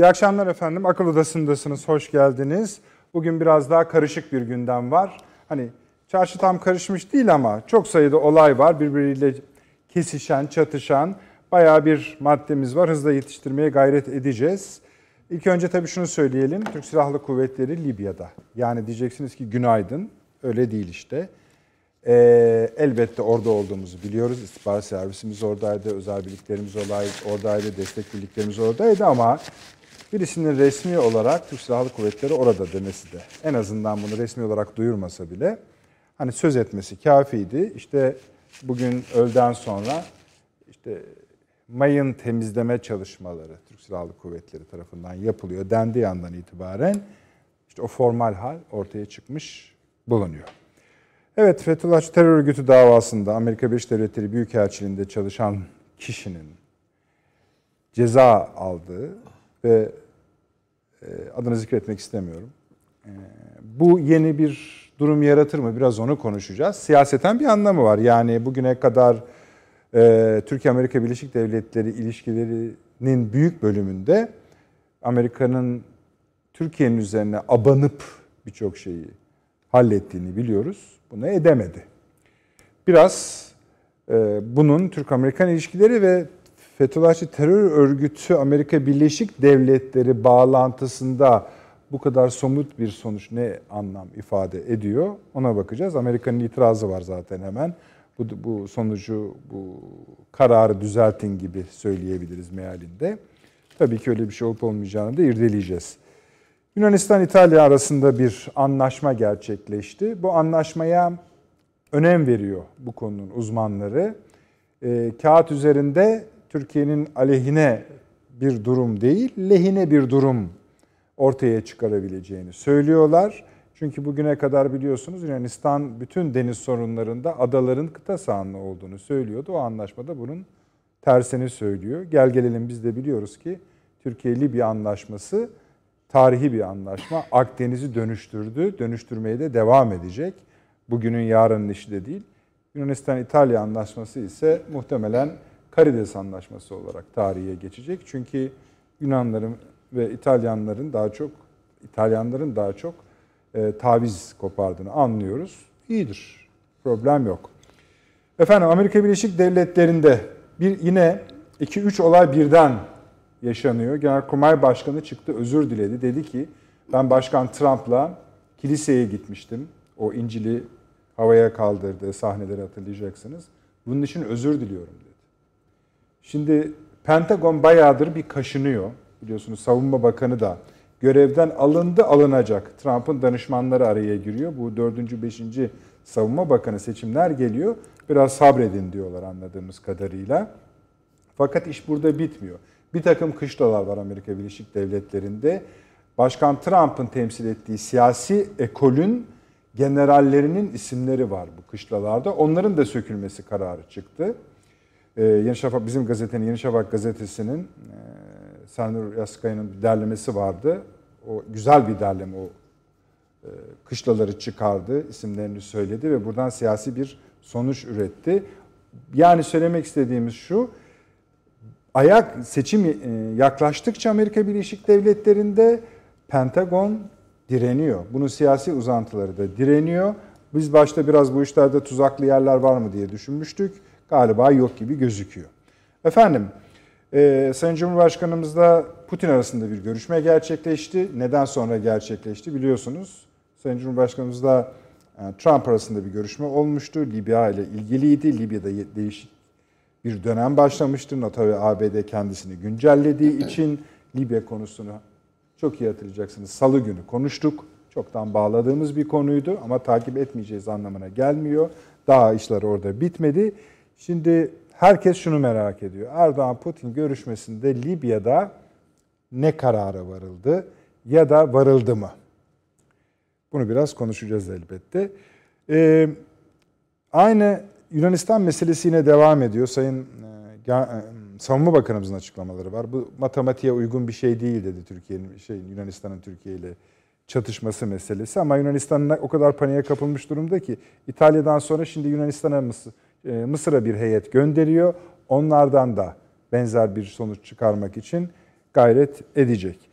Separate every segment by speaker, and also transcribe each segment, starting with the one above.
Speaker 1: İyi akşamlar efendim. Akıl Odası'ndasınız. Hoş geldiniz. Bugün biraz daha karışık bir gündem var. Hani çarşı tam karışmış değil ama çok sayıda olay var. Birbiriyle kesişen, çatışan bayağı bir maddemiz var. Hızla yetiştirmeye gayret edeceğiz. İlk önce tabii şunu söyleyelim. Türk Silahlı Kuvvetleri Libya'da. Yani diyeceksiniz ki günaydın. Öyle değil işte. Ee, elbette orada olduğumuzu biliyoruz. İstihbarat servisimiz oradaydı, özel birliklerimiz oradaydı, destek birliklerimiz oradaydı ama birisinin resmi olarak Türk Silahlı Kuvvetleri orada demesi de en azından bunu resmi olarak duyurmasa bile hani söz etmesi kafiydi. İşte bugün öğleden sonra işte mayın temizleme çalışmaları Türk Silahlı Kuvvetleri tarafından yapılıyor dendiği yandan itibaren işte o formal hal ortaya çıkmış bulunuyor. Evet, Fethullah terör örgütü davasında Amerika Birleşik Devletleri Büyükelçiliğinde çalışan kişinin ceza aldığı ve e, adını zikretmek istemiyorum. E, bu yeni bir durum yaratır mı? Biraz onu konuşacağız. Siyaseten bir anlamı var. Yani bugüne kadar e, Türkiye-Amerika Birleşik Devletleri ilişkilerinin büyük bölümünde Amerika'nın Türkiye'nin üzerine abanıp birçok şeyi hallettiğini biliyoruz. Bunu edemedi. Biraz bunun Türk-Amerikan ilişkileri ve Fethullahçı terör örgütü Amerika Birleşik Devletleri bağlantısında bu kadar somut bir sonuç ne anlam ifade ediyor ona bakacağız. Amerika'nın itirazı var zaten hemen. Bu, bu sonucu, bu kararı düzeltin gibi söyleyebiliriz mealinde. Tabii ki öyle bir şey olup olmayacağını da irdeleyeceğiz. Yunanistan-İtalya arasında bir anlaşma gerçekleşti. Bu anlaşmaya önem veriyor bu konunun uzmanları. E, kağıt üzerinde Türkiye'nin aleyhine bir durum değil, lehine bir durum ortaya çıkarabileceğini söylüyorlar. Çünkü bugüne kadar biliyorsunuz Yunanistan bütün deniz sorunlarında adaların kıta sahanlı olduğunu söylüyordu. O anlaşmada bunun tersini söylüyor. Gel gelelim biz de biliyoruz ki Türkiye-Libya anlaşması tarihi bir anlaşma. Akdeniz'i dönüştürdü, dönüştürmeye de devam edecek. Bugünün yarının işi de değil. Yunanistan-İtalya anlaşması ise muhtemelen Karides anlaşması olarak tarihe geçecek. Çünkü Yunanların ve İtalyanların daha çok İtalyanların daha çok e, taviz kopardığını anlıyoruz. İyidir. Problem yok. Efendim Amerika Birleşik Devletleri'nde bir yine 2-3 olay birden yaşanıyor. Genelkurmay Başkanı çıktı, özür diledi. Dedi ki ben Başkan Trump'la kiliseye gitmiştim. O İncil'i havaya kaldırdığı sahneleri hatırlayacaksınız. Bunun için özür diliyorum dedi. Şimdi Pentagon bayağıdır bir kaşınıyor. Biliyorsunuz Savunma Bakanı da görevden alındı alınacak. Trump'ın danışmanları araya giriyor. Bu dördüncü, beşinci Savunma Bakanı seçimler geliyor. Biraz sabredin diyorlar anladığımız kadarıyla. Fakat iş burada bitmiyor. Bir takım kışlalar var Amerika Birleşik Devletleri'nde. Başkan Trump'ın temsil ettiği siyasi ekolün generallerinin isimleri var bu kışlalarda. Onların da sökülmesi kararı çıktı. Ee, Yeni Şafak, bizim gazetenin, Yeni Şafak gazetesinin e, Senur Yaskaya'nın bir derlemesi vardı. O güzel bir derleme o e, kışlaları çıkardı, isimlerini söyledi ve buradan siyasi bir sonuç üretti. Yani söylemek istediğimiz şu, ayak seçim e, yaklaştıkça Amerika Birleşik Devletleri'nde Pentagon direniyor. Bunun siyasi uzantıları da direniyor. Biz başta biraz bu işlerde tuzaklı yerler var mı diye düşünmüştük. Galiba yok gibi gözüküyor. Efendim, e, Sayın Cumhurbaşkanımızla Putin arasında bir görüşme gerçekleşti. Neden sonra gerçekleşti biliyorsunuz. Sayın Cumhurbaşkanımızla e, Trump arasında bir görüşme olmuştu. Libya ile ilgiliydi. Libya'da değişik bir dönem başlamıştı. NATO ve ABD kendisini güncellediği için Libya konusunu çok iyi hatırlayacaksınız. Salı günü konuştuk. Çoktan bağladığımız bir konuydu ama takip etmeyeceğiz anlamına gelmiyor. Daha işler orada bitmedi. Şimdi herkes şunu merak ediyor. Erdoğan-Putin görüşmesinde Libya'da ne karara varıldı ya da varıldı mı? Bunu biraz konuşacağız elbette. Ee, aynı Yunanistan meselesi yine devam ediyor. Sayın e, e, Savunma Bakanımızın açıklamaları var. Bu matematiğe uygun bir şey değil dedi Türkiye'nin şey Yunanistan'ın Türkiye ile çatışması meselesi ama Yunanistan o kadar paniğe kapılmış durumda ki İtalya'dan sonra şimdi Yunanistan'a Mısır, Mısır'a bir heyet gönderiyor. Onlardan da benzer bir sonuç çıkarmak için gayret edecek.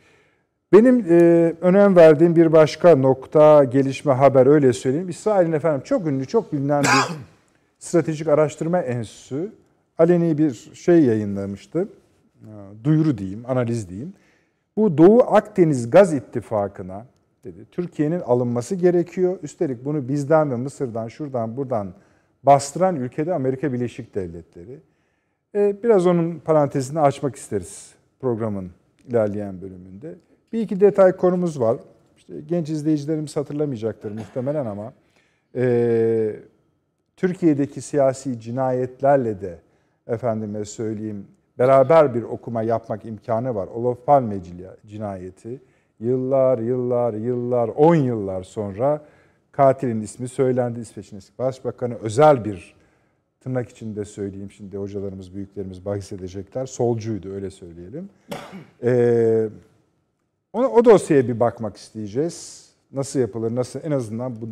Speaker 1: Benim e, önem verdiğim bir başka nokta, gelişme, haber öyle söyleyeyim. İsrail'in efendim çok ünlü, çok bilinen bir stratejik araştırma enstitüsü aleni bir şey yayınlamıştı. Duyuru diyeyim, analiz diyeyim. Bu Doğu Akdeniz Gaz İttifakı'na dedi. Türkiye'nin alınması gerekiyor. Üstelik bunu bizden ve Mısır'dan, şuradan, buradan bastıran ülkede Amerika Birleşik Devletleri. Ee, biraz onun parantezini açmak isteriz programın ilerleyen bölümünde. Bir iki detay konumuz var. İşte genç izleyicilerimiz hatırlamayacaktır muhtemelen ama e, Türkiye'deki siyasi cinayetlerle de efendime söyleyeyim beraber bir okuma yapmak imkanı var. Olof Palme cinayeti yıllar, yıllar, yıllar, 10 yıllar sonra katilin ismi söylendi. İsveç'in eski başbakanı özel bir tırnak içinde söyleyeyim şimdi hocalarımız, büyüklerimiz bahis edecekler. Solcuydu öyle söyleyelim. Ee, o, o dosyaya bir bakmak isteyeceğiz. Nasıl yapılır, nasıl en azından bu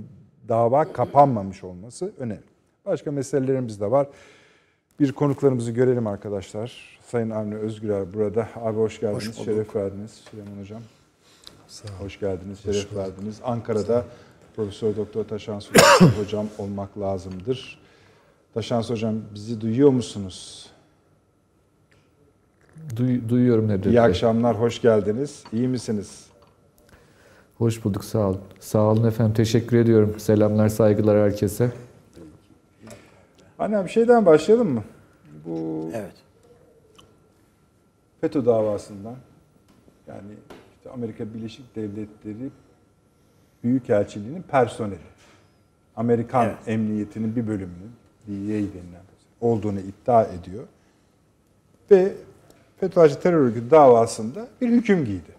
Speaker 1: dava kapanmamış olması önemli. Başka meselelerimiz de var. Bir konuklarımızı görelim arkadaşlar. Sayın Avni Özgürer burada. Abi hoş geldiniz, hoş şeref verdiniz Süleyman Hocam. Sağ olun. Hoş geldiniz, şeref hoş verdiniz. Ankara'da Profesör Doktor Taşan Hocam olmak lazımdır. Taşan Hocam bizi duyuyor musunuz?
Speaker 2: Duy, duyuyorum Nedret
Speaker 1: İyi akşamlar, hoş geldiniz. İyi misiniz?
Speaker 2: Hoş bulduk, sağ olun. Sağ olun efendim, teşekkür ediyorum. Selamlar, saygılar herkese.
Speaker 1: Anne bir şeyden başlayalım mı? Bu
Speaker 3: evet.
Speaker 1: FETÖ davasından yani işte Amerika Birleşik Devletleri Büyükelçiliğinin personeli. Amerikan evet. emniyetinin bir bölümünün DEA denilen olduğunu iddia ediyor. Ve FETÖ'cü terör örgütü davasında bir hüküm giydi.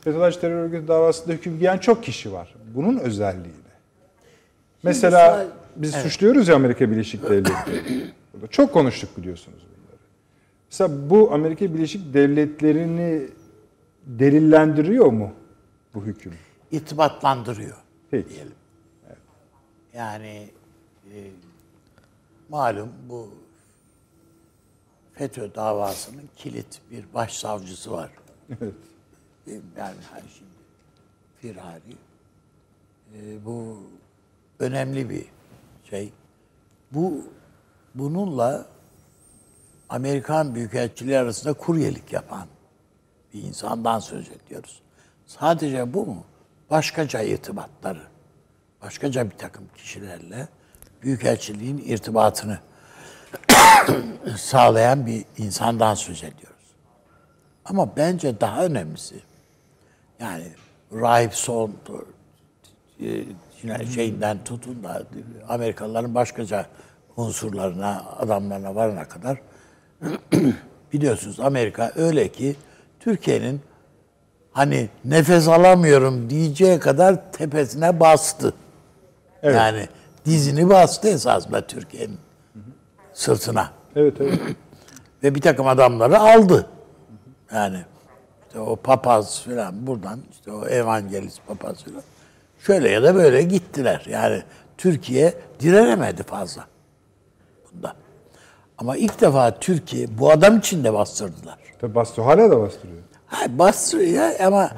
Speaker 1: FETÖ'cü terör örgütü davasında hüküm giyen çok kişi var. Bunun özelliği ne? Mesela biz evet. suçluyoruz ya Amerika Birleşik Devletleri. Burada çok konuştuk biliyorsunuz bunları. Mesela bu Amerika Birleşik Devletleri'ni delillendiriyor mu bu hüküm?
Speaker 3: İtibatlandırıyor.
Speaker 1: Peki. Diyelim.
Speaker 3: Evet. Yani e, malum bu FETÖ davasının kilit bir başsavcısı var.
Speaker 1: Evet.
Speaker 3: Yani her şimdi firari. E, bu önemli bir şey. Bu bununla Amerikan Büyükelçiliği arasında kuryelik yapan bir insandan söz ediyoruz. Sadece bu mu? Başkaca irtibatları, başkaca bir takım kişilerle Büyükelçiliğin irtibatını sağlayan bir insandan söz ediyoruz. Ama bence daha önemlisi yani Rahip Son e, şeyinden tutun da Amerikalıların başkaca unsurlarına, adamlarına varana kadar biliyorsunuz Amerika öyle ki Türkiye'nin hani nefes alamıyorum diyeceği kadar tepesine bastı. Evet. Yani dizini bastı esasında Türkiye'nin sırtına.
Speaker 1: Evet, evet.
Speaker 3: Ve bir takım adamları aldı. Yani işte o papaz falan buradan işte o evangelist papaz falan şöyle ya da böyle gittiler. Yani Türkiye direnemedi fazla bunda. Ama ilk defa Türkiye bu adam için de bastırdılar.
Speaker 1: Tabii bastırıyor. Hala da bastırıyor.
Speaker 3: Ha, bastırıyor ama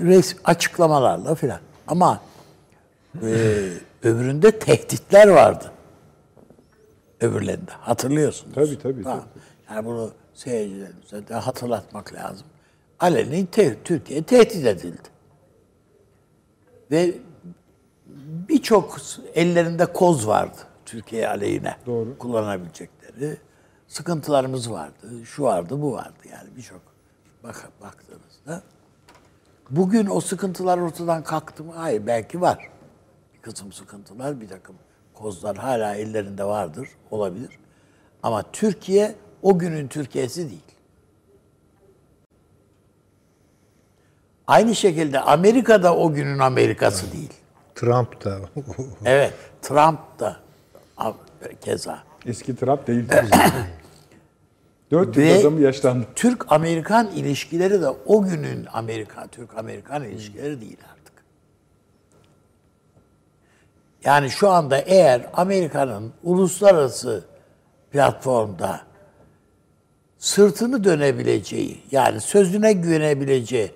Speaker 3: res açıklamalarla filan. Ama e, öbüründe tehditler vardı. Öbürlerinde. Hatırlıyorsunuz.
Speaker 1: Tabii tabii. Tamam.
Speaker 3: tabii. Yani bunu seyircilerimize de hatırlatmak lazım. Aleni te Türkiye tehdit edildi. Ve birçok ellerinde koz vardı Türkiye aleyhine
Speaker 1: Doğru.
Speaker 3: kullanabilecekleri. Sıkıntılarımız vardı, şu vardı, bu vardı yani birçok bak baktığınızda. Bugün o sıkıntılar ortadan kalktı mı? Hayır, belki var. Bir kısım sıkıntılar, bir takım kozlar hala ellerinde vardır, olabilir. Ama Türkiye o günün Türkiye'si değil. Aynı şekilde Amerika da o günün Amerikası değil.
Speaker 4: Trump da.
Speaker 3: evet, Trump da keza.
Speaker 1: Eski Trump değil tabii. Dört yıl adam yaşlandı.
Speaker 3: Türk-Amerikan ilişkileri de o günün Amerika, Türk-Amerikan ilişkileri değil artık. Yani şu anda eğer Amerika'nın uluslararası platformda sırtını dönebileceği, yani sözüne güvenebileceği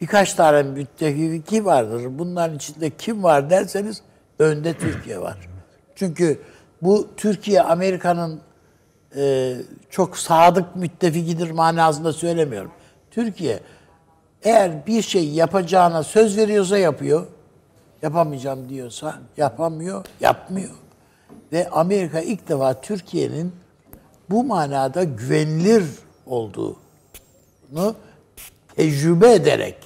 Speaker 3: birkaç tane müttefiki vardır. Bunların içinde kim var derseniz önde Türkiye var. Çünkü bu Türkiye Amerika'nın e, çok sadık müttefikidir manasında söylemiyorum. Türkiye eğer bir şey yapacağına söz veriyorsa yapıyor. Yapamayacağım diyorsa yapamıyor, yapmıyor. Ve Amerika ilk defa Türkiye'nin bu manada güvenilir olduğunu tecrübe ederek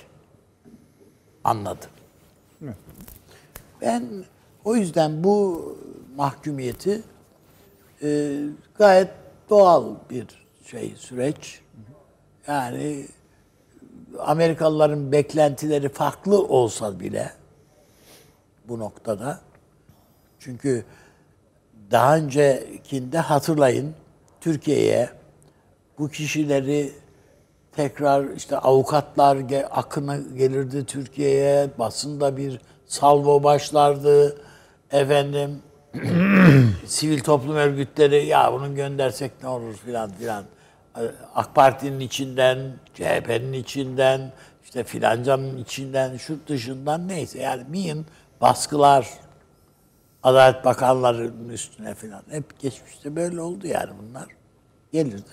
Speaker 3: anladı. Ben o yüzden bu mahkumiyeti e, gayet doğal bir şey süreç. Yani Amerikalıların beklentileri farklı olsa bile bu noktada çünkü daha öncekinde hatırlayın Türkiye'ye bu kişileri tekrar işte avukatlar akını gelirdi Türkiye'ye basında bir salvo başlardı efendim sivil toplum örgütleri ya bunu göndersek ne olur filan filan AK Parti'nin içinden CHP'nin içinden işte filancanın içinden şu dışından neyse yani mühim baskılar Adalet Bakanları'nın üstüne filan hep geçmişte böyle oldu yani bunlar gelirdi.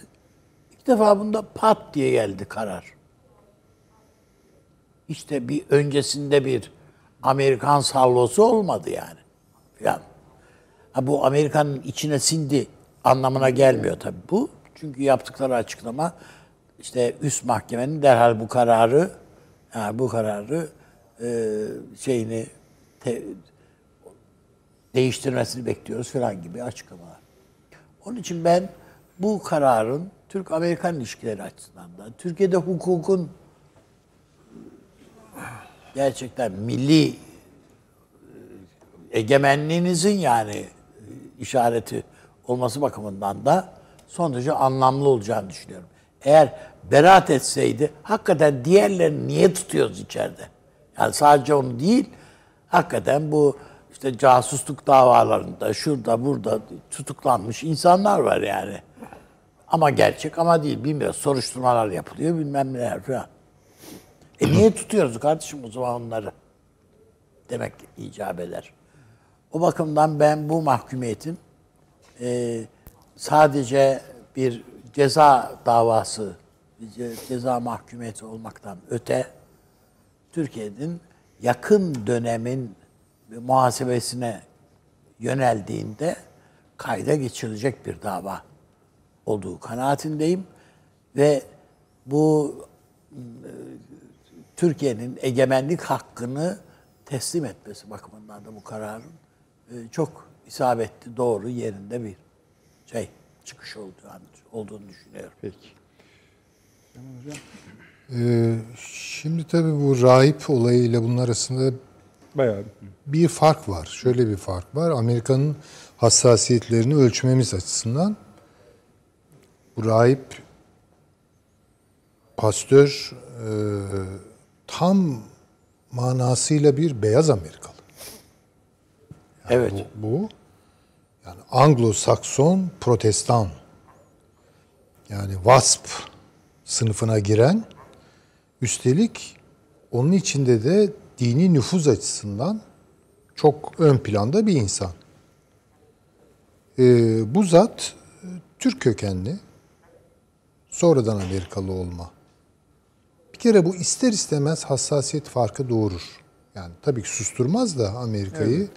Speaker 3: İlk defa bunda pat diye geldi karar. İşte bir öncesinde bir Amerikan salvosu olmadı yani. Filan. Ha, bu Amerika'nın içine sindi anlamına gelmiyor tabii bu. Çünkü yaptıkları açıklama işte üst mahkemenin derhal bu kararı yani bu kararı e, şeyini te- değiştirmesini bekliyoruz falan gibi açıklamalar. Onun için ben bu kararın Türk-Amerikan ilişkileri açısından da Türkiye'de hukukun gerçekten milli e, egemenliğinizin yani işareti olması bakımından da son derece anlamlı olacağını düşünüyorum. Eğer beraat etseydi hakikaten diğerlerini niye tutuyoruz içeride? Yani sadece onu değil, hakikaten bu işte casusluk davalarında şurada burada tutuklanmış insanlar var yani. Ama gerçek ama değil bilmiyoruz. Soruşturmalar yapılıyor bilmem neler falan. E niye tutuyoruz kardeşim o zaman onları? Demek icap eder. O bakımdan ben bu mahkumiyetin e, sadece bir ceza davası, ceza mahkumiyeti olmaktan öte Türkiye'nin yakın dönemin muhasebesine yöneldiğinde kayda geçirilecek bir dava olduğu kanaatindeyim ve bu e, Türkiye'nin egemenlik hakkını teslim etmesi bakımından da bu kararın çok isabetli, doğru yerinde bir şey çıkış olduğu, olduğunu düşünüyorum.
Speaker 1: Peki.
Speaker 4: Ee, şimdi tabii bu rahip olayıyla bunun arasında
Speaker 1: Bayağı.
Speaker 4: bir fark var. Şöyle bir fark var. Amerika'nın hassasiyetlerini ölçmemiz açısından bu rahip pastör e, tam manasıyla bir beyaz Amerikalı.
Speaker 3: Evet.
Speaker 4: Bu, bu yani Anglo-Sakson protestan yani WASP sınıfına giren üstelik onun içinde de dini nüfuz açısından çok ön planda bir insan. Ee, bu zat e, Türk kökenli, sonradan Amerikalı olma. Bir kere bu ister istemez hassasiyet farkı doğurur. Yani tabii ki susturmaz da Amerika'yı.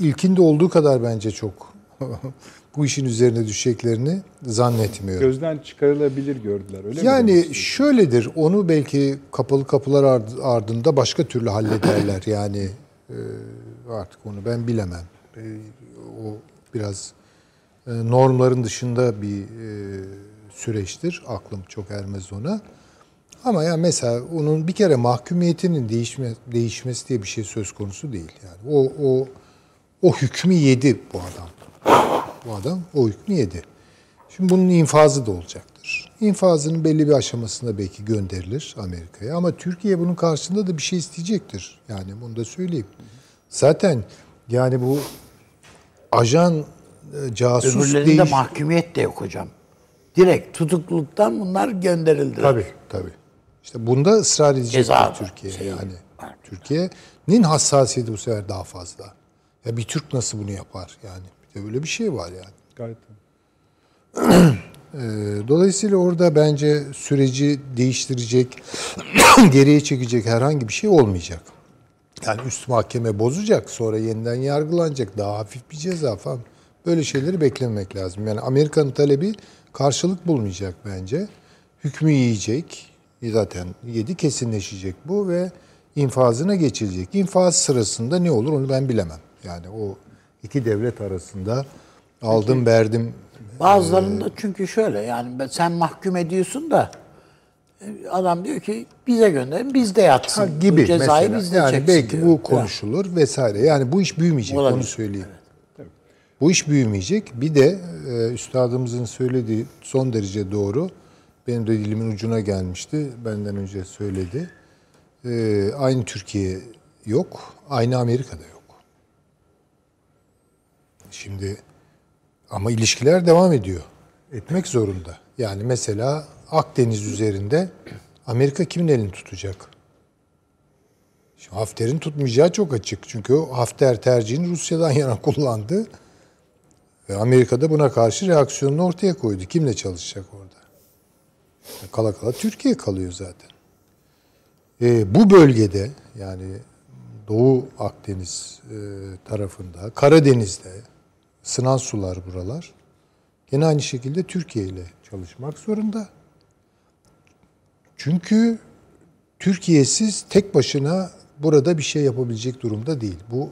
Speaker 4: İlkinde olduğu kadar bence çok bu işin üzerine düşeceklerini zannetmiyorum.
Speaker 1: Gözden çıkarılabilir gördüler öyle mi?
Speaker 4: Yani şöyledir, onu belki kapalı kapılar ard- ardında başka türlü hallederler. Yani e, artık onu ben bilemem. E, o biraz e, normların dışında bir e, süreçtir. Aklım çok ermez ona. Ama ya mesela onun bir kere mahkumiyetinin değişme, değişmesi diye bir şey söz konusu değil. Yani o o o hükmü yedi bu adam. Bu adam o hükmü yedi. Şimdi bunun infazı da olacaktır. İnfazının belli bir aşamasında belki gönderilir Amerika'ya ama Türkiye bunun karşılığında da bir şey isteyecektir. Yani bunu da söyleyeyim. Zaten yani bu ajan e, casus
Speaker 3: Öbürlerinde
Speaker 4: değiş...
Speaker 3: mahkumiyet de yok hocam. Direkt tutukluluktan bunlar gönderildiler.
Speaker 4: Tabii tabii. İşte bunda ısrar edecek
Speaker 3: Ceza
Speaker 4: Türkiye
Speaker 3: şey
Speaker 4: yani.
Speaker 3: var.
Speaker 4: Türkiye'nin hassasiyeti bu sefer daha fazla. Ya bir Türk nasıl bunu yapar yani? Bir de böyle bir şey var yani.
Speaker 1: Gayet.
Speaker 4: Ee, Dolayısıyla orada bence süreci değiştirecek, geriye çekecek herhangi bir şey olmayacak. Yani üst mahkeme bozacak, sonra yeniden yargılanacak, daha hafif bir ceza falan. Böyle şeyleri beklememek lazım. Yani Amerika'nın talebi karşılık bulmayacak bence. Hükmü yiyecek, zaten yedi kesinleşecek bu ve infazına geçilecek. İnfaz sırasında ne olur onu ben bilemem. Yani o iki devlet arasında aldım verdim
Speaker 3: Bazılarında çünkü şöyle yani sen mahkum ediyorsun da e, adam diyor ki bize gönderin biz de yatsın.
Speaker 4: Ha,
Speaker 3: Bu
Speaker 4: gibi
Speaker 3: cezayı
Speaker 4: mesela.
Speaker 3: biz de
Speaker 4: yani belki
Speaker 3: diyor.
Speaker 4: bu konuşulur vesaire. Yani bu iş büyümeyecek
Speaker 3: Olabilir.
Speaker 4: onu söyleyeyim. Bu iş büyümeyecek. Bir de e, üstadımızın söylediği son derece doğru. Benim de dilimin ucuna gelmişti. Benden önce söyledi. E, aynı Türkiye yok. Aynı Amerika'da yok. Şimdi ama ilişkiler devam ediyor. Etmek zorunda. Yani mesela Akdeniz üzerinde Amerika kimin elini tutacak? Şimdi Hafter'in tutmayacağı çok açık. Çünkü o Hafter tercihini Rusya'dan yana kullandı. Ve Amerika da buna karşı reaksiyonunu ortaya koydu. Kimle çalışacak orada? Kala kala Türkiye kalıyor zaten. Ee, bu bölgede yani Doğu Akdeniz e, tarafında, Karadeniz'de sınan sular buralar. Gene aynı şekilde Türkiye ile çalışmak zorunda. Çünkü Türkiye'siz tek başına burada bir şey yapabilecek durumda değil. Bu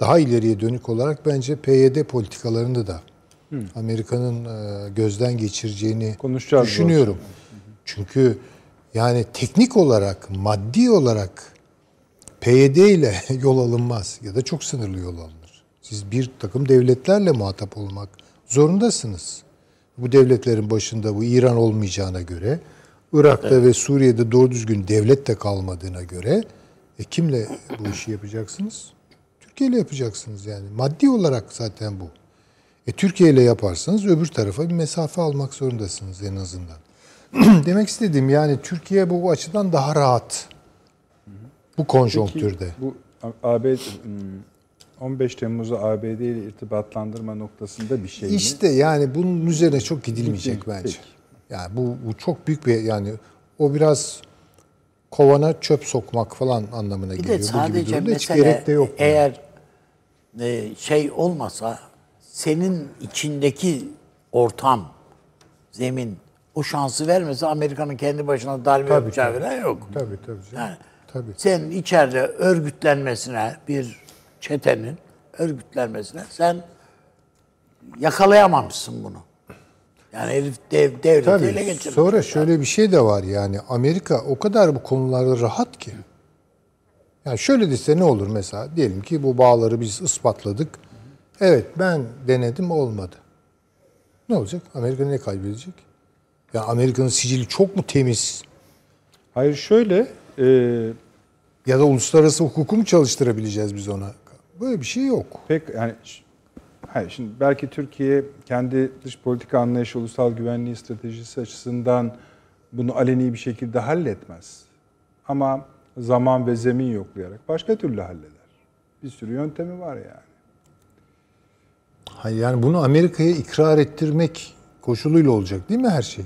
Speaker 4: daha ileriye dönük olarak bence PYD politikalarını da Amerika'nın e, gözden geçireceğini
Speaker 1: Konuşacağız
Speaker 4: düşünüyorum. Çünkü yani teknik olarak, maddi olarak PYD ile yol alınmaz ya da çok sınırlı yol alınır. Siz bir takım devletlerle muhatap olmak zorundasınız. Bu devletlerin başında bu İran olmayacağına göre, Irak'ta ve Suriye'de doğru düzgün devlet de kalmadığına göre e kimle bu işi yapacaksınız? Türkiye ile yapacaksınız yani. Maddi olarak zaten bu. E Türkiye ile yaparsanız öbür tarafa bir mesafe almak zorundasınız en azından. Demek istediğim yani Türkiye bu açıdan daha rahat. Bu konjonktürde.
Speaker 1: Bu AB 15 Temmuz'u ABD ile irtibatlandırma noktasında bir şey mi?
Speaker 4: İşte yani bunun üzerine çok gidilmeyecek
Speaker 1: Peki,
Speaker 4: bence. Yani bu, bu çok büyük bir yani o biraz kovana çöp sokmak falan anlamına
Speaker 3: Bir
Speaker 4: geliyor.
Speaker 3: de
Speaker 4: Bu gibi
Speaker 3: sadece
Speaker 4: durumda hiç gerek de yok.
Speaker 3: eğer e, şey olmasa senin içindeki ortam, zemin o şansı vermese Amerika'nın kendi başına darbe
Speaker 4: Tabii,
Speaker 3: yapacağı
Speaker 4: tabii.
Speaker 3: falan yok.
Speaker 4: Tabii tabii. canım.
Speaker 3: Yani
Speaker 4: Tabii.
Speaker 3: senin içeride örgütlenmesine bir çetenin örgütlenmesine sen yakalayamamışsın bunu. Yani herif dev, devleti ele
Speaker 4: Tabii.
Speaker 3: geçirmiş.
Speaker 4: Sonra şöyle bir şey de var yani Amerika o kadar bu konularda rahat ki. Yani şöyle dese ne olur mesela diyelim ki bu bağları biz ispatladık. Evet ben denedim olmadı. Ne olacak? Amerika ne kaybedecek? Ya Amerika'nın sicili çok mu temiz?
Speaker 1: Hayır şöyle e,
Speaker 4: Ya da uluslararası hukuku mu çalıştırabileceğiz biz ona? Böyle bir şey yok.
Speaker 1: pek yani hayır şimdi belki Türkiye kendi dış politika anlayışı, ulusal güvenliği stratejisi açısından bunu aleni bir şekilde halletmez. Ama zaman ve zemin yoklayarak başka türlü halleder. Bir sürü yöntemi var yani.
Speaker 4: Hayır yani bunu Amerika'ya ikrar ettirmek koşuluyla olacak değil mi her şey?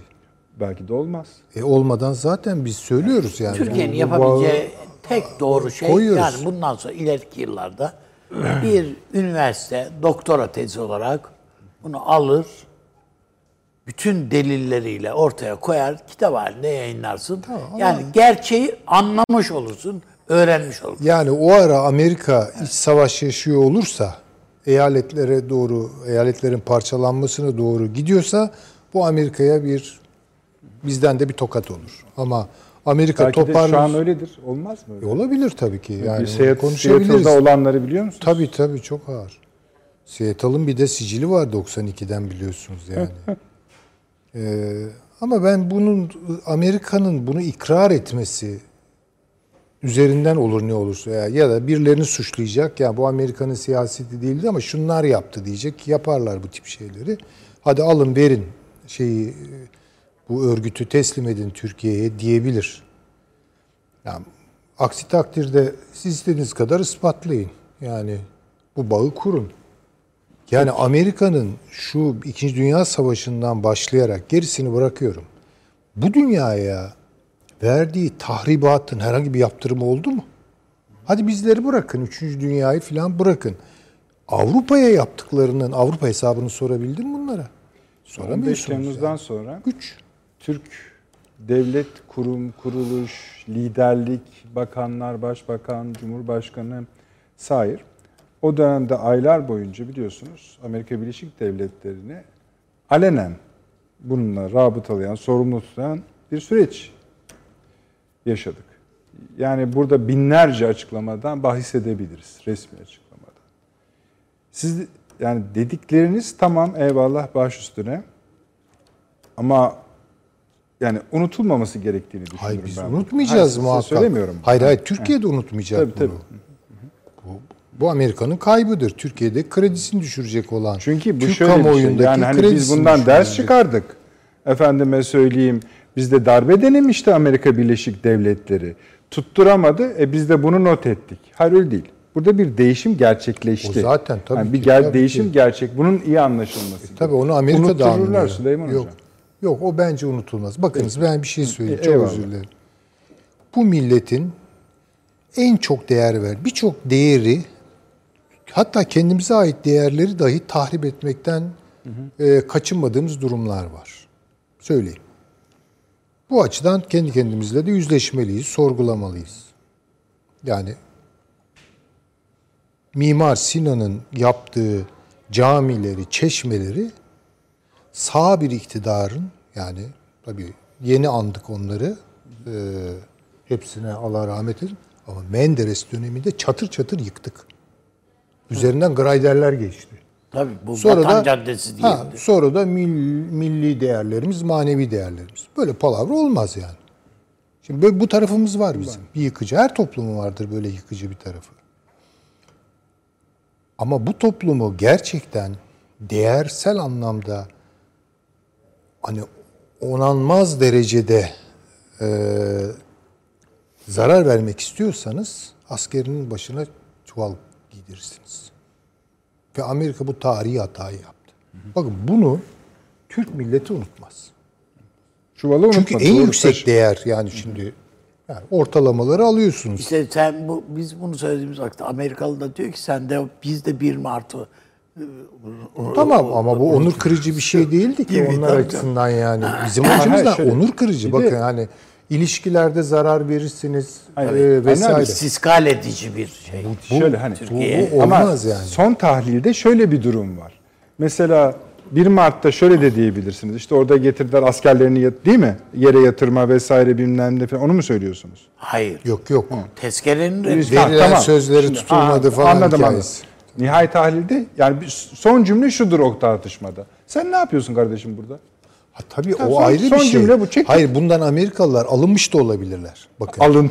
Speaker 1: Belki de olmaz.
Speaker 4: E olmadan zaten biz söylüyoruz yani.
Speaker 3: Türkiye'nin yapabileceği tek doğru şey
Speaker 4: koyuyoruz.
Speaker 3: yani bundan sonra ileriki yıllarda bir üniversite doktora tezi olarak bunu alır bütün delilleriyle ortaya koyar, kitap halinde yayınlarsın. yani gerçeği anlamış olursun, öğrenmiş olursun.
Speaker 4: Yani o ara Amerika iç savaş yaşıyor olursa, eyaletlere doğru, eyaletlerin parçalanmasına doğru gidiyorsa bu Amerika'ya bir bizden de bir tokat olur. Ama Amerika
Speaker 1: Belki de şu
Speaker 4: toparlar.
Speaker 1: an öyledir. Olmaz mı? öyle?
Speaker 4: E, Olabilir tabii ki. Yani
Speaker 1: bir
Speaker 4: konuşabiliriz.
Speaker 1: Seattle'da olanları biliyor musunuz?
Speaker 4: Tabii tabii çok ağır. Seattle'ın bir de sicili var 92'den biliyorsunuz yani. Ee, ama ben bunun Amerika'nın bunu ikrar etmesi üzerinden olur ne olursa ya, ya da birilerini suçlayacak ya bu Amerika'nın siyaseti değildi ama şunlar yaptı diyecek yaparlar bu tip şeyleri. Hadi alın verin şeyi bu örgütü teslim edin Türkiye'ye diyebilir. Yani aksi takdirde siz istediğiniz kadar ispatlayın. Yani bu bağı kurun. Yani Amerika'nın şu İkinci Dünya Savaşı'ndan başlayarak gerisini bırakıyorum. Bu dünyaya verdiği tahribatın herhangi bir yaptırımı oldu mu? Hadi bizleri bırakın. Üçüncü dünyayı falan bırakın. Avrupa'ya yaptıklarının Avrupa hesabını sorabildin mi bunlara?
Speaker 1: 15
Speaker 4: Soramıyorsunuz.
Speaker 1: Temmuz'dan
Speaker 4: yani.
Speaker 1: sonra
Speaker 4: Güç.
Speaker 1: Türk devlet kurum, kuruluş, liderlik, bakanlar, başbakan, cumhurbaşkanı sair o dönemde aylar boyunca biliyorsunuz Amerika Birleşik Devletleri'ne alenen bununla rabıtalayan, sorumlu tutan bir süreç yaşadık. Yani burada binlerce açıklamadan bahis edebiliriz resmi açıklamadan. Siz yani dedikleriniz tamam eyvallah baş üstüne. Ama yani unutulmaması gerektiğini düşünüyorum
Speaker 4: Hayır biz
Speaker 1: ben.
Speaker 4: unutmayacağız
Speaker 1: Hayır,
Speaker 4: muhakkak.
Speaker 1: söylemiyorum.
Speaker 4: Hayır hayır Türkiye de unutmayacak
Speaker 1: Tabii,
Speaker 4: bunu.
Speaker 1: tabii.
Speaker 4: Bu, bu Amerika'nın kaybıdır. Türkiye'de kredisini düşürecek olan.
Speaker 1: Çünkü bu
Speaker 4: Türk
Speaker 1: şöyle bir şey. Yani hani biz bundan ders çıkardık. Efendime söyleyeyim bizde darbe denemişti Amerika Birleşik Devletleri. Tutturamadı. E biz de bunu not ettik. Hayır öyle değil. Burada bir değişim gerçekleşti.
Speaker 4: O zaten tabii
Speaker 1: Yani bir
Speaker 4: ki,
Speaker 1: gel-
Speaker 4: tabii
Speaker 1: değişim
Speaker 4: ki.
Speaker 1: gerçek. Bunun iyi anlaşılması.
Speaker 4: Tabii onu Amerika da anlıyor.
Speaker 1: Süleyman
Speaker 4: Yok.
Speaker 1: Hocam.
Speaker 4: Yok o bence unutulmaz. Bakınız ben bir şey söyleyeyim. Çok
Speaker 1: eyvallah.
Speaker 4: özür dilerim. Bu milletin en çok değer ver. Birçok değeri hatta kendimize ait değerleri dahi tahrip etmekten e, kaçınmadığımız durumlar var. Söyleyeyim. Bu açıdan kendi kendimizle de yüzleşmeliyiz, sorgulamalıyız. Yani Mimar Sinan'ın yaptığı camileri, çeşmeleri sağ bir iktidarın yani tabii yeni andık onları e, hepsine Allah rahmet eylesin ama Menderes döneminde çatır çatır yıktık. Üzerinden grayderler geçti.
Speaker 3: Tabii bu
Speaker 4: Sonra
Speaker 3: Vatan
Speaker 4: da
Speaker 3: Caddesi diye.
Speaker 4: ha, sonra da mil- milli değerlerimiz, manevi değerlerimiz. Böyle palavra olmaz yani. Şimdi böyle bu tarafımız var bizim. Bir yıkıcı. Her toplumun vardır böyle yıkıcı bir tarafı. Ama bu toplumu gerçekten değersel anlamda hani onanmaz derecede e, zarar vermek istiyorsanız askerinin başına çuval giydirirsiniz. Ve Amerika bu tarihi hatayı yaptı. Bakın bunu Türk milleti unutmaz.
Speaker 1: Çuvalı
Speaker 4: Çünkü
Speaker 1: unutmadı.
Speaker 4: en yüksek
Speaker 1: taşı.
Speaker 4: değer yani şimdi yani ortalamaları alıyorsunuz.
Speaker 3: İşte sen bu biz bunu söylediğimiz vakit Amerikalı da diyor ki sen de biz de 1 Mart'ı
Speaker 4: Tamam ama bu onur kırıcı bir şey değildi ki
Speaker 3: Gibi,
Speaker 4: onlar açısından yani. Bizim açımızdan
Speaker 1: şöyle,
Speaker 4: onur kırıcı.
Speaker 1: bir
Speaker 4: Bakın
Speaker 1: de-
Speaker 4: hani ilişkilerde zarar verirsiniz
Speaker 1: Hayır,
Speaker 4: e, vesaire.
Speaker 1: Anladım.
Speaker 3: istiskal edici bir şey.
Speaker 1: Şöyle hani
Speaker 3: Türkiye-
Speaker 4: Bu- bu
Speaker 1: ama
Speaker 4: olmaz yani.
Speaker 1: son tahlilde şöyle bir durum var. Mesela 1 Mart'ta şöyle de diyebilirsiniz. İşte orada getirdiler askerlerini yat- değil mi? Yere yatırma vesaire bilmem ne falan. Onu mu söylüyorsunuz?
Speaker 3: Hayır.
Speaker 4: Yok yok.
Speaker 3: Tezkerenin
Speaker 4: Biz-
Speaker 3: reddi-
Speaker 4: Verilen sözleri tutulmadı falan
Speaker 1: Anladım
Speaker 4: hikayesi.
Speaker 1: anladım. Nihai tahlilde yani bir son cümle şudur o tartışmada. Sen ne yapıyorsun kardeşim burada?
Speaker 4: Ha, tabii
Speaker 1: Tamam,
Speaker 4: o
Speaker 1: son-
Speaker 4: ayrı
Speaker 1: son
Speaker 4: bir şey.
Speaker 1: cümle bu, çek.
Speaker 4: Hayır bundan Amerikalılar alınmış da olabilirler. Bakın.
Speaker 1: Alın.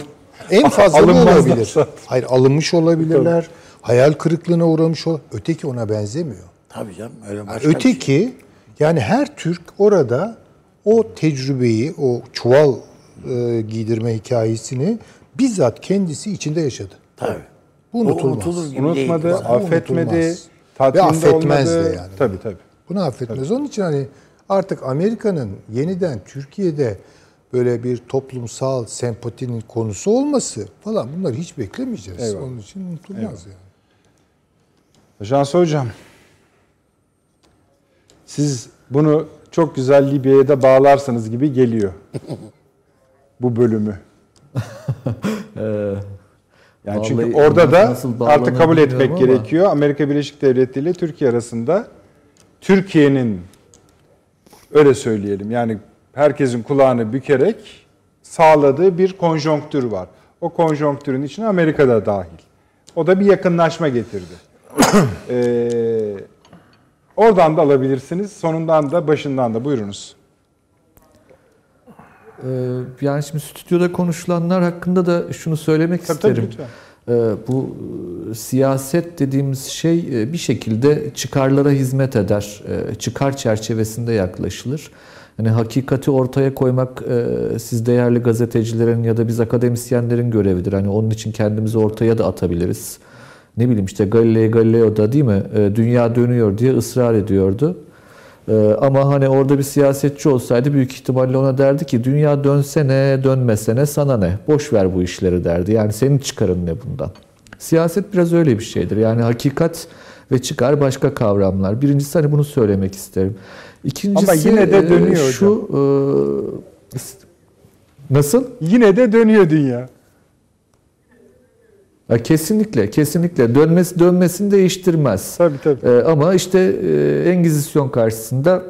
Speaker 4: En fazla olabilir. Hayır alınmış olabilirler. Hayal kırıklığına uğramış ol. Öteki ona benzemiyor.
Speaker 3: Tabii canım öyle
Speaker 4: Yani
Speaker 3: şey.
Speaker 4: öteki yani her Türk orada o tecrübeyi, o çuval e, giydirme hikayesini bizzat kendisi içinde yaşadı.
Speaker 3: Tabii.
Speaker 4: Bu unutulmaz.
Speaker 3: unutulur gibi
Speaker 1: Unutmadı,
Speaker 3: değil.
Speaker 4: Bu
Speaker 1: affetmedi, tatminde
Speaker 4: Ve affetmez
Speaker 1: olmadı.
Speaker 4: de yani.
Speaker 1: Tabii tabii.
Speaker 4: Bunu affetmez. Onun için hani artık Amerika'nın yeniden Türkiye'de böyle bir toplumsal sempatinin konusu olması falan bunları hiç beklemeyeceğiz.
Speaker 1: Eyvallah.
Speaker 4: Onun için unutulmaz yani.
Speaker 1: Cansu Hocam, siz bunu çok güzel Libya'ya da bağlarsınız gibi geliyor. Bu bölümü. Yani çünkü orada da artık kabul etmek
Speaker 2: ama-
Speaker 1: gerekiyor. Amerika Birleşik Devletleri ile Türkiye arasında Türkiye'nin öyle söyleyelim yani herkesin kulağını bükerek sağladığı bir konjonktür var. O konjonktürün içine Amerika da dahil. O da bir yakınlaşma getirdi. Ee, oradan da alabilirsiniz. Sonundan da başından da buyurunuz.
Speaker 2: Ee, yani şimdi stüdyoda konuşulanlar hakkında da şunu söylemek
Speaker 1: Tabii, tabii,
Speaker 2: isterim.
Speaker 1: lütfen.
Speaker 2: Ee, bu e, siyaset dediğimiz şey e, bir şekilde çıkarlara hizmet eder, e, çıkar çerçevesinde yaklaşılır. Hani hakikati ortaya koymak e, siz değerli gazetecilerin ya da biz akademisyenlerin görevidir. Hani onun için kendimizi ortaya da atabiliriz. Ne bileyim işte Galileo Galileo da değil mi? E, dünya dönüyor diye ısrar ediyordu. E, ama hani orada bir siyasetçi olsaydı büyük ihtimalle ona derdi ki dünya dönsene dönmesene sana ne? Boş ver bu işleri derdi. Yani senin çıkarın ne bundan? Siyaset biraz öyle bir şeydir. Yani hakikat ve çıkar başka kavramlar. Birincisi hani bunu söylemek isterim. İkincisi
Speaker 1: Ama yine de
Speaker 2: e,
Speaker 1: dönüyor
Speaker 2: şu e, nasıl?
Speaker 1: Yine de dönüyor dünya.
Speaker 2: Ya kesinlikle, kesinlikle dönmesi dönmesini değiştirmez.
Speaker 1: Tabii tabii.
Speaker 2: Ee, ama işte e, Engizisyon karşısında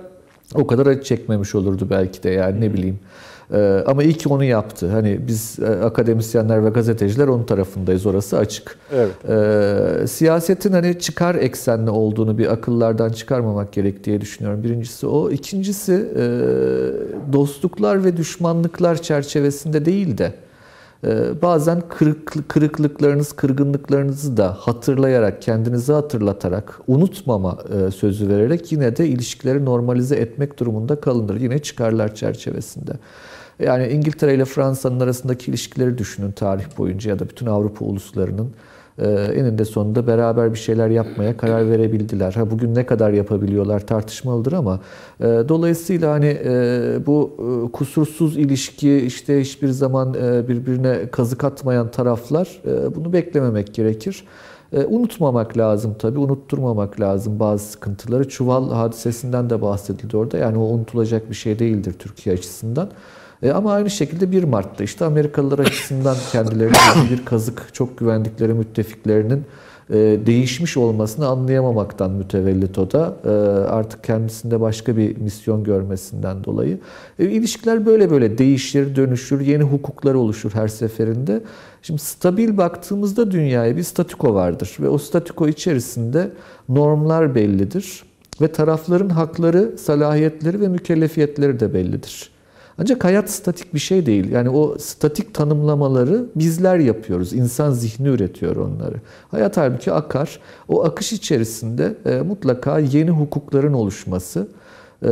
Speaker 2: o kadar acı çekmemiş olurdu belki de yani ne bileyim. Ee, ama iyi ki onu yaptı. Hani biz e, akademisyenler ve gazeteciler onun tarafındayız orası açık.
Speaker 1: Evet.
Speaker 2: Ee, siyasetin hani çıkar eksenli olduğunu bir akıllardan çıkarmamak gerek diye düşünüyorum. Birincisi o. İkincisi e, dostluklar ve düşmanlıklar çerçevesinde değil de bazen kırık, kırıklıklarınız, kırgınlıklarınızı da hatırlayarak, kendinizi hatırlatarak, unutmama e, sözü vererek yine de ilişkileri normalize etmek durumunda kalınır. Yine çıkarlar çerçevesinde. Yani İngiltere ile Fransa'nın arasındaki ilişkileri düşünün tarih boyunca ya da bütün Avrupa uluslarının eninde sonunda beraber bir şeyler yapmaya karar verebildiler. Ha bugün ne kadar yapabiliyorlar tartışmalıdır ama e, dolayısıyla hani e, bu e, kusursuz ilişki işte hiçbir zaman e, birbirine kazık atmayan taraflar e, bunu beklememek gerekir. E, unutmamak lazım tabii, unutturmamak lazım bazı sıkıntıları. Çuval hadisesinden de bahsedildi orada. Yani o unutulacak bir şey değildir Türkiye açısından. E, ama aynı şekilde 1 Mart'ta işte Amerikalılar açısından kendilerine bir kazık çok güvendikleri müttefiklerinin e, değişmiş olmasını anlayamamaktan mütevellit o da. E, artık kendisinde başka bir misyon görmesinden dolayı. E, ilişkiler böyle böyle değişir, dönüşür, yeni hukuklar oluşur her seferinde. Şimdi stabil baktığımızda dünyaya bir statiko vardır ve o statiko içerisinde normlar bellidir ve tarafların hakları, salahiyetleri ve mükellefiyetleri de bellidir. Ancak hayat statik bir şey değil. Yani o statik tanımlamaları bizler yapıyoruz. İnsan zihni üretiyor onları. Hayat halbuki akar. O akış içerisinde e, mutlaka yeni hukukların oluşması, e,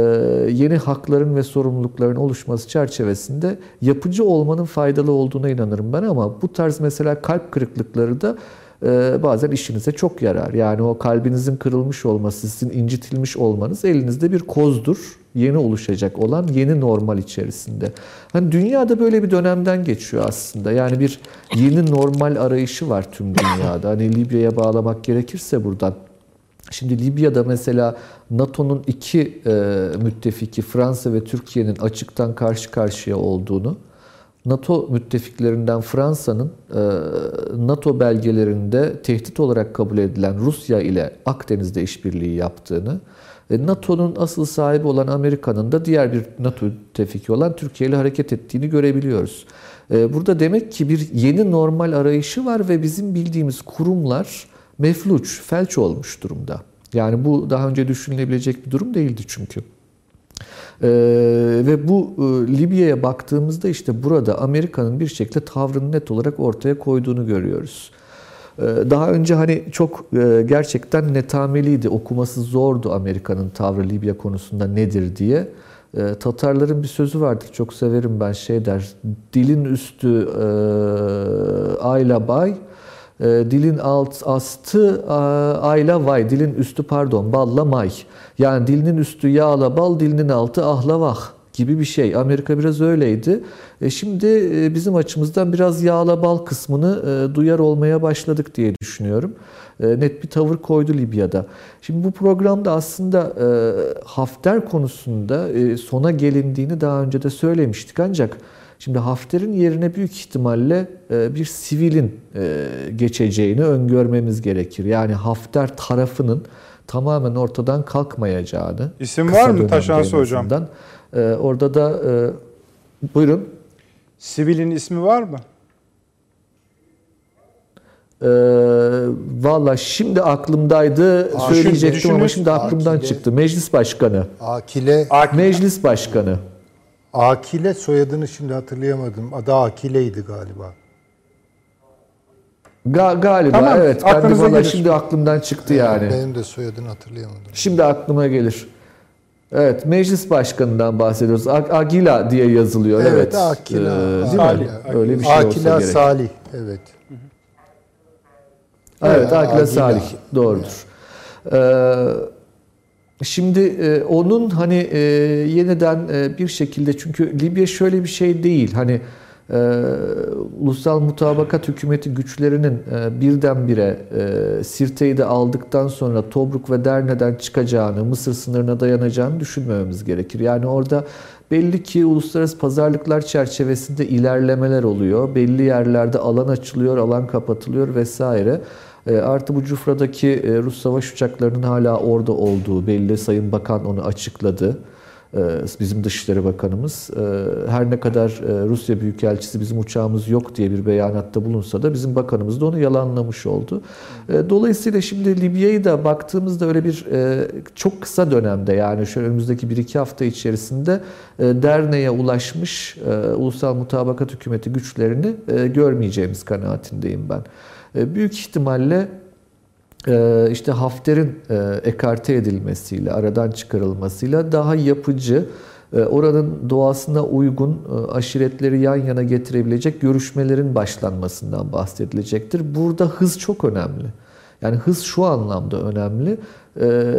Speaker 2: yeni hakların ve sorumlulukların oluşması çerçevesinde yapıcı olmanın faydalı olduğuna inanırım ben ama bu tarz mesela kalp kırıklıkları da e, bazen işinize çok yarar. Yani o kalbinizin kırılmış olması, sizin incitilmiş olmanız elinizde bir kozdur. Yeni oluşacak olan yeni normal içerisinde. Hani dünyada böyle bir dönemden geçiyor aslında. Yani bir yeni normal arayışı var tüm dünyada. Hani Libya'ya bağlamak gerekirse buradan. Şimdi Libya'da mesela NATO'nun iki e, müttefiki Fransa ve Türkiye'nin açıktan karşı karşıya olduğunu, NATO müttefiklerinden Fransa'nın e, NATO belgelerinde tehdit olarak kabul edilen Rusya ile Akdeniz'de işbirliği yaptığını, NATO'nun asıl sahibi olan Amerika'nın da diğer bir NATO müttefiki olan Türkiye ile hareket ettiğini görebiliyoruz. E, burada demek ki bir yeni normal arayışı var ve bizim bildiğimiz kurumlar mefluç, felç olmuş durumda. Yani bu daha önce düşünülebilecek bir durum değildi çünkü. Ee, ve bu e, Libya'ya baktığımızda işte burada Amerika'nın bir şekilde tavrını net olarak ortaya koyduğunu görüyoruz. Ee, daha önce hani çok e, gerçekten netameliydi, okuması zordu Amerika'nın tavrı Libya konusunda nedir diye. Ee, Tatarların bir sözü vardır, çok severim ben şey der, dilin üstü e, ayla bay, e, dilin alt astı ayla vay, dilin üstü pardon balla may. Yani dilinin üstü yağla bal, dilinin altı ahla vah gibi bir şey. Amerika biraz öyleydi. E şimdi e, bizim açımızdan biraz yağla bal kısmını e, duyar olmaya başladık diye düşünüyorum. E, net bir tavır koydu Libya'da. Şimdi bu programda aslında e, Hafter konusunda e, sona gelindiğini daha önce de söylemiştik. Ancak Şimdi Hafter'in yerine büyük ihtimalle bir sivilin geçeceğini öngörmemiz gerekir. Yani Hafter tarafının tamamen ortadan kalkmayacağını.
Speaker 1: İsim var mı Taşansı Hocam?
Speaker 2: E, orada da buyurun.
Speaker 1: Sivilin ismi var mı?
Speaker 2: Ee, Valla şimdi aklımdaydı
Speaker 4: Aa,
Speaker 2: söyleyecektim
Speaker 4: şimdi
Speaker 2: ama şimdi aklımdan
Speaker 4: Akile.
Speaker 2: çıktı. Meclis Başkanı.
Speaker 4: Akile,
Speaker 2: Meclis Başkanı.
Speaker 4: Akile soyadını şimdi hatırlayamadım. Adı Akile'ydi galiba.
Speaker 2: Ga- galiba
Speaker 1: Tamam,
Speaker 2: evet. Ben de
Speaker 1: gelir.
Speaker 2: şimdi aklımdan çıktı yani.
Speaker 4: Benim de soyadını hatırlayamadım.
Speaker 2: Şimdi aklıma gelir. Evet, meclis başkanından bahsediyoruz. Ag- Agila diye yazılıyor. Evet,
Speaker 4: Evet, Akila.
Speaker 2: Ee, değil
Speaker 1: Salih.
Speaker 2: mi? Öyle bir şey olsa
Speaker 4: Akila
Speaker 2: gerek.
Speaker 4: Salih. Evet.
Speaker 2: Evet,
Speaker 4: Evet,
Speaker 2: Akila
Speaker 4: Agila.
Speaker 2: Salih. Doğrudur. Ee, şimdi e, onun hani e, yeniden e, bir şekilde çünkü Libya şöyle bir şey değil. Hani e, ulusal mutabakat hükümeti güçlerinin e, birdenbire e, Sirte'yi de aldıktan sonra Tobruk ve Derne'den çıkacağını, Mısır sınırına dayanacağını düşünmememiz gerekir. Yani orada belli ki uluslararası pazarlıklar çerçevesinde ilerlemeler oluyor. Belli yerlerde alan açılıyor, alan kapatılıyor vesaire. E, Artı bu Cufra'daki e, Rus savaş uçaklarının hala orada olduğu belli. Sayın Bakan onu açıkladı. E, Bizim Dışişleri Bakanımız. E, Her ne kadar e, Rusya Büyükelçisi bizim uçağımız yok diye bir beyanatta bulunsa da bizim bakanımız da onu yalanlamış oldu. Dolayısıyla şimdi Libya'yı da baktığımızda öyle bir çok kısa dönemde yani şöyle önümüzdeki 1-2 hafta içerisinde derneğe ulaşmış ulusal mutabakat hükümeti güçlerini görmeyeceğimiz kanaatindeyim ben. Büyük ihtimalle işte Hafter'in e, ekarte edilmesiyle, aradan çıkarılmasıyla daha yapıcı, e, oranın doğasına uygun e, aşiretleri yan yana getirebilecek görüşmelerin başlanmasından bahsedilecektir. Burada hız çok önemli. Yani hız şu anlamda önemli. E,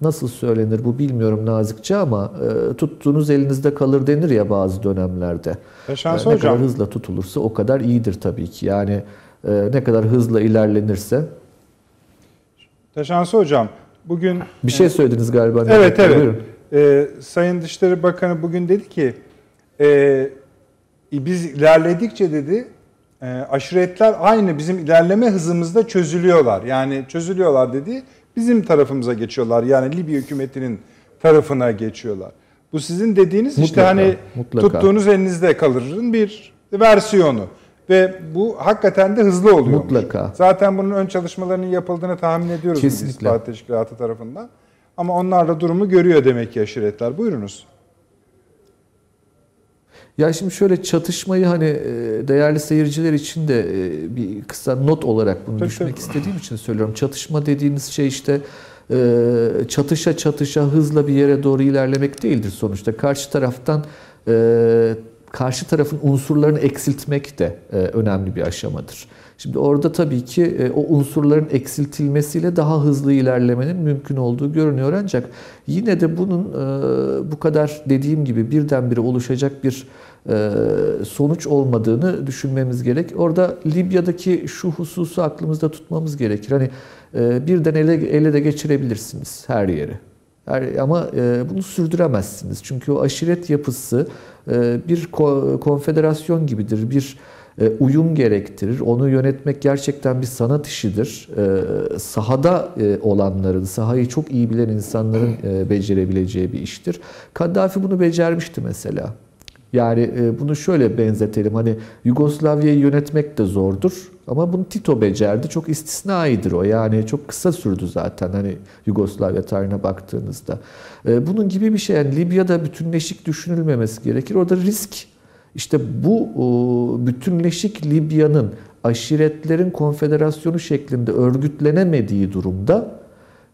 Speaker 2: Nasıl söylenir bu bilmiyorum nazikçe ama tuttuğunuz elinizde kalır denir ya bazı dönemlerde.
Speaker 1: Yaşansı
Speaker 2: E, Ne
Speaker 1: hocam.
Speaker 2: kadar hızla tutulursa o kadar iyidir tabii ki. Yani ne kadar hızla ilerlenirse.
Speaker 1: Teşansı hocam bugün
Speaker 2: Bir şey söylediniz galiba.
Speaker 1: Evet
Speaker 2: Buyurun.
Speaker 1: evet. Ee, Sayın Dışişleri Bakanı bugün dedi ki e, biz ilerledikçe dedi e, aşiretler aynı bizim ilerleme hızımızda çözülüyorlar. Yani çözülüyorlar dedi bizim tarafımıza geçiyorlar. Yani Libya hükümetinin tarafına geçiyorlar. Bu sizin dediğiniz işte
Speaker 2: Mutlaka,
Speaker 1: hani
Speaker 2: mutlaka.
Speaker 1: tuttuğunuz elinizde kalırın bir versiyonu. Ve bu hakikaten de hızlı oluyor.
Speaker 2: Mutlaka.
Speaker 1: Zaten bunun ön çalışmalarının yapıldığını tahmin ediyoruz biz
Speaker 2: Kesinlikle.
Speaker 1: İstihbarat Teşkilatı tarafından. Ama onlar da durumu görüyor demek ki aşiretler. Buyurunuz.
Speaker 2: Ya şimdi şöyle çatışmayı hani e, değerli seyirciler için de e, bir kısa not olarak bunu
Speaker 1: Tabii,
Speaker 2: düşmek
Speaker 1: tabii.
Speaker 2: istediğim için söylüyorum. Çatışma dediğimiz şey işte e, çatışa çatışa hızla bir yere doğru ilerlemek değildir sonuçta. Karşı taraftan karşı tarafın unsurlarını eksiltmek de e, önemli bir aşamadır. Şimdi orada tabii ki e, o unsurların eksiltilmesiyle daha hızlı ilerlemenin mümkün olduğu görünüyor ancak yine de bunun e, bu kadar dediğim gibi birdenbire oluşacak bir sonuç olmadığını düşünmemiz gerek. Orada Libya'daki şu hususu aklımızda tutmamız gerekir. Hani birden ele, ele de geçirebilirsiniz her yeri. Ama bunu sürdüremezsiniz. Çünkü o aşiret yapısı bir ko- konfederasyon gibidir. Bir e, uyum gerektirir. Onu yönetmek gerçekten bir sanat işidir. E, sahada e, olanların, sahayı çok iyi bilen insanların e, becerebileceği bir iştir. Kaddafi bunu becermişti mesela. Yani e, bunu şöyle benzetelim. Hani Yugoslavya'yı yönetmek de zordur. Ama bunu Tito becerdi. Çok istisnaidir o. Yani çok kısa sürdü zaten hani Yugoslavya tarihine baktığınızda. E, Bunun gibi bir şey. Yani Libya'da bütünleşik düşünülmemesi gerekir. Orada risk işte bu bütünleşik Libya'nın aşiretlerin konfederasyonu şeklinde örgütlenemediği durumda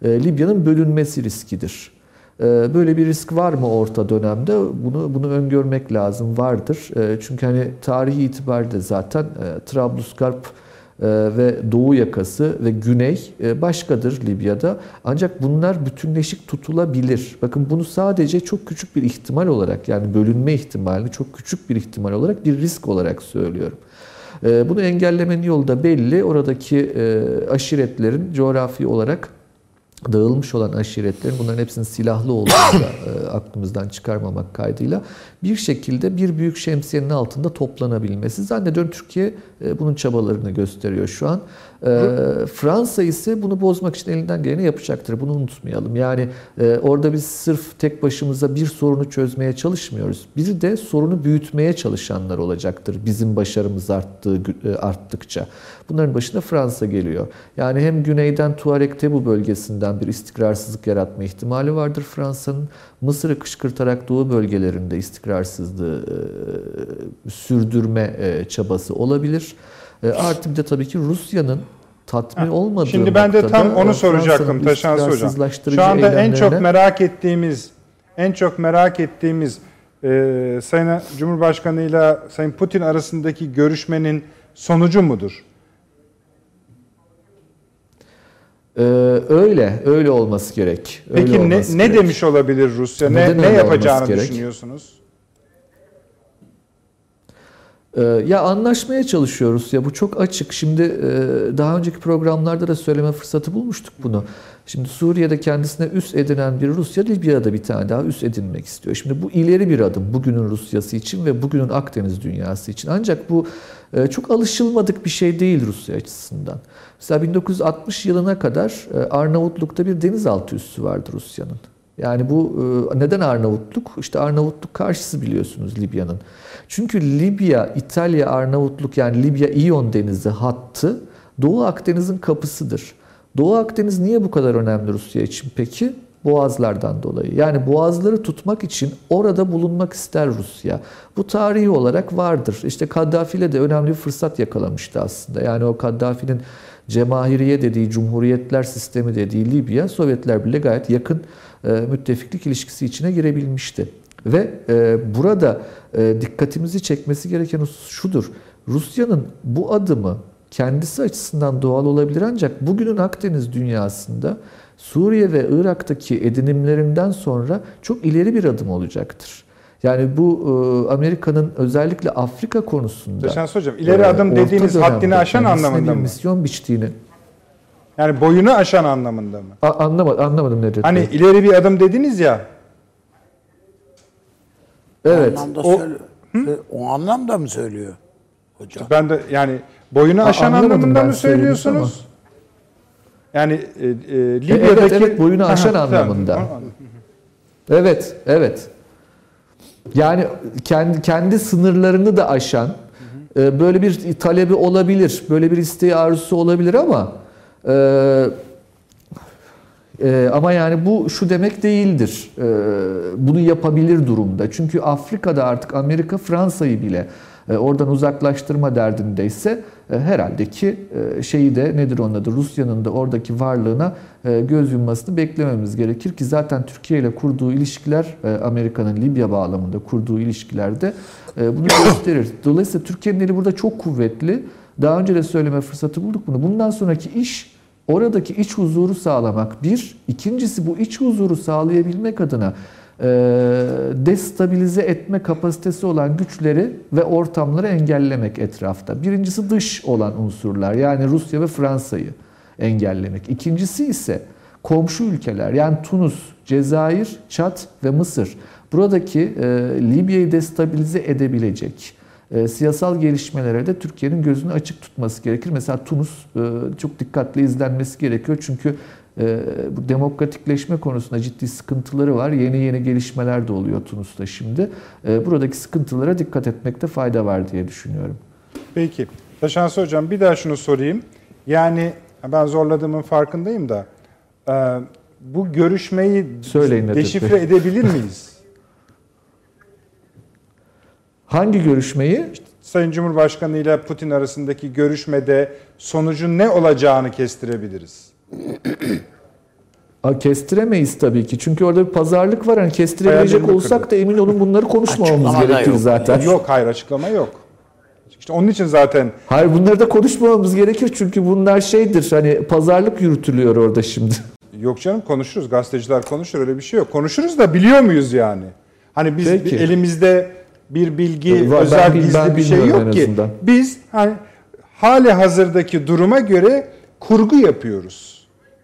Speaker 2: e, Libya'nın bölünmesi riskidir. E, Böyle bir risk var mı orta dönemde? Bunu bunu öngörmek lazım. Vardır. E, Çünkü hani tarihi itibariyle zaten e, Trablusgarp e, ve Doğu yakası ve Güney e, başkadır Libya'da. Ancak bunlar bütünleşik tutulabilir. Bakın bunu sadece çok küçük bir ihtimal olarak yani bölünme ihtimalini çok küçük bir ihtimal olarak bir risk olarak söylüyorum. E, Bunu engellemenin yolu da belli. Oradaki aşiretlerin coğrafi olarak dağılmış olan aşiretlerin bunların hepsinin silahlı olduğunu da e, aklımızdan çıkarmamak kaydıyla bir şekilde bir büyük şemsiyenin altında toplanabilmesi. Zannediyorum Türkiye e, bunun çabalarını gösteriyor şu an. E, Fransa ise bunu bozmak için elinden geleni yapacaktır. Bunu unutmayalım. Yani e, orada biz sırf tek başımıza bir sorunu çözmeye çalışmıyoruz. Bir de sorunu büyütmeye çalışanlar olacaktır. Bizim başarımız arttığı e, arttıkça. Bunların başında Fransa geliyor. Yani hem güneyden Tuareg Tebu bölgesinden bir istikrarsızlık yaratma ihtimali vardır Fransa'nın. Mısır'ı kışkırtarak doğu bölgelerinde istikrarsızlığı e, sürdürme e, çabası olabilir. E, artı bir de tabii ki Rusya'nın tatmin olmadığı
Speaker 1: Şimdi ben de tam onu soracaktım Taşansı Hocam. Şu anda en çok merak ettiğimiz en çok merak ettiğimiz e, Sayın Cumhurbaşkanı ile Sayın Putin arasındaki görüşmenin sonucu mudur?
Speaker 2: Ee, öyle, öyle olması gerek. Öyle
Speaker 1: Peki ne,
Speaker 2: olması
Speaker 1: ne
Speaker 2: gerek.
Speaker 1: demiş olabilir Rusya? Ne,
Speaker 2: Neden
Speaker 1: ne
Speaker 2: öyle
Speaker 1: yapacağını
Speaker 2: gerek?
Speaker 1: düşünüyorsunuz?
Speaker 2: Ee, Ya anlaşmaya çalışıyoruz ya bu çok açık. Şimdi e, daha önceki programlarda da söyleme fırsatı bulmuştuk bunu. Şimdi Suriye'de kendisine üs edinen bir Rusya Libya'da bir tane daha üs edinmek istiyor. Şimdi bu ileri bir adım bugünün Rusyası için ve bugünün Akdeniz dünyası için. Ancak bu e, çok alışılmadık bir şey değil Rusya açısından. Mesela 1960 yılına kadar e, Arnavutluk'ta bir denizaltı üssü vardı Rusya'nın. Yani bu e, neden Arnavutluk? İşte Arnavutluk karşısı biliyorsunuz Libya'nın. Çünkü Libya, İtalya, Arnavutluk yani Libya-İyon denizi hattı Doğu Akdeniz'in kapısıdır. Doğu Akdeniz niye bu kadar önemli Rusya için peki? Boğazlardan dolayı. Yani boğazları tutmak için orada bulunmak ister Rusya. Bu tarihi olarak vardır. İşte Kaddafi ile de önemli bir fırsat yakalamıştı aslında. Yani o Kaddafi'nin cemahiriye dediği, cumhuriyetler sistemi dediği Libya, Sovyetler bile gayet yakın e, müttefiklik ilişkisi içine girebilmişti. Ve e, burada e, dikkatimizi çekmesi gereken husus şudur. Rusya'nın bu adımı kendisi açısından doğal olabilir ancak bugünün Akdeniz dünyasında Suriye ve Irak'taki edinimlerinden sonra çok ileri bir adım olacaktır. Yani bu e, Amerika'nın özellikle Afrika konusunda
Speaker 1: Deşans Hocam ileri
Speaker 2: e,
Speaker 1: adım dediğiniz haddini aşan anlamında mı?
Speaker 2: misyon biçtiğini
Speaker 1: Yani boyunu aşan anlamında mı?
Speaker 2: A- anlamadım, anlamadım Nedret
Speaker 1: Hani
Speaker 2: Bey.
Speaker 1: ileri bir adım dediniz ya.
Speaker 2: Evet.
Speaker 3: O anlamda,
Speaker 1: O-
Speaker 3: söyle- o anlamda mı söylüyor hocam?
Speaker 1: Ben de yani boyunu
Speaker 2: A-
Speaker 1: aşan
Speaker 2: anlamadım
Speaker 1: anlamında mı söylüyorsunuz? Yani e, e,
Speaker 2: evet,
Speaker 1: Libya'daki
Speaker 2: evet, boyunu aşan anlamında. Evet, evet. Yani kendi kendi sınırlarını da aşan e, böyle bir talebi olabilir, böyle bir isteği arzusu olabilir ama e, e, ama yani bu şu demek değildir. E, bunu yapabilir durumda. Çünkü Afrika'da artık Amerika Fransa'yı bile oradan uzaklaştırma derdindeyse e, herhalde ki e, şeyi de nedir onun adı Rusya'nın da oradaki varlığına e, göz yummasını beklememiz gerekir ki zaten Türkiye ile kurduğu ilişkiler e, Amerika'nın Libya bağlamında kurduğu ilişkilerde e, bunu gösterir. Dolayısıyla Türkiye'nin eli burada çok kuvvetli. Daha önce de söyleme fırsatı bulduk bunu. Bundan sonraki iş oradaki iç huzuru sağlamak bir. İkincisi bu iç huzuru sağlayabilmek adına e, destabilize etme kapasitesi olan güçleri ve ortamları engellemek etrafta. Birincisi dış olan unsurlar yani Rusya ve Fransa'yı engellemek. İkincisi ise komşu ülkeler yani Tunus, Cezayir, Çat ve Mısır. Buradaki e, Libya'yı destabilize edebilecek e, siyasal gelişmelere de Türkiye'nin gözünü açık tutması gerekir. Mesela Tunus e, çok dikkatli izlenmesi gerekiyor çünkü e, bu demokratikleşme konusunda ciddi sıkıntıları var. Yeni yeni gelişmeler de oluyor Tunus'ta şimdi. E, buradaki sıkıntılara dikkat etmekte fayda var diye düşünüyorum.
Speaker 1: Peki. Taşansı Hocam bir daha şunu sorayım. Yani ben zorladığımın farkındayım da e, bu görüşmeyi
Speaker 2: Söyleyin
Speaker 1: deşifre
Speaker 2: Bey.
Speaker 1: edebilir miyiz?
Speaker 2: Hangi görüşmeyi?
Speaker 1: Sayın Cumhurbaşkanı ile Putin arasındaki görüşmede sonucun ne olacağını kestirebiliriz.
Speaker 2: Aa, Kestiremeyiz tabii ki. Çünkü orada bir pazarlık var. Hani kestirebilecek
Speaker 1: Hayallerini
Speaker 2: olsak da emin olun bunları konuşmamamız
Speaker 3: Açıklama da
Speaker 2: gerekir
Speaker 3: yok.
Speaker 2: zaten.
Speaker 1: Yok hayır açıklama yok. İşte onun için zaten
Speaker 2: Hayır bunları da konuşmamamız gerekir çünkü bunlar şeydir hani pazarlık yürütülüyor orada şimdi.
Speaker 1: yok canım konuşuruz. Gazeteciler konuşur öyle bir şey yok. Konuşuruz da biliyor muyuz yani? Hani biz
Speaker 2: Peki.
Speaker 1: bir elimizde bir bilgi,
Speaker 2: ben
Speaker 1: özel
Speaker 2: bil-
Speaker 1: gizli
Speaker 2: ben
Speaker 1: bir şey
Speaker 2: bilmiyorum
Speaker 1: yok ki.
Speaker 2: azından.
Speaker 1: Biz hani hali hazırdaki duruma göre kurgu yapıyoruz.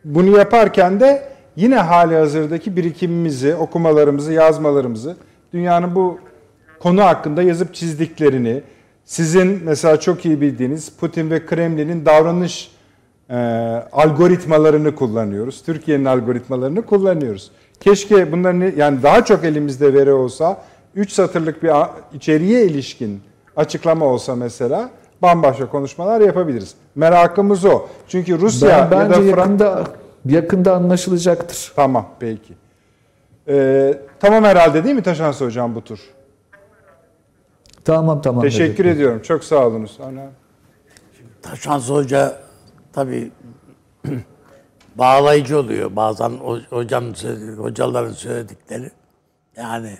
Speaker 1: Bunu yaparken de yine hali hazırdaki birikimimizi, okumalarımızı, yazmalarımızı, dünyanın bu konu hakkında yazıp çizdiklerini, sizin mesela çok iyi bildiğiniz Putin ve Kremlin'in davranış e, algoritmalarını kullanıyoruz. Türkiye'nin algoritmalarını kullanıyoruz. Keşke bunların yani daha çok elimizde veri olsa 3 satırlık bir içeriğe ilişkin açıklama olsa mesela bambaşka konuşmalar yapabiliriz. Merakımız o. Çünkü Rusya
Speaker 2: Ben,
Speaker 1: ya da
Speaker 2: bence
Speaker 1: Fransa
Speaker 2: yakında yakında anlaşılacaktır.
Speaker 1: Tamam peki. Ee, tamam herhalde değil mi Taşansı Hocam bu tur?
Speaker 2: Tamam tamam.
Speaker 1: Teşekkür
Speaker 2: Recep.
Speaker 1: ediyorum. Çok sağ olunuz. Ana.
Speaker 3: Taşans Hoca tabii bağlayıcı oluyor bazen o- hocam hocaların söyledikleri. Yani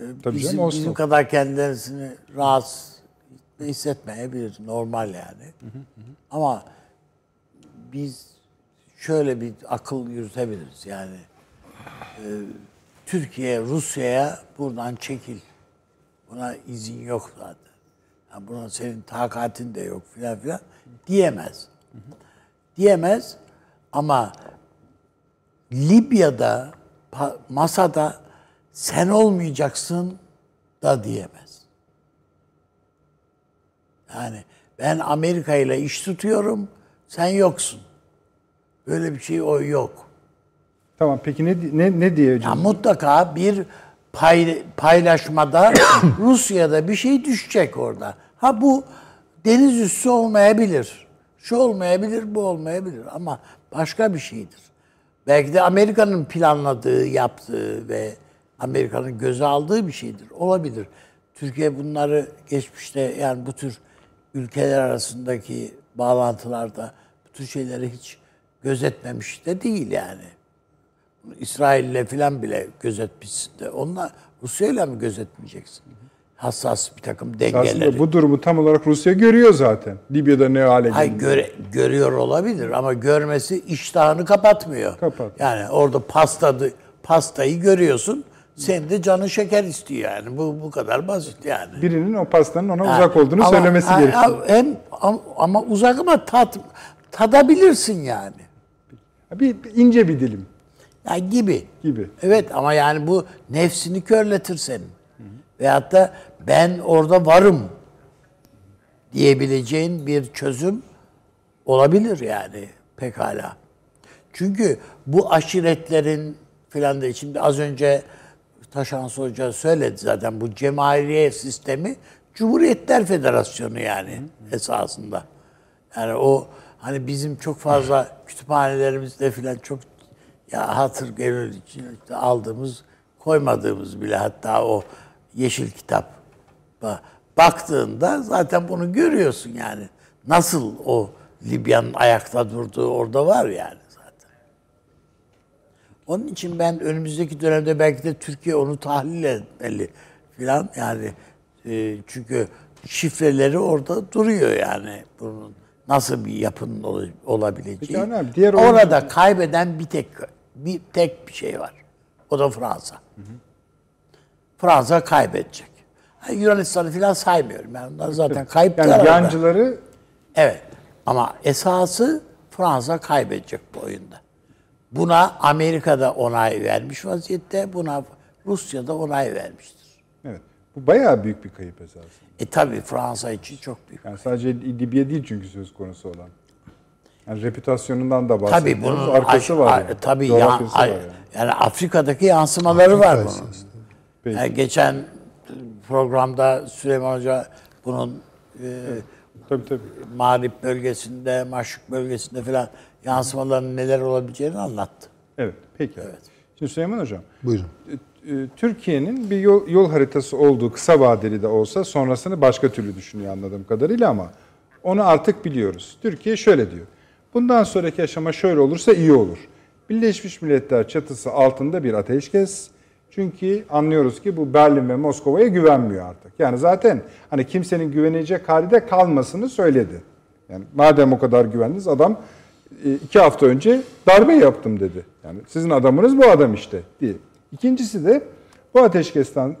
Speaker 3: e,
Speaker 1: Tabii
Speaker 3: bizim,
Speaker 1: canım,
Speaker 3: bizim kadar kendilerini rahatsız hissetmeyebilir. Normal yani. Ama biz şöyle bir akıl yürütebiliriz. Yani e, Türkiye Rusya'ya buradan çekil. Buna izin yok zaten. Yani buna senin takatin de yok filan filan diyemez. Diyemez ama Libya'da masada sen olmayacaksın da diyemez. Yani ben Amerika ile iş tutuyorum, sen yoksun. Böyle bir şey o yok.
Speaker 1: Tamam peki ne ne ne diye
Speaker 3: Ya mutlaka bir pay, paylaşmada Rusya'da bir şey düşecek orada. Ha bu deniz üssü olmayabilir. Şu olmayabilir, bu olmayabilir ama başka bir şeydir. Belki de Amerika'nın planladığı, yaptığı ve Amerika'nın göze aldığı bir şeydir. Olabilir. Türkiye bunları geçmişte yani bu tür ülkeler arasındaki bağlantılarda bu tür şeyleri hiç gözetmemiş de değil yani. İsrail'le falan bile gözetmişsin de. Onunla Rusya'yla mı gözetmeyeceksin? Hassas bir takım dengeleri.
Speaker 1: Aslında bu durumu tam olarak Rusya görüyor zaten. Libya'da ne hale geldi.
Speaker 3: göre, görüyor olabilir ama görmesi iştahını kapatmıyor.
Speaker 1: Kapat.
Speaker 3: Yani orada pastadı, pastayı görüyorsun. Senin de canın şeker istiyor yani. Bu bu kadar basit yani.
Speaker 1: Birinin o pastanın ona
Speaker 3: Ha,
Speaker 1: uzak olduğunu
Speaker 3: ama-
Speaker 1: söylemesi
Speaker 3: ha,
Speaker 1: gerekiyor.
Speaker 3: Hem ama, uzak ama tat tadabilirsin yani.
Speaker 1: Bir, bir ince bir dilim
Speaker 3: Ya gibi.
Speaker 1: gibi.
Speaker 3: Evet ama yani bu nefsini körletir senin. Veyahut da ben orada varım diyebileceğin bir çözüm olabilir yani pekala. Çünkü bu aşiretlerin filan da şimdi az önce Taşan Hoca söyledi zaten bu cemaliye sistemi Cumhuriyetler Federasyonu yani esasında. Yani o hani bizim çok fazla kütüphanelerimizde filan çok ya hatır gönül için aldığımız koymadığımız bile hatta o yeşil kitap Ba- baktığında zaten bunu görüyorsun yani. Nasıl o Libya'nın ayakta durduğu orada var yani. Onun için ben önümüzdeki dönemde belki de Türkiye onu tahlil etmeli filan yani e, çünkü şifreleri orada duruyor yani bunun nasıl bir yapının ol- olabileceği.
Speaker 1: Peki abi, diğer
Speaker 3: Orada kaybeden bir tek bir tek bir şey var. O da Fransa. Fransa kaybedecek. Ha, Yunanistan'ı falan saymıyorum. Ben onlar zaten kayıplar.
Speaker 1: Yani yancıları
Speaker 3: Evet. Ama esası Fransa kaybedecek bu oyunda. Buna Amerika'da onay vermiş vaziyette, buna Rusya'da onay vermiştir.
Speaker 1: evet. Bu bayağı büyük bir kayıp esasında.
Speaker 3: E tabi Fransa için çok büyük.
Speaker 1: Yani sadece Libya değil çünkü söz konusu olan. Yani reputasyonundan da bahsediyoruz.
Speaker 3: Tabii bunun
Speaker 1: arkası
Speaker 3: aş-
Speaker 1: var. Yani.
Speaker 3: Tabii ya,
Speaker 1: var yani.
Speaker 3: yani Afrika'daki yansımaları var
Speaker 4: Afrika
Speaker 3: bunun.
Speaker 4: esasında.
Speaker 1: Peki.
Speaker 3: Yani geçen programda Süleyman Hoca bunun e,
Speaker 1: Tabii tabii.
Speaker 3: Mağrip bölgesinde, Maşrık bölgesinde falan yansımaların neler olabileceğini anlattı.
Speaker 1: Evet. Peki. Şimdi Süleyman Hocam.
Speaker 4: Buyurun.
Speaker 1: e, e, Türkiye'nin bir yol, yol haritası olduğu kısa vadeli de olsa sonrasını başka türlü düşünüyor anladığım kadarıyla ama onu artık biliyoruz. Türkiye şöyle diyor. Bundan sonraki aşama şöyle olursa iyi olur. Birleşmiş Milletler çatısı altında bir ateşkes. Çünkü anlıyoruz ki bu Berlin ve Moskova'ya güvenmiyor artık. Yani zaten hani kimsenin güvenecek halde kalmasını söyledi. Yani madem o kadar güvendiniz adam iki hafta önce darbe yaptım dedi. Yani sizin adamınız bu adam işte diye. İkincisi de bu ateşkesten e,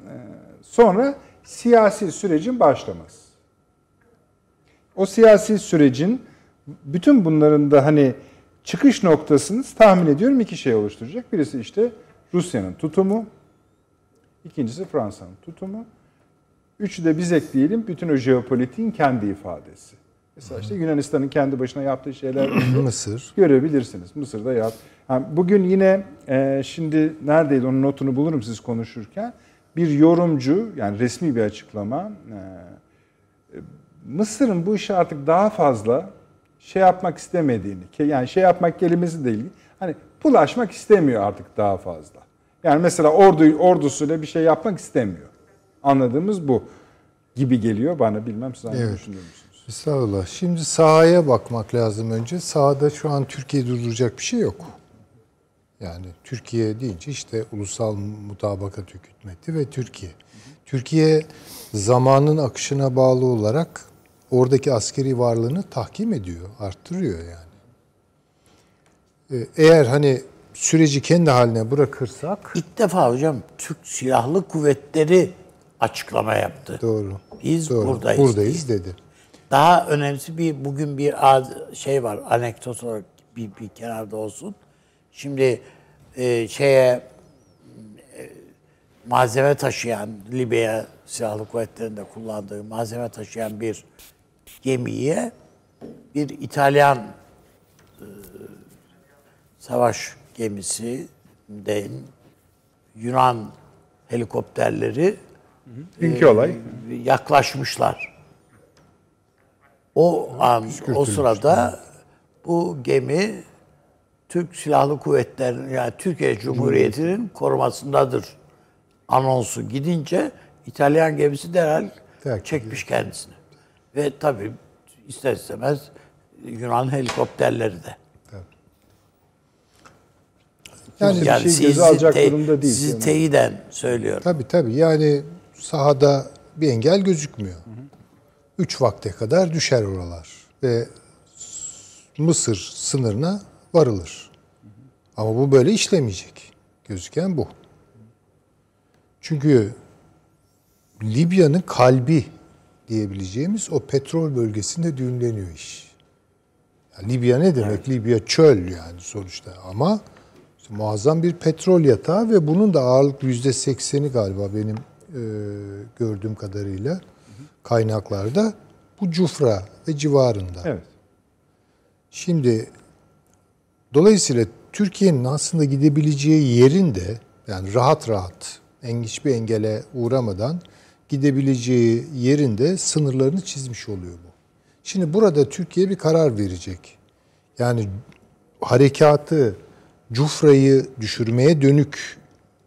Speaker 1: sonra siyasi sürecin başlaması. O siyasi sürecin bütün bunların da hani çıkış noktasını tahmin ediyorum iki şey oluşturacak. Birisi işte Rusya'nın tutumu, ikincisi Fransa'nın tutumu. Üçü de biz ekleyelim bütün o jeopolitiğin kendi ifadesi. Mesela işte Yunanistan'ın kendi başına yaptığı şeyler
Speaker 4: Mısır.
Speaker 1: görebilirsiniz. Mısır'da yap. Yani bugün yine e, şimdi neredeydi onun notunu bulurum siz konuşurken. Bir yorumcu yani resmi bir açıklama. e, Mısır'ın bu işi artık daha fazla şey yapmak istemediğini, yani şey yapmak kelimesi değil, hani bulaşmak istemiyor artık daha fazla. Yani mesela ordu ordusuyla bir şey yapmak istemiyor. Anladığımız bu gibi geliyor bana. Bilmem siz
Speaker 4: Evet.
Speaker 1: düşünüyor musunuz?
Speaker 4: Estağfurullah. Şimdi sahaya bakmak lazım önce. Sahada şu an Türkiye durduracak bir şey yok. Yani Türkiye deyince işte Ulusal Mutabakat Hükümeti ve Türkiye. Türkiye zamanın akışına bağlı olarak oradaki askeri varlığını tahkim ediyor, arttırıyor yani. Ee, Eğer hani süreci kendi haline bırakırsak
Speaker 3: İlk defa hocam Türk Silahlı Kuvvetleri açıklama yaptı.
Speaker 4: doğru.
Speaker 3: Biz
Speaker 4: doğru,
Speaker 3: buradayız.
Speaker 4: buradayız dedi.
Speaker 3: Daha önemlisi bir bugün bir az- şey var anekdot olarak bir, bir kenarda olsun. Şimdi e, şeye e, malzeme taşıyan Libya Silahlı Kuvvetleri'nde kullandığı malzeme taşıyan bir gemiye bir İtalyan e, savaş gemisinden Yunan helikopterleri
Speaker 1: Dünkü olay.
Speaker 3: yaklaşmışlar. O an, o sırada bu gemi Türk Silahlı Kuvvetleri'nin yani Türkiye Cumhuriyeti'nin korumasındadır anonsu gidince İtalyan gemisi derhal
Speaker 4: Terk
Speaker 3: çekmiş kendisini. Ve tabii ister istemez Yunan helikopterleri de.
Speaker 4: Yani
Speaker 1: bir şey göze alacak durumda değil.
Speaker 3: Sizi
Speaker 1: Yani.
Speaker 3: teyiden söylüyorum.
Speaker 4: Tabii tabii yani sahada bir engel gözükmüyor. Üç vakte kadar düşer oralar ve Mısır sınırına varılır. Ama bu böyle işlemeyecek. Gözüken bu. Çünkü Libya'nın kalbi diyebileceğimiz o petrol bölgesinde düğümleniyor iş. Ya Libya ne demek? Libya çöl yani sonuçta ama işte muazzam bir petrol yatağı ve bunun da ağırlık yüzde sekseni galiba benim e, gördüğüm kadarıyla kaynaklarda bu Cufra ve civarında.
Speaker 1: Evet.
Speaker 4: Şimdi dolayısıyla Türkiye'nin aslında gidebileceği yerin de yani rahat rahat en hiçbir engele uğramadan gidebileceği yerin de sınırlarını çizmiş oluyor bu. Şimdi burada Türkiye bir karar verecek. Yani harekatı Cufra'yı düşürmeye dönük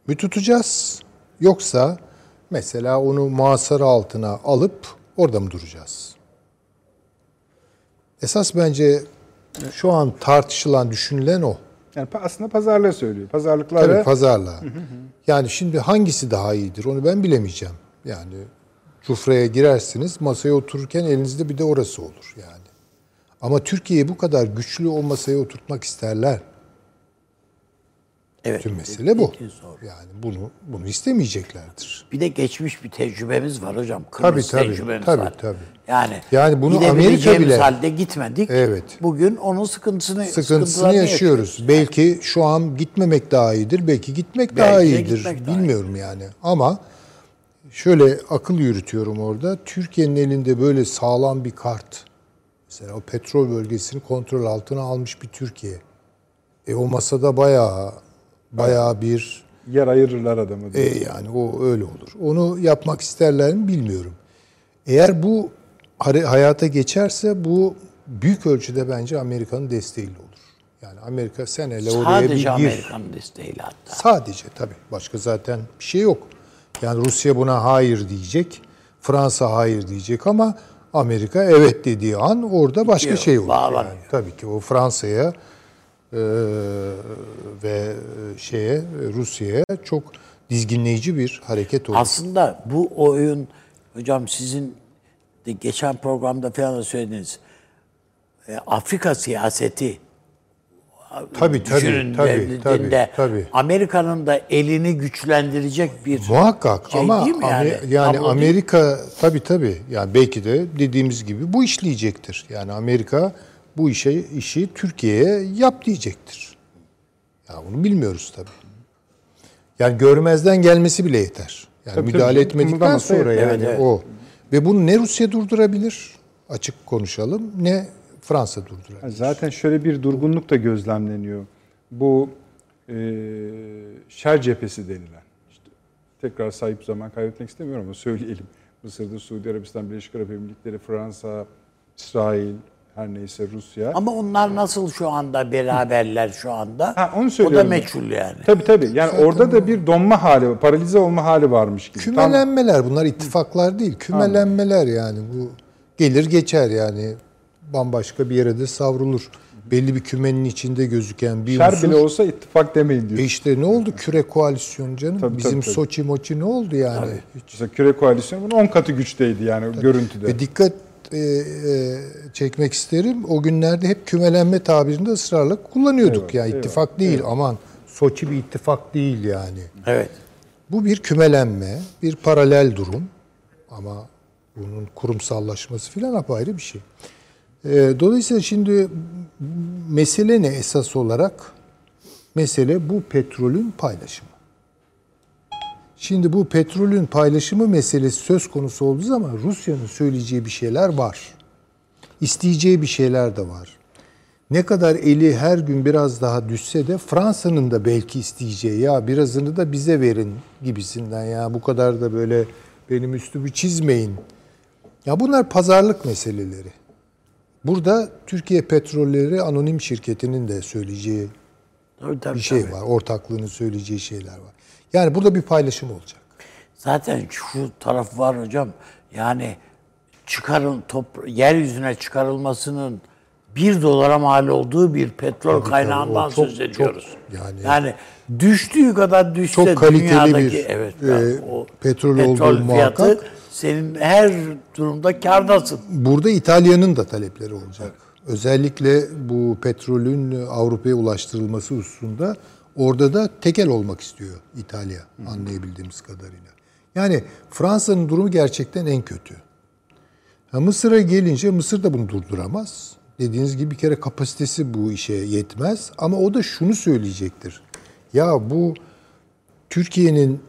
Speaker 4: mü tutacağız? Yoksa mesela onu muhasara altına alıp orada mı duracağız? Esas bence şu an tartışılan, düşünülen o.
Speaker 1: Yani aslında pazarlığı söylüyor. Pazarlıkları
Speaker 4: Tabii pazarla. Yani şimdi hangisi daha iyidir onu ben bilemeyeceğim. Yani Cufra'ya girersiniz masaya otururken elinizde bir de orası olur yani. Ama Türkiye'yi bu kadar güçlü o masaya oturtmak isterler.
Speaker 3: Evet.
Speaker 4: Tüm mesele bu. Yani bunu bunu istemeyeceklerdir.
Speaker 3: Bir de geçmiş bir tecrübemiz var hocam. Kıbrıs
Speaker 4: tabii,
Speaker 3: tecrübemiz
Speaker 4: tabii,
Speaker 3: var.
Speaker 4: tabii.
Speaker 3: Yani,
Speaker 4: Yani bunu Amerika bile-
Speaker 3: halde gitmedik.
Speaker 4: Evet.
Speaker 3: Bugün onun sıkıntısını
Speaker 4: Sıkıntısını
Speaker 3: sıkıntılarını
Speaker 4: yaşıyoruz. Belki şu an gitmemek daha iyidir, belki gitmek daha
Speaker 3: Belki de
Speaker 4: iyidir.
Speaker 3: gitmek daha
Speaker 4: Bilmiyorum yani. Ama şöyle akıl yürütüyorum orada. Türkiye'nin elinde böyle sağlam bir kart. Mesela o petrol bölgesini kontrol altına almış bir Türkiye. E o masada bayağı bayağı bir
Speaker 1: yer ayırırlar adamı.
Speaker 4: e, yani o öyle olur. Onu yapmak isterler mi bilmiyorum. Eğer bu hayata geçerse bu büyük ölçüde bence Amerika'nın desteğiyle olur. Yani Amerika sen hele oraya bir
Speaker 3: Sadece
Speaker 4: gir.
Speaker 3: Amerika'nın desteğiyle hatta.
Speaker 4: Sadece tabii. Başka zaten bir şey yok. Yani Rusya buna hayır diyecek. Fransa hayır diyecek ama Amerika evet dediği an orada başka
Speaker 3: Bitiyor,
Speaker 4: şey olur.
Speaker 3: bağlanıyor.
Speaker 4: Yani. Tabii ki o Fransa'ya e, ve şeye Rusya'ya çok dizginleyici bir hareket olur.
Speaker 3: Aslında bu oyun hocam sizin de geçen programda falan da söylediniz. E, Afrika siyaseti
Speaker 4: tabii
Speaker 3: düşünün
Speaker 4: tabii tabii. tabii.
Speaker 3: Amerika'nın da elini güçlendirecek bir
Speaker 4: Muhakkak
Speaker 3: şey
Speaker 4: ama
Speaker 3: değil mi
Speaker 4: Amer-
Speaker 3: yani?
Speaker 4: yani,
Speaker 3: Tablo değil.
Speaker 4: Amerika tabii tabii yani belki de dediğimiz gibi bu işleyecektir. Yani Amerika bu işe işi Türkiye'ye yap diyecektir. Ya bunu bilmiyoruz tabii. Yani görmezden gelmesi bile yeter. Yani
Speaker 1: Tabii,
Speaker 4: müdahale
Speaker 1: tabii.
Speaker 4: etmedikten sonra
Speaker 1: yeter.
Speaker 4: yani
Speaker 3: Evet, evet.
Speaker 4: o. Ve bunu ne Rusya durdurabilir? Açık konuşalım. Ne Fransa durdurabilir.
Speaker 1: Zaten şöyle bir durgunluk da gözlemleniyor. Bu e, şer cephesi denilen. İşte tekrar sahip zaman kaybetmek istemiyorum ama söyleyelim. Mısır'da, Suudi Arabistan, Birleşik Arap Emirlikleri, Fransa, İsrail, her neyse Rusya.
Speaker 3: Ama onlar nasıl şu anda beraberler şu anda?
Speaker 1: Ha, onu
Speaker 3: o da
Speaker 1: söylüyorum.
Speaker 3: meçhul yani.
Speaker 1: Tabii tabii. Yani orada da bir donma hali, paralize olma hali varmış gibi. Tam-
Speaker 4: Kümelenmeler bunlar ittifaklar değil. Kümelenmeler yani bu gelir geçer yani bambaşka bir yere de savrulur. belli bir kümenin içinde gözüken bir
Speaker 1: Şer
Speaker 4: unsur.
Speaker 1: bile olsa ittifak demeyin diyor.
Speaker 4: E işte ne oldu küre koalisyonu canım?
Speaker 1: Tabii,
Speaker 4: Bizim
Speaker 1: tabii, tabii.
Speaker 4: Soçi moçi ne oldu yani? Hiç-
Speaker 1: İşte küre koalisyonu bunun 10 katı güçteydi yani görüntüde.
Speaker 4: Ve dikkat e, e, çekmek isterim. O günlerde hep kümelenme tabirini de ısrarla kullanıyorduk.
Speaker 1: Eyvallah,
Speaker 4: ya
Speaker 1: eyvallah,
Speaker 4: ittifak değil aman Soçi bir ittifak değil yani.
Speaker 3: Evet.
Speaker 4: Bu bir kümelenme, bir paralel durum ama bunun kurumsallaşması filan apayrı bir şey. Ee, dolayısıyla şimdi mesele ne esas olarak? Mesele bu petrolün paylaşımı. Şimdi bu petrolün paylaşımı meselesi söz konusu olduğu zaman Rusya'nın söyleyeceği bir şeyler var. İsteyeceği bir şeyler de var. Ne kadar eli her gün biraz daha düşse de Fransa'nın da belki isteyeceği ya birazını da bize verin gibisinden ya bu kadar da böyle benim üstümü çizmeyin. Ya bunlar pazarlık meseleleri. Burada Türkiye Petrolleri Anonim Şirketi'nin de söyleyeceği
Speaker 3: Tabii, tabii,
Speaker 4: bir şey
Speaker 3: tabii.
Speaker 4: var. Ortaklığının söyleyeceği şeyler var. Yani burada bir paylaşım olacak.
Speaker 3: Zaten şu taraf var hocam. Yani çıkarın top yeryüzüne çıkarılmasının bir dolara mal olduğu bir petrol
Speaker 4: Tabii,
Speaker 3: kaynağından
Speaker 4: tabii. Çok-
Speaker 3: söz ediyoruz.
Speaker 4: çok yani-
Speaker 3: yani düştüğü kadar düşse
Speaker 4: Çok kaliteli
Speaker 3: dünyadaki
Speaker 4: bir,
Speaker 3: evet
Speaker 4: e,
Speaker 3: yani o
Speaker 4: petrol
Speaker 3: petrol
Speaker 4: olduğu
Speaker 3: fiyatı
Speaker 4: muhakkak.
Speaker 3: senin her durumda kârdasın.
Speaker 4: Burada İtalya'nın da talepleri olacak. Özellikle bu petrolün Avrupa'ya ulaştırılması hususunda orada da tekel olmak istiyor İtalya anlayabildiğimiz kadarıyla. Yani Fransa'nın durumu gerçekten en kötü. Ha, Mısır'a gelince Mısır da bunu durduramaz. Dediğiniz gibi bir kere kapasitesi bu işe yetmez. Ama o da şunu söyleyecektir. Ya bu Türkiye'nin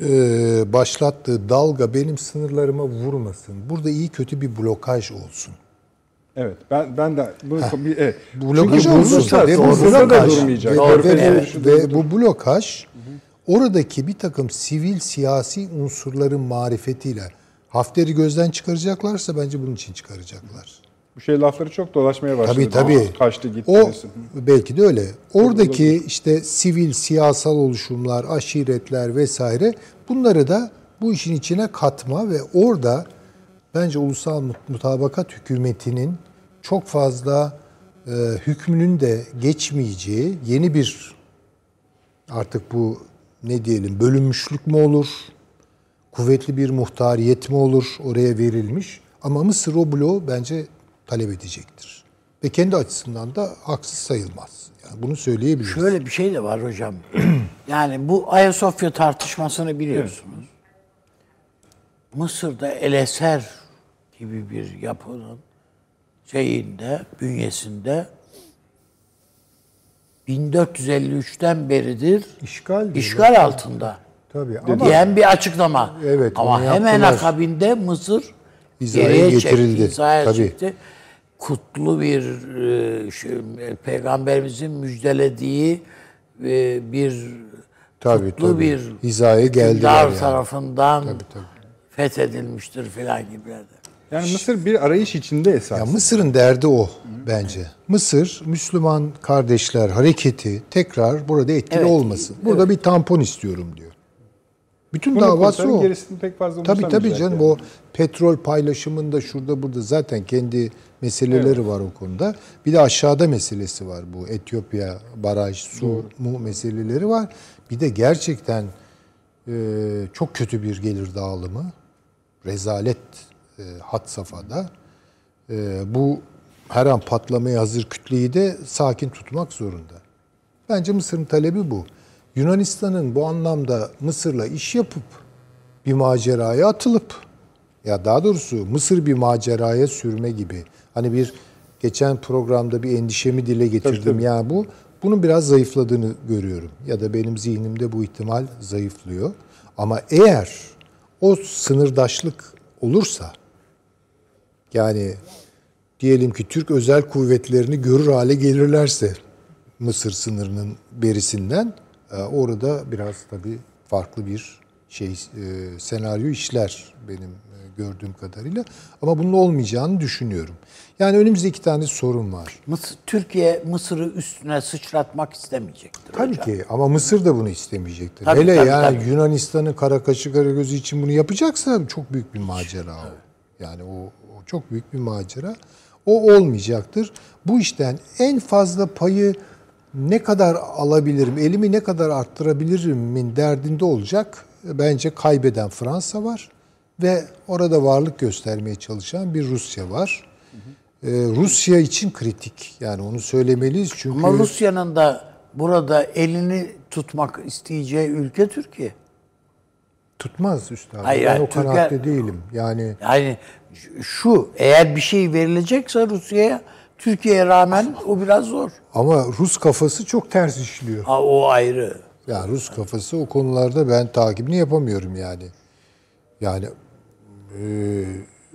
Speaker 4: e, başlattığı dalga benim sınırlarıma vurmasın. Burada iyi kötü bir blokaj olsun.
Speaker 1: Evet ben ben de bu bir evet.
Speaker 4: Blokaj.
Speaker 1: Bursa,
Speaker 4: Ve bu blokaj-
Speaker 1: durmayacak.
Speaker 4: Ve, ve- ve
Speaker 1: durdu.
Speaker 4: bu blokaj oradaki bir takım sivil siyasi unsurların marifetiyle Hafter'i gözden çıkaracaklarsa bence bunun için çıkaracaklar.
Speaker 1: Bu şey lafları çok dolaşmaya başladı.
Speaker 4: Tabii tabii.
Speaker 1: Kaçtı gitti.
Speaker 4: O
Speaker 1: desin.
Speaker 4: belki de öyle. Oradaki işte sivil siyasal oluşumlar, aşiretler vesaire bunları da bu işin içine katma ve orada bence ulusal mut- mutabakat hükümetinin çok fazla e, hükmünün de geçmeyeceği yeni bir artık bu ne diyelim bölünmüşlük mü olur? Kuvvetli bir muhtariyet mi olur oraya verilmiş? Ama Mısır o bloğu bence talep edecektir. Ve kendi açısından da haksız sayılmaz. Yani bunu söyleyebiliriz.
Speaker 3: Şöyle bir şey de var hocam. yani bu Ayasofya tartışmasını biliyorsunuz. Mısır'da El Eser gibi bir yapının şeyinde, bünyesinde 1453'ten beridir
Speaker 4: İşgal
Speaker 3: işgal altında.
Speaker 4: Tabii ama
Speaker 3: diyen bir açıklama.
Speaker 4: Evet,
Speaker 3: Ama hemen
Speaker 4: yaptılar.
Speaker 3: akabinde Mısır geriye
Speaker 4: getirildi.
Speaker 3: çekti,
Speaker 4: Tabii.
Speaker 3: çekti. Kutlu bir şey, peygamberimizin müjdelediği e, bir
Speaker 4: Tabii,
Speaker 3: kutlu
Speaker 4: tabii.
Speaker 3: bir
Speaker 4: Hizaya geldiler
Speaker 3: hükümdar
Speaker 4: yani.
Speaker 3: tarafından
Speaker 4: Tabii, tabii.
Speaker 3: fethedilmiştir filan gibilerde.
Speaker 1: Yani Mısır bir arayış içinde esas.
Speaker 4: ya Mısır'ın derdi o bence. Mısır Müslüman kardeşler hareketi tekrar burada etkili
Speaker 3: Evet,
Speaker 4: olmasın. Burada bir tampon istiyorum diyor. Bütün
Speaker 1: Bunu
Speaker 4: davası o.
Speaker 1: gerisini pek fazla
Speaker 4: Tabii tabii canım
Speaker 1: yani.
Speaker 4: o petrol paylaşımında şurada burada zaten kendi meseleleri var o konuda. Bir de aşağıda meselesi var bu Etiyopya baraj su mu meseleleri var. Bir de gerçekten e, çok kötü bir gelir dağılımı. Rezalet e, had safhada. E, bu her an patlamaya hazır kütleyi de sakin tutmak zorunda. Bence Mısır'ın talebi bu. Yunanistan'ın bu anlamda Mısır'la iş yapıp bir maceraya atılıp ya daha doğrusu Mısır bir maceraya sürme gibi. Hani bir geçen programda bir endişemi dile getirdim.
Speaker 1: tabii.
Speaker 4: Ya bu bunun biraz zayıfladığını görüyorum. Ya da benim zihnimde bu ihtimal zayıflıyor. Ama eğer o sınırdaşlık olursa yani diyelim ki Türk özel kuvvetlerini görür hale gelirlerse Mısır sınırının berisinden e, orada biraz tabii farklı bir şey e, senaryo işler benim e, gördüğüm kadarıyla ama bunun olmayacağını düşünüyorum. Yani önümüzde iki tane sorun var.
Speaker 3: Mısır, Türkiye Mısır'ı üstüne sıçratmak istemeyecektir
Speaker 4: Tabii
Speaker 3: hocam.
Speaker 4: ki ama Mısır da bunu istemeyecektir.
Speaker 3: Tabii,
Speaker 4: Hele
Speaker 3: tabii,
Speaker 4: yani
Speaker 3: tabii.
Speaker 4: Yunanistan'ın kara kaşı kara gözü için bunu yapacaksa çok büyük bir macera o. Yani o, o çok büyük bir macera. O olmayacaktır. Bu işten en fazla payı ne kadar alabilirim, elimi ne kadar arttırabilirimin derdinde olacak. Bence kaybeden Fransa var ve orada varlık göstermeye çalışan bir Rusya var. Ee, Rusya için kritik. Yani onu söylemeliyiz çünkü
Speaker 3: Ama Rusya'nın da burada elini tutmak isteyeceği ülke Türkiye.
Speaker 4: Tutmaz üstadım.
Speaker 3: Hayır,
Speaker 4: ben o kanaatte
Speaker 3: Türkler-
Speaker 4: değilim. Yani
Speaker 3: Yani şu eğer bir şey verilecekse Rusya'ya Türkiye'ye rağmen o biraz zor.
Speaker 4: ama Rus kafası çok ters işliyor.
Speaker 3: Ha, o ayrı.
Speaker 4: Yani Rus kafası o konularda ben takibini yapamıyorum yani. Yani e,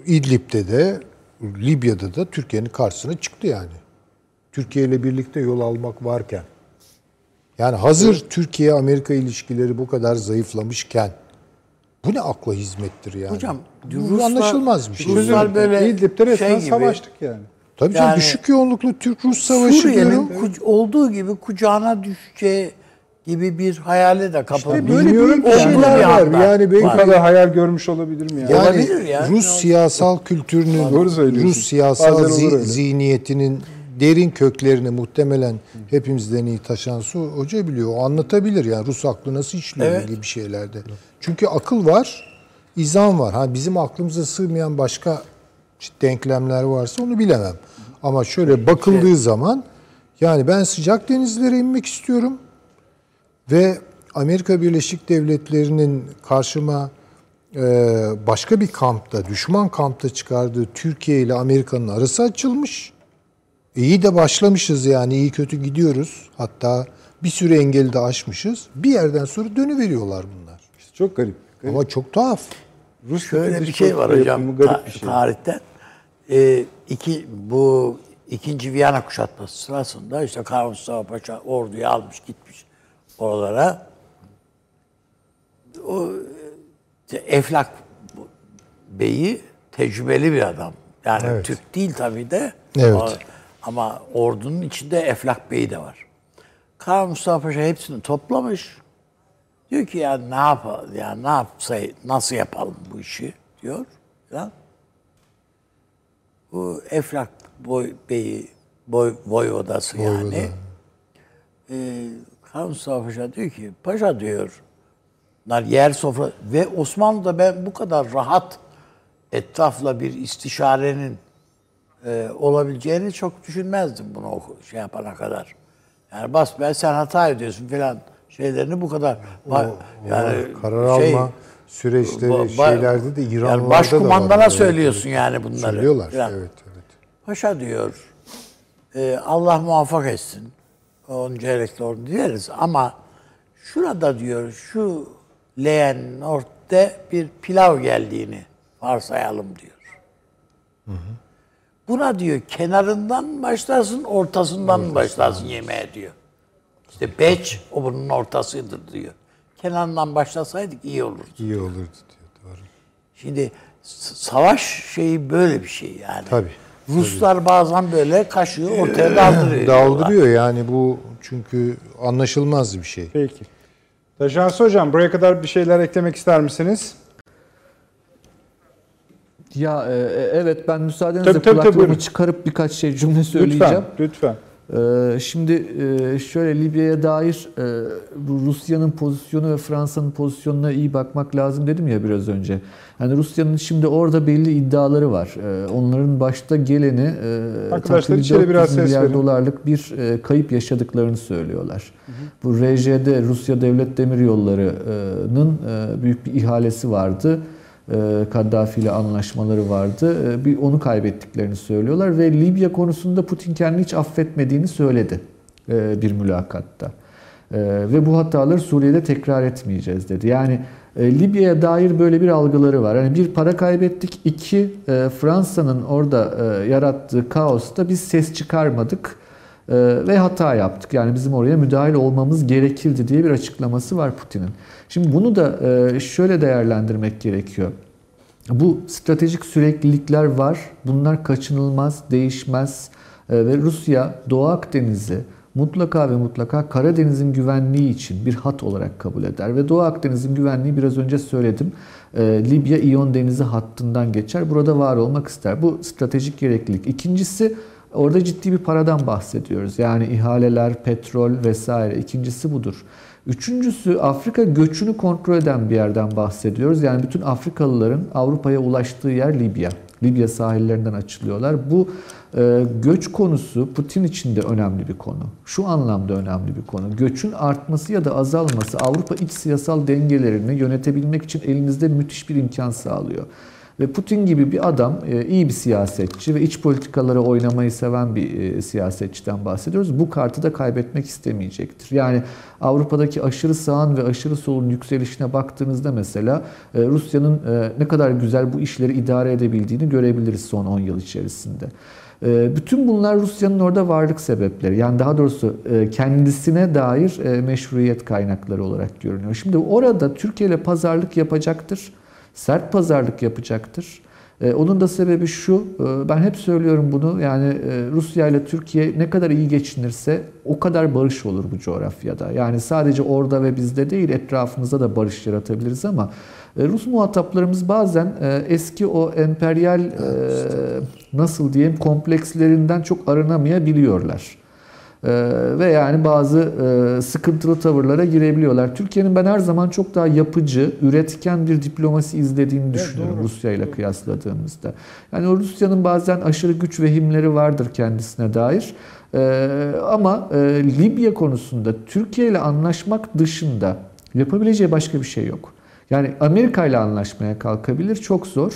Speaker 4: İdlib'de de Libya'da da Türkiye'nin karşısına çıktı yani. Türkiye ile birlikte yol almak varken. Yani hazır Türkiye-Amerika ilişkileri bu kadar zayıflamışken bu ne akla hizmettir yani?
Speaker 3: Hocam,
Speaker 4: bu
Speaker 3: Ruslar-
Speaker 4: anlaşılmaz bir şey.
Speaker 3: Ruslar böyle
Speaker 1: İdlib'de resmen
Speaker 3: şey gibi-
Speaker 1: savaştık yani.
Speaker 4: Tabii canım
Speaker 3: yani-
Speaker 4: düşük yoğunluklu Türk-Rus savaşı
Speaker 3: Suriye'nin olduğu gibi kucağına düşeceği gibi bir hayale de kapılmış.
Speaker 4: İşte böyle
Speaker 1: Bilmiyorum yani.
Speaker 4: şeyler
Speaker 3: bir
Speaker 4: var.
Speaker 3: anda
Speaker 4: Yani belki
Speaker 1: Bu kadar hayal görmüş olabilir mi yani?
Speaker 4: Yani
Speaker 3: Olabilir ya.
Speaker 4: Rus siyasal kültürünün,
Speaker 1: Doğru.
Speaker 4: Rus siyasal zi- zihniyetinin derin köklerini muhtemelen hepimizden iyi taşan su hoca biliyor. O anlatabilir yani Rus aklı nasıl işliyor
Speaker 3: Evet.
Speaker 4: gibi şeylerde. Çünkü akıl var, izan var. Ha bizim aklımıza sığmayan başka denklemler varsa onu bilemem. Ama şöyle bakıldığı zaman yani ben sıcak denizlere inmek istiyorum ve Amerika Birleşik Devletleri'nin karşıma e, başka bir kampta, düşman kampta çıkardığı Türkiye ile Amerika'nın arası açılmış. İyi de başlamışız yani iyi kötü gidiyoruz. Hatta bir sürü engeli de aşmışız. Bir yerden sonra dönüveriyorlar bunlar.
Speaker 1: İşte çok garip.
Speaker 4: Ama çok tuhaf.
Speaker 1: Rus
Speaker 3: Şöyle bir şey var hocam
Speaker 1: garip
Speaker 3: ta-
Speaker 1: bir şey.
Speaker 3: tarihten. Ee, iki, bu ikinci Viyana kuşatması sırasında işte Karl Mustafa Paşa orduyu almış gitmiş oralara. O e, Eflak Bey'i tecrübeli bir adam. Yani
Speaker 4: Evet.
Speaker 3: Türk değil tabii de.
Speaker 4: Evet.
Speaker 3: O- ama ordunun içinde Eflak Bey de var. Karl Mustafa Paşa hepsini toplamış. Diyor ki ya ne yapalım ya ne yapsay nasıl yapalım bu işi diyor. Ya. Bu Eflak boy, beyi boy, boy odası yani. Ee, Karl Mustafa Paşa diyor ki paşa diyor bunlar yer sofra ve Osmanlı'da ben bu kadar rahat etrafla bir istişarenin e, olabileceğini çok düşünmezdim bunu şey yapana kadar. Yani bas ben sen hata ediyorsun falan şeylerini bu kadar ba- yani
Speaker 4: Karar
Speaker 3: şey,
Speaker 4: alma süreçleri,
Speaker 3: ba-
Speaker 4: şeylerde de İranlılarda
Speaker 3: yani
Speaker 4: da var.
Speaker 3: başkumandana
Speaker 4: Evet,
Speaker 3: söylüyorsun yani bunları.
Speaker 4: Söylüyorlar.
Speaker 3: falan.
Speaker 4: Evet, evet.
Speaker 3: Paşa diyor, e, Allah muvaffak etsin. Onun çeyrekli ordu dileriz ama şurada diyor şu leğenin ortada bir pilav geldiğini varsayalım diyor. Buna diyor kenarından mı başlarsın, ortasından mı başlarsın yemeğe diyor. İşte beç o bunun ortasıdır diyor. Kenarından başlasaydık iyi olurdu.
Speaker 4: İyi olurdu diyor. Doğru.
Speaker 3: Şimdi savaş şeyi böyle bir şey yani.
Speaker 4: Tabii.
Speaker 3: Ruslar bazen böyle kaşığı ortaya daldırıyor.
Speaker 4: Daldırıyor yani bu çünkü anlaşılmaz bir şey.
Speaker 1: Peki. Taşansı Hocam buraya kadar bir şeyler eklemek ister misiniz?
Speaker 2: Ya e, e, evet ben müsaadenizle
Speaker 1: Tabii, tabii, tabii,
Speaker 2: kulaklığımı çıkarıp birkaç şey cümle söyleyeceğim.
Speaker 1: Lütfen, lütfen.
Speaker 2: Ee, Şimdi e, şöyle Libya'ya dair e, Rusya'nın pozisyonu ve Fransa'nın pozisyonuna iyi bakmak lazım dedim ya biraz önce. Yani Rusya'nın şimdi orada belli iddiaları var. E, Onların başta geleni e,
Speaker 1: Arkadaşlar içeri biraz
Speaker 2: 400
Speaker 1: ses
Speaker 2: milyar
Speaker 1: verin.
Speaker 2: dolarlık bir kayıp yaşadıklarını söylüyorlar. Bu RJ'de Rusya Devlet Demiryolları'nın büyük bir ihalesi vardı. E, Kaddafi ile anlaşmaları vardı. E, Bir onu kaybettiklerini söylüyorlar ve Libya konusunda Putin kendini hiç affetmediğini söyledi e, bir mülakatta. E, Ve bu hataları Suriye'de tekrar etmeyeceğiz dedi. Yani e, Libya'ya dair böyle bir algıları var. Yani bir para kaybettik, iki e, Fransa'nın orada e, yarattığı kaosta biz ses çıkarmadık. Ee, ve hata yaptık. Yani bizim oraya müdahil olmamız gerekirdi diye bir açıklaması var Putin'in. Şimdi bunu da e, şöyle değerlendirmek gerekiyor. Bu stratejik süreklilikler var. Bunlar kaçınılmaz, değişmez. E, Ve Rusya Doğu Akdeniz'i mutlaka ve mutlaka Karadeniz'in güvenliği için bir hat olarak kabul eder. Ve Doğu Akdeniz'in güvenliği biraz önce söyledim. E, Libya İyon Denizi hattından geçer. Burada var olmak ister. Bu stratejik gereklilik. İkincisi orada ciddi bir paradan bahsediyoruz. Yani ihaleler, petrol vesaire. İkincisi budur. Üçüncüsü Afrika göçünü kontrol eden bir yerden bahsediyoruz. Yani bütün Afrikalıların Avrupa'ya ulaştığı yer Libya. Libya sahillerinden açılıyorlar. Bu e, göç konusu Putin için de önemli bir konu. Şu anlamda önemli bir konu. Göçün artması ya da azalması Avrupa iç siyasal dengelerini yönetebilmek için elinizde müthiş bir imkan sağlıyor. Ve Putin gibi bir adam e, iyi bir siyasetçi ve iç politikalara oynamayı seven bir e, siyasetçiden bahsediyoruz. Bu kartı da kaybetmek istemeyecektir. Yani Avrupa'daki aşırı sağın ve aşırı solun yükselişine baktığınızda mesela e, Rusya'nın ne kadar güzel bu işleri idare edebildiğini görebiliriz son 10 yıl içerisinde. Bütün bunlar Rusya'nın orada varlık sebepleri. Yani daha doğrusu kendisine dair meşruiyet kaynakları olarak görünüyor. Şimdi orada Türkiye ile pazarlık yapacaktır sert pazarlık yapacaktır. E, onun da sebebi şu, e, ben hep söylüyorum bunu, yani e, Rusya ile Türkiye ne kadar iyi geçinirse o kadar barış olur bu coğrafyada. Yani sadece orada ve bizde değil, etrafımızda da barış yaratabiliriz ama Rus muhataplarımız bazen eski o emperyal nasıl diyeyim komplekslerinden çok arınamayabiliyorlar. Ee, ve yani bazı e, sıkıntılı tavırlara girebiliyorlar. Türkiye'nin ben her zaman çok daha yapıcı, üretken bir diplomasi izlediğini düşünüyorum evet, Rusya ile kıyasladığımızda. Yani Rusya'nın bazen aşırı güç vehimleri vardır kendisine dair. Ee, ama e, Libya konusunda Türkiye ile anlaşmak dışında yapabileceği başka bir şey yok. Yani Amerika ile anlaşmaya kalkabilir, çok zor.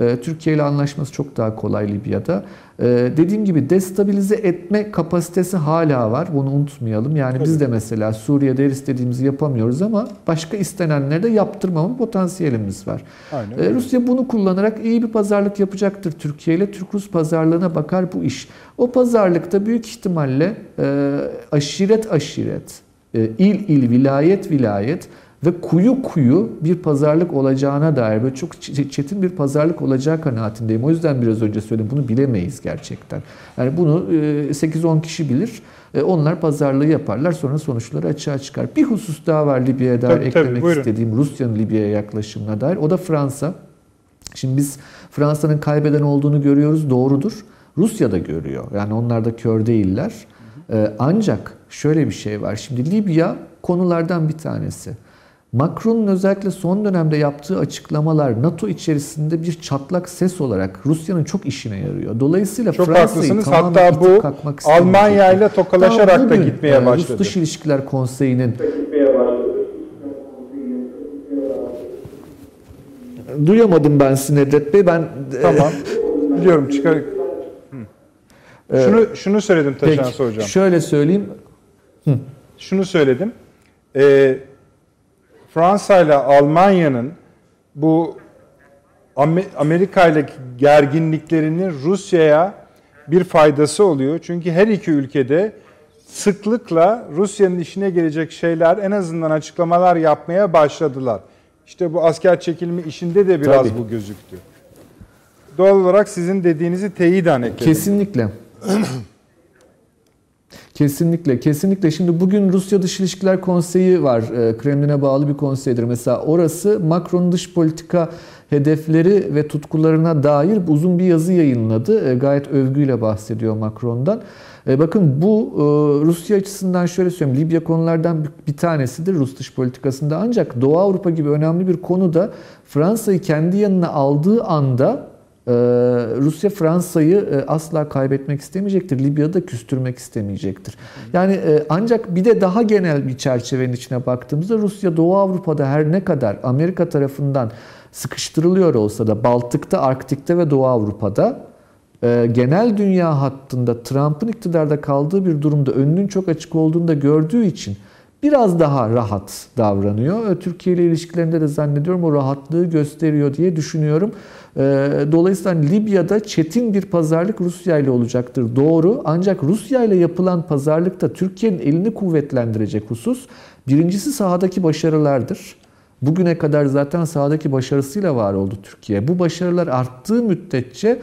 Speaker 2: Ee, Türkiye ile anlaşması çok daha kolay Libya'da. Ee, dediğim gibi destabilize etme kapasitesi hala var. Bunu unutmayalım. Yani biz de mesela Suriye'de her istediğimizi yapamıyoruz ama başka istenenleri de yaptırmama potansiyelimiz var. Aynen. Ee, Rusya bunu kullanarak iyi bir pazarlık yapacaktır Türkiye ile. Türk-Rus pazarlığına bakar bu iş. O pazarlıkta büyük ihtimalle e, aşiret aşiret, e, il il, vilayet vilayet ve kuyu kuyu bir pazarlık olacağına dair böyle çok çetin bir pazarlık olacağı kanaatindeyim. O yüzden biraz önce söyledim bunu bilemeyiz gerçekten. Yani bunu 8-10 e, kişi bilir. E, onlar pazarlığı yaparlar sonra sonuçları açığa çıkar. Bir husus daha var Libya'ya dair tabii, eklemek tabii, istediğim Rusya'nın Libya'ya yaklaşımına dair. O da Fransa. Şimdi biz Fransa'nın kaybeden olduğunu görüyoruz doğrudur. Rusya da görüyor. Yani onlar da kör değiller. Ancak şöyle bir şey var. Şimdi Libya konulardan bir tanesi. Macron'un özellikle son dönemde yaptığı açıklamalar NATO içerisinde bir çatlak ses olarak Rusya'nın çok işine yarıyor. Dolayısıyla
Speaker 1: çok
Speaker 2: Fransa'yı
Speaker 1: tamamen Hatta bu Almanya ile tokalaşarak da gitmeye e, başladı.
Speaker 2: Rus Dış İlişkiler Konseyi'nin Duyamadım ben sizi Nedret Bey. Ben
Speaker 1: e, Tamam. Biliyorum çıkar. E, şunu şunu söyledim Taşansı Hocam.
Speaker 2: Şöyle söyleyeyim.
Speaker 1: Hı. Şunu söyledim. Ee, Fransa ile Almanya'nın bu Amerika ile gerginliklerinin Rusya'ya bir faydası oluyor. Çünkü her iki ülkede sıklıkla Rusya'nın işine gelecek şeyler en azından açıklamalar yapmaya başladılar. İşte bu asker çekilme işinde de biraz Tabii. bu gözüktü. Doğal olarak sizin dediğinizi teyiden ekledim.
Speaker 2: Kesinlikle. Kesinlikle, kesinlikle. Şimdi bugün Rusya Dış İlişkiler Konseyi var. E, Kremlin'e bağlı bir konseydir. Mesela orası Macron dış politika hedefleri ve tutkularına dair uzun bir yazı yayınladı. E, gayet övgüyle bahsediyor Macron'dan. E, bakın bu Rusya açısından şöyle söyleyeyim. Libya konulardan bir tanesidir Rus dış politikasında. Ancak Doğu Avrupa gibi önemli bir konuda Fransa'yı kendi yanına aldığı anda ee, Rusya Fransa'yı e, asla kaybetmek istemeyecektir. Libya'da küstürmek istemeyecektir. Yani e, ancak bir de daha genel bir çerçevenin içine baktığımızda Rusya Doğu Avrupa'da her ne kadar Amerika tarafından sıkıştırılıyor olsa da Baltık'ta, Arktik'te ve Doğu Avrupa'da e, genel dünya hattında Trump'ın iktidarda kaldığı bir durumda önünün çok açık olduğunu da gördüğü için biraz daha rahat davranıyor. Türkiye ile ilişkilerinde de zannediyorum o rahatlığı gösteriyor diye düşünüyorum. Ee, dolayısıyla Libya'da çetin bir pazarlık Rusya ile olacaktır. Doğru. Ancak Rusya ile yapılan pazarlıkta Türkiye'nin elini kuvvetlendirecek husus birincisi sahadaki başarılardır. Bugüne kadar zaten sahadaki başarısıyla var oldu Türkiye. Bu başarılar arttığı müddetçe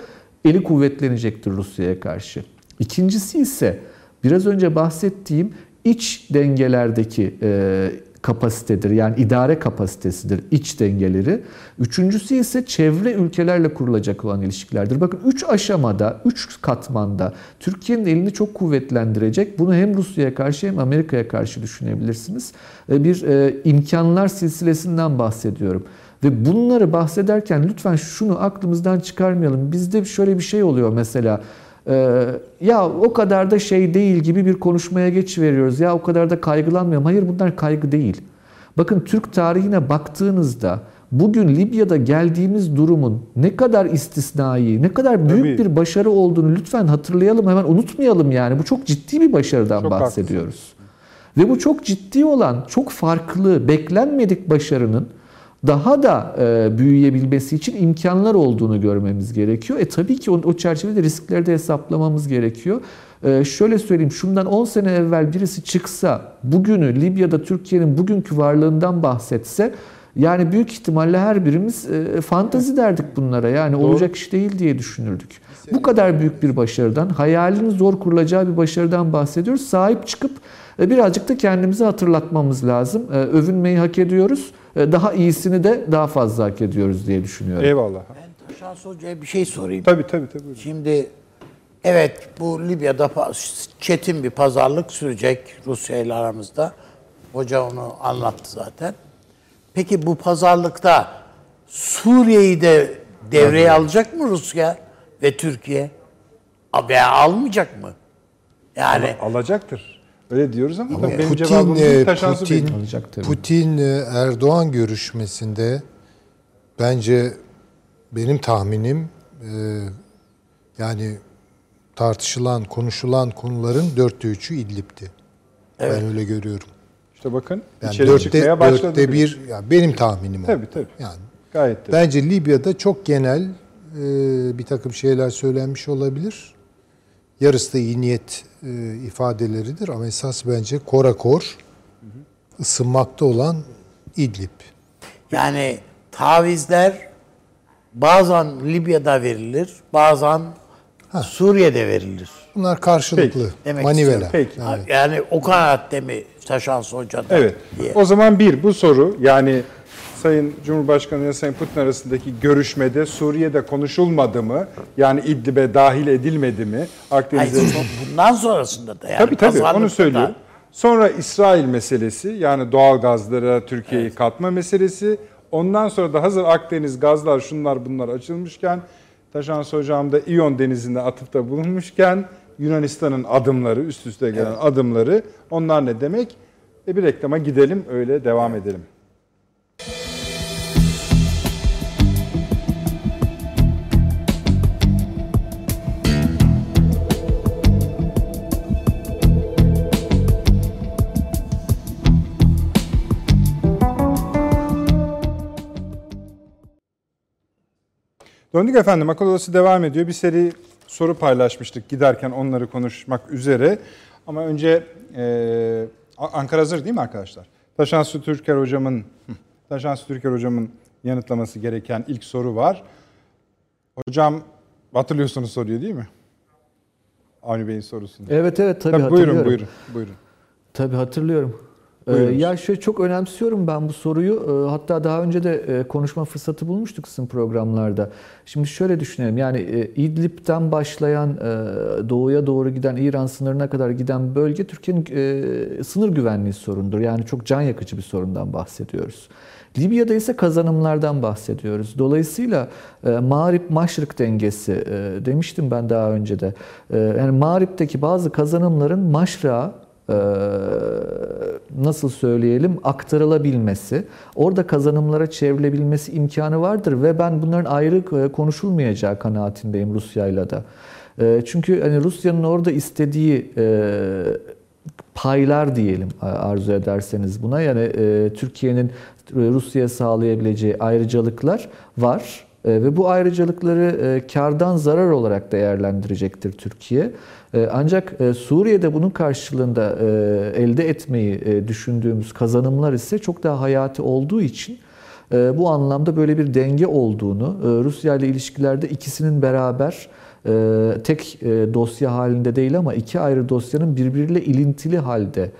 Speaker 2: eli kuvvetlenecektir Rusya'ya karşı. İkincisi ise Biraz önce bahsettiğim iç dengelerdeki e, kapasitedir. Yani idare kapasitesidir iç dengeleri. Üçüncüsü ise çevre ülkelerle kurulacak olan ilişkilerdir. Bakın üç aşamada, üç katmanda Türkiye'nin elini çok kuvvetlendirecek. Bunu hem Rusya'ya karşı hem Amerika'ya karşı düşünebilirsiniz. E, Bir e, imkanlar silsilesinden bahsediyorum. Ve bunları bahsederken lütfen şunu aklımızdan çıkarmayalım. Bizde şöyle bir şey oluyor mesela. Ee, ya o kadar da şey değil gibi bir konuşmaya geç veriyoruz. Ya o kadar da kaygılanmayalım. Hayır bunlar kaygı değil. Bakın Türk tarihine baktığınızda bugün Libya'da geldiğimiz durumun ne kadar istisnai, ne kadar büyük
Speaker 1: Tabii.
Speaker 2: bir başarı olduğunu lütfen hatırlayalım. Hemen unutmayalım yani. Bu çok ciddi bir başarıdan
Speaker 1: Çok
Speaker 2: bahsediyoruz. Ve bu çok ciddi olan, çok farklı, beklenmedik başarının daha da e, büyüyebilmesi için imkanlar olduğunu görmemiz gerekiyor. E tabii ki o, o çerçevede riskleri de hesaplamamız gerekiyor. E, şöyle söyleyeyim, şundan 10 sene evvel birisi çıksa, bugünü Libya'da Türkiye'nin bugünkü varlığından bahsetse, yani büyük ihtimalle her birimiz e, fantazi derdik bunlara. Yani olacak iş değil diye düşünürdük. Bu kadar büyük bir başarıdan, hayalin zor kurulacağı bir başarıdan bahsediyoruz. Sahip çıkıp birazcık da kendimizi hatırlatmamız lazım. E, Övünmeyi hak ediyoruz. E, Daha iyisini de daha fazla hak ediyoruz diye düşünüyorum.
Speaker 1: Eyvallah.
Speaker 3: Ben Taşan Hoca'ya bir şey sorayım.
Speaker 1: Tabii tabii tabii. buyurun.
Speaker 3: Şimdi evet bu Libya'da çetin bir pazarlık sürecek Rusya ile aramızda. Hoca onu anlattı zaten. Peki bu pazarlıkta Suriye'yi de devreye alacak mı Rusya ve Türkiye? Veya almayacak mı? Yani
Speaker 1: Alacaktır. Öyle diyoruz ama, tabii benim
Speaker 4: Putin,
Speaker 1: cevabım
Speaker 4: e,
Speaker 1: Taşansı
Speaker 4: Putin,
Speaker 1: Bey'in.
Speaker 2: Alacak tabii.
Speaker 4: Putin e, Erdoğan görüşmesinde bence benim tahminim e, yani tartışılan, konuşulan konuların dörtte üçü İdlib'ti. Ben öyle görüyorum.
Speaker 1: İşte bakın
Speaker 4: Yani
Speaker 1: içeri
Speaker 4: dörtte,
Speaker 1: çıkmaya başladı.
Speaker 4: dörtte bir, ya benim tahminim o.
Speaker 1: Tabii tabii.
Speaker 4: Yani
Speaker 1: Gayet de.
Speaker 4: bence Libya'da çok genel e, bir takım şeyler söylenmiş olabilir. Yarısı da iyi niyet e, ifadeleridir ama esas bence korakor ısınmakta olan İdlib.
Speaker 3: yani tavizler bazen Libya'da verilir, bazen Suriye'de verilir.
Speaker 4: Bunlar karşılıklı
Speaker 1: Peki.
Speaker 3: Demek istiyorum.
Speaker 1: Peki.
Speaker 4: Yani
Speaker 3: Yani o kanaatte mi Taşan Hoca'da
Speaker 1: Evet.
Speaker 3: diye.
Speaker 1: O zaman bir bu soru yani Sayın Cumhurbaşkanı ile Sayın Putin arasındaki görüşmede Suriye'de konuşulmadı mı? Yani İdlib'e dahil edilmedi mi?
Speaker 3: Hayır,
Speaker 1: Akdeniz'e
Speaker 3: bu- bundan sonrasında da yani.
Speaker 1: Tabii tabii onu söylüyorum.
Speaker 3: da-
Speaker 1: Sonra İsrail meselesi yani doğal gazlara Türkiye'yi katma meselesi. Ondan sonra da hazır Akdeniz gazlar şunlar bunlar açılmışken Taşans Hocam da İyon Denizi'nde atıfta bulunmuşken Yunanistan'ın adımları üst üste gelen adımları onlar ne demek? E bir reklama gidelim öyle devam edelim. Döndük efendim. Akıl Odası devam ediyor. Bir seri soru paylaşmıştık giderken onları konuşmak üzere. Ama önce e, Ankara hazır değil mi arkadaşlar? Taşansı Türker hocamın hı, Taşansı Türker hocamın yanıtlaması gereken ilk soru var. Hocam hatırlıyorsunuz soruyu değil mi? Avni Bey'in sorusunu.
Speaker 2: Evet evet tabii,
Speaker 1: Tabii,
Speaker 2: hatırlıyorum.
Speaker 1: buyurun buyurun buyurun.
Speaker 2: Tabii hatırlıyorum. Ee, ya şöyle çok önemsiyorum ben bu soruyu. Ee, Hatta daha önce de e, konuşma fırsatı bulmuştuk sizin programlarda. Şimdi şöyle düşünelim. Yani e, İdlib'den başlayan e, doğuya doğru giden İran sınırına kadar giden bölge Türkiye'nin sınır güvenliği sorunudur. Yani çok can yakıcı bir sorundan bahsediyoruz. Libya'da ise kazanımlardan bahsediyoruz. Dolayısıyla e, Mağrip Maşrık dengesi e, demiştim ben daha önce de. E, yani Mağrip'teki bazı kazanımların Maşrık'a nasıl söyleyelim aktarılabilmesi, orada kazanımlara çevrilebilmesi imkanı vardır ve ben bunların ayrı e, konuşulmayacağı kanaatindeyim Rusya'yla da. E, Çünkü hani Rusya'nın orada istediği e, paylar diyelim arzu ederseniz buna yani e, Türkiye'nin Rusya'ya sağlayabileceği ayrıcalıklar var. Ve bu ayrıcalıkları kardan zarar olarak değerlendirecektir Türkiye. E, Ancak e, Suriye'de bunun karşılığında e, elde etmeyi düşündüğümüz kazanımlar ise çok daha hayati olduğu için bu anlamda böyle bir denge olduğunu, Rusya ile ilişkilerde ikisinin beraber tek dosya halinde değil ama iki ayrı dosyanın birbiriyle ilintili halde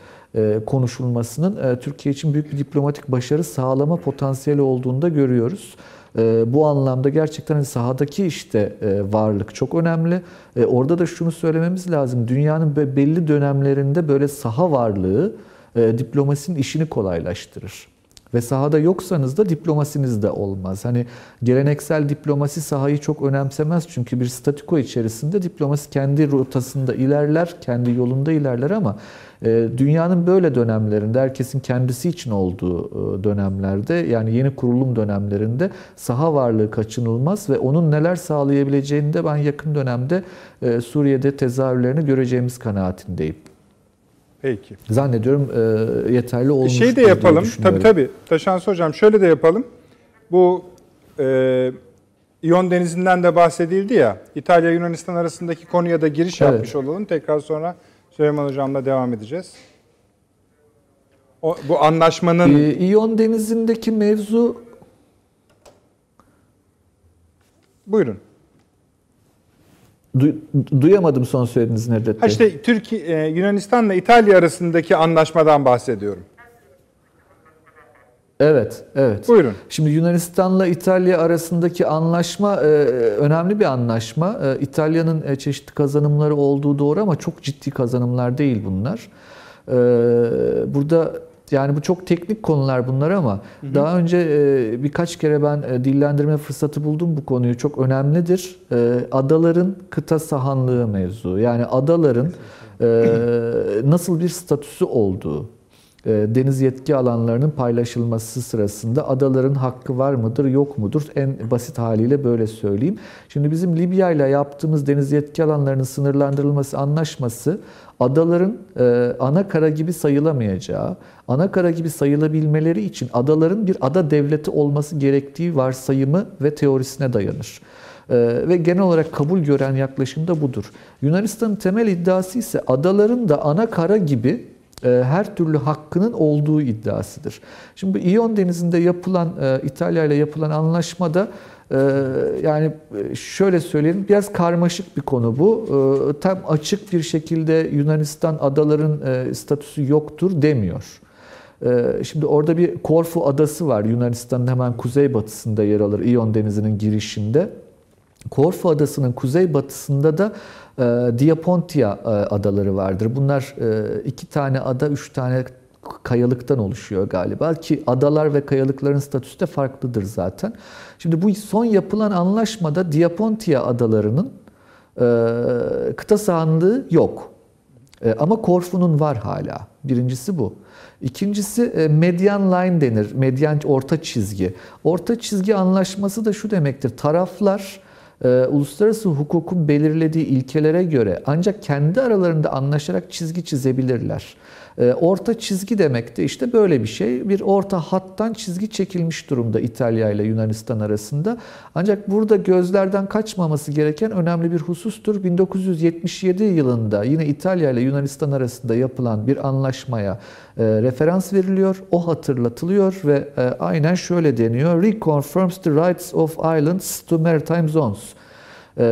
Speaker 2: konuşulmasının Türkiye için büyük bir diplomatik başarı sağlama potansiyeli olduğunu da görüyoruz. E, Bu anlamda gerçekten hani sahadaki işte e, varlık çok önemli. E, Orada da şunu söylememiz lazım. Dünyanın be- belli dönemlerinde böyle saha varlığı e, diplomasinin işini kolaylaştırır. Ve sahada yoksanız da diplomasiniz de olmaz. Hani geleneksel diplomasi sahayı çok önemsemez çünkü bir statiko içerisinde diplomasi kendi rotasında ilerler, kendi yolunda ilerler ama dünyanın böyle dönemlerinde, herkesin kendisi için olduğu e, dönemlerde yani yeni kurulum dönemlerinde saha varlığı kaçınılmaz ve onun neler sağlayabileceğini de ben yakın dönemde e, Suriye'de tezahürlerini göreceğimiz kanaatindeyim.
Speaker 1: Peki.
Speaker 2: Zannediyorum e, yeterli olmuş.
Speaker 1: şey de yapalım. Tabii tabii. Taşansı Hocam şöyle de yapalım. Bu e, İyon Denizi'nden de bahsedildi ya. İtalya Yunanistan arasındaki konuya da giriş
Speaker 2: Evet.
Speaker 1: yapmış olalım. Tekrar sonra Süleyman Hocam'la devam edeceğiz. O, bu anlaşmanın
Speaker 2: Ee, İyon Denizi'ndeki mevzu
Speaker 1: buyurun.
Speaker 2: du- duyamadım son söylediğiniz Nedret
Speaker 1: Ha
Speaker 2: Bey.
Speaker 1: işte Türkiye e, Yunanistan'la İtalya arasındaki anlaşmadan bahsediyorum.
Speaker 2: Evet, evet.
Speaker 1: Buyurun.
Speaker 2: Şimdi Yunanistan'la İtalya arasındaki anlaşma e, önemli bir anlaşma. E, İtalya'nın e, çeşitli kazanımları olduğu doğru ama çok ciddi kazanımlar değil bunlar. E, Burada yani bu çok teknik konular bunlar ama daha önce e, birkaç kere ben e, dillendirme fırsatı buldum bu konuyu. Çok önemlidir. E, Adaların kıta sahanlığı mevzu. Yani adaların e, nasıl bir statüsü olduğu. E, deniz yetki alanlarının paylaşılması sırasında adaların hakkı var mıdır yok mudur en basit haliyle böyle söyleyeyim. Şimdi bizim Libya ile yaptığımız deniz yetki alanlarının sınırlandırılması anlaşması adaların e, ana kara gibi sayılamayacağı, ana kara gibi sayılabilmeleri için adaların bir ada devleti olması gerektiği varsayımı ve teorisine dayanır. Ee, ve genel olarak kabul gören yaklaşım da budur. Yunanistan'ın temel iddiası ise adaların da ana kara gibi e, her türlü hakkının olduğu iddiasıdır. Şimdi bu İyon Denizi'nde yapılan, e, İtalya ile yapılan anlaşmada e, yani e, şöyle söyleyelim biraz karmaşık bir konu bu. E, Tam açık bir şekilde Yunanistan adaların e, statüsü yoktur demiyor. Şimdi orada bir Korfu adası var. Yunanistan'ın hemen kuzeybatısında yer alır. İyon Denizi'nin girişinde. Korfu adasının kuzeybatısında da e, Diapontia e, adaları vardır. Bunlar e, iki tane ada, üç tane kayalıktan oluşuyor galiba ki adalar ve kayalıkların statüsü de farklıdır zaten. Şimdi bu son yapılan anlaşmada Diapontia adalarının e, kıta sahanlığı yok. Ama Korfu'nun var hala. Birincisi bu. İkincisi median line denir. Medyan orta çizgi. Orta çizgi anlaşması da şu demektir. Taraflar e, uluslararası hukukun belirlediği ilkelere göre ancak kendi aralarında anlaşarak çizgi çizebilirler. E, Orta çizgi demek de işte böyle bir şey. Bir orta hattan çizgi çekilmiş durumda İtalya ile Yunanistan arasında. Ancak burada gözlerden kaçmaması gereken önemli bir husustur. 1977 yılında yine İtalya ile Yunanistan arasında yapılan bir anlaşmaya e, referans veriliyor. O hatırlatılıyor ve e, aynen şöyle deniyor. Reconfirms the rights of islands to maritime zones. E,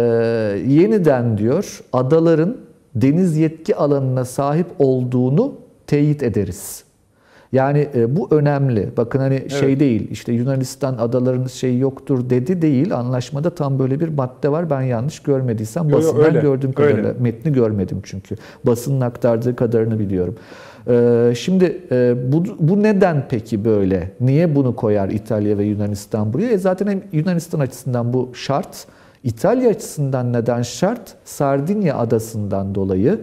Speaker 2: yeniden diyor adaların deniz yetki alanına sahip olduğunu teyit ederiz. Yani e, bu önemli. Bakın hani şey değil işte Yunanistan adaların şeyi yoktur dedi değil. Anlaşmada tam böyle bir madde var. Ben yanlış görmediysem
Speaker 1: Yo, yo,
Speaker 2: basından
Speaker 1: öyle,
Speaker 2: gördüğüm kadarıyla.
Speaker 1: öyle.
Speaker 2: Metni görmedim çünkü. Basının aktardığı kadarını biliyorum. Ee, şimdi e, bu, bu neden peki böyle? Niye bunu koyar İtalya ve Yunanistan buraya? E zaten hem Yunanistan açısından bu şart. İtalya açısından neden şart? Sardinya adasından dolayı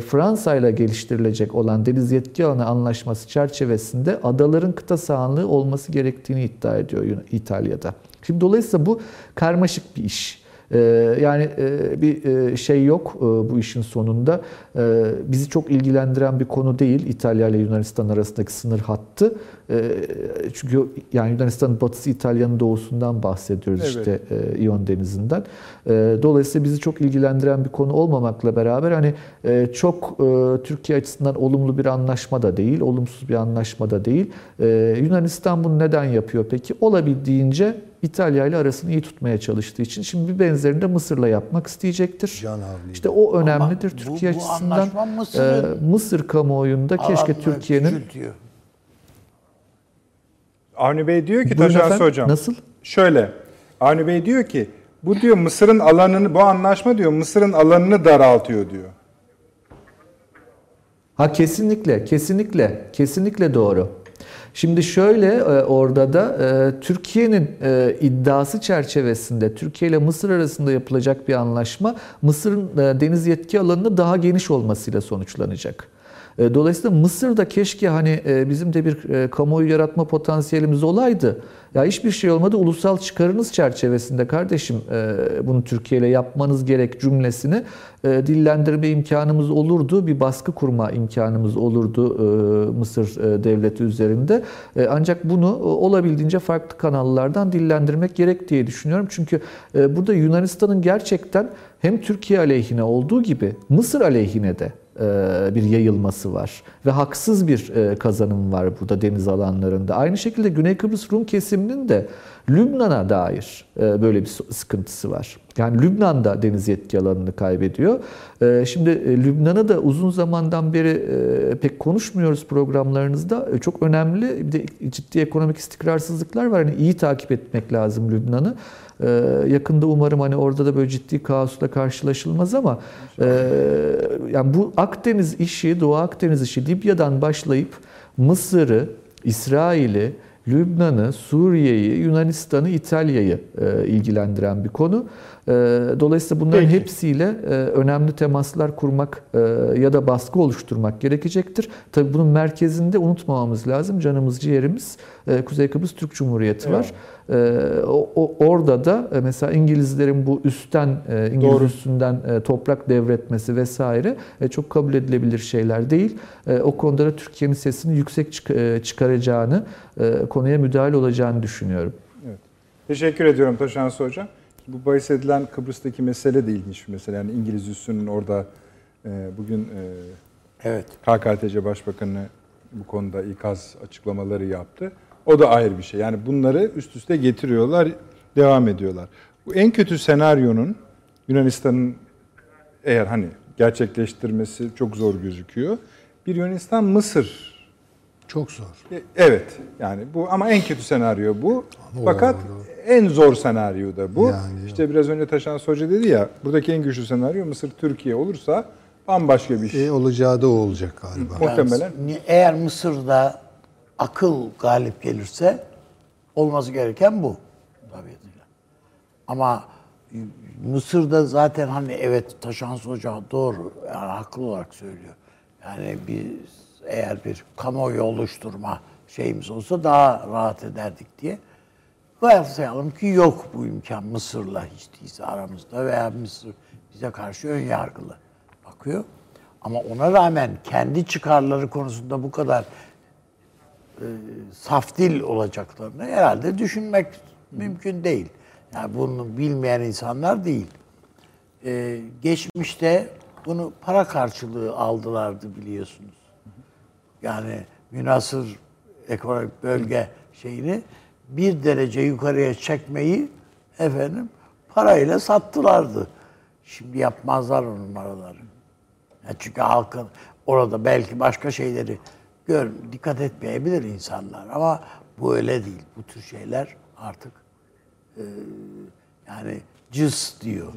Speaker 2: Fransa ile geliştirilecek olan deniz yetki alanı anlaşması çerçevesinde adaların kıta sahanlığı olması gerektiğini iddia ediyor İtalya'da. Şimdi dolayısıyla bu karmaşık bir iş. Ee, Yani e, bir e, şey yok e, bu işin sonunda. Ee, Bizi çok ilgilendiren bir konu değil İtalya ile Yunanistan arasındaki sınır hattı. Ee, Çünkü yani Yunanistan'ın batısı İtalya'nın doğusundan bahsediyoruz
Speaker 1: Evet.
Speaker 2: işte İyon Denizi'nden. Dolayısıyla bizi çok ilgilendiren bir konu olmamakla beraber hani çok Türkiye açısından olumlu bir anlaşma da değil, olumsuz bir anlaşma da değil. Yunanistan bunu neden yapıyor peki? Olabildiğince İtalya ile arasını iyi tutmaya çalıştığı için şimdi bir benzerini de Mısır'la yapmak isteyecektir.
Speaker 4: Can havliyle.
Speaker 2: İşte o önemlidir
Speaker 3: bu-
Speaker 2: Türkiye
Speaker 3: bu
Speaker 2: açısından.
Speaker 3: anlaşma Mısır'ın
Speaker 2: e, Mısır kamuoyunda keşke Türkiye'nin.
Speaker 1: Avni Bey diyor ki Taşansı Hocam.
Speaker 2: nasıl?
Speaker 1: Şöyle. Avni Bey diyor ki bu diyor Mısır'ın alanını bu anlaşma diyor Mısır'ın alanını daraltıyor diyor.
Speaker 2: Ha kesinlikle, kesinlikle, kesinlikle doğru. Şimdi şöyle e, orada da e, Türkiye'nin e, iddiası çerçevesinde Türkiye ile Mısır arasında yapılacak bir anlaşma Mısır'ın deniz yetki alanının daha geniş olmasıyla sonuçlanacak. E, Dolayısıyla Mısır'da keşke hani e, bizim de bir e, kamuoyu yaratma potansiyelimiz olaydı. Ya hiçbir şey olmadı ulusal çıkarınız çerçevesinde kardeşim bunu Türkiye ile yapmanız gerek cümlesini dillendirme imkanımız olurdu. Bir baskı kurma imkanımız olurdu Mısır devleti üzerinde. Ancak bunu olabildiğince farklı kanallardan dillendirmek gerek diye düşünüyorum. Çünkü burada Yunanistan'ın gerçekten hem Türkiye aleyhine olduğu gibi Mısır aleyhine de bir yayılması var ve haksız bir e, kazanım var burada deniz alanlarında. Aynı şekilde Güney Kıbrıs Rum kesiminin de Lübnan'a dair e, böyle bir sıkıntısı var. Yani Lübnan da deniz yetki alanını kaybediyor. E, Şimdi e, Lübnan'ı da uzun zamandan beri e, pek konuşmuyoruz programlarınızda. E, Çok önemli bir de ciddi ekonomik istikrarsızlıklar var. Yani iyi takip etmek lazım Lübnan'ı. Ee, yakında umarım hani orada da böyle ciddi kaosla karşılaşılmaz ama e, yani bu Akdeniz işi, Doğu Akdeniz işi Libya'dan başlayıp Mısır'ı, İsrail'i, Lübnan'ı, Suriye'yi, Yunanistan'ı, İtalya'yı e, ilgilendiren bir konu. E, dolayısıyla bunların
Speaker 1: Peki.
Speaker 2: hepsiyle e, önemli temaslar kurmak e, ya da baskı oluşturmak gerekecektir. Tabii bunun merkezinde unutmamamız lazım. Canımız ciğerimiz e, Kuzey Kıbrıs Türk Cumhuriyeti var. E, o, o- orada da mesela İngilizlerin bu üstten İngiliz
Speaker 1: Doğru.
Speaker 2: üstünden toprak devretmesi vesaire çok kabul edilebilir şeyler değil. O konuda da Türkiye'nin sesini yüksek çık- çıkaracağını, konuya müdahale olacağını düşünüyorum.
Speaker 1: Teşekkür ediyorum Taşansı Hocam. Bu bahis edilen Kıbrıs'taki mesele de ilginç bir mesele. Yani İngiliz üssünün orada e, bugün e,
Speaker 3: Evet.
Speaker 1: KKTC Başbakanı bu konuda ikaz açıklamaları yaptı. O da ayrı bir şey. Yani bunları üst üste getiriyorlar, devam ediyorlar. Bu en kötü senaryonun Yunanistan'ın eğer hani gerçekleştirmesi çok zor gözüküyor. Bir Yunanistan-Mısır
Speaker 4: Çok zor.
Speaker 1: E, Evet yani bu ama en kötü senaryo bu.
Speaker 4: Ama
Speaker 1: Fakat
Speaker 4: o-
Speaker 1: en zor senaryo da bu.
Speaker 4: Yani
Speaker 1: işte biraz önce Taşan Hoca dedi ya buradaki en güçlü senaryo Mısır Türkiye olursa bambaşka bir şey.
Speaker 4: E, olacağı da o olacak galiba.
Speaker 1: Muhtemelen.
Speaker 3: Yani eğer Mısır'da akıl galip gelirse olması gereken bu tabiatıyla. Ama Mısır'da zaten hani evet Taşans Hoca doğru yani haklı olarak söylüyor. Yani biz eğer bir kamuoyu oluşturma şeyimiz olsa daha rahat ederdik diye. Varsayalım ki yok bu imkan Mısır'la hiç değilse aramızda veya Mısır bize karşı ön yargılı bakıyor. Ama ona rağmen kendi çıkarları konusunda bu kadar e, saf dil olacaklarını herhalde düşünmek mümkün değil. Yani bunu bilmeyen insanlar değil. E, geçmişte bunu para karşılığı aldılardı biliyorsunuz. Yani münasır ekonomik bölge şeyini bir derece yukarıya çekmeyi efendim parayla sattılardı. Şimdi yapmazlar o numaraları. Ya çünkü halkın orada belki başka şeyleri gör, dikkat etmeyebilir insanlar ama bu öyle değil. Bu tür şeyler artık e, yani cız diyor.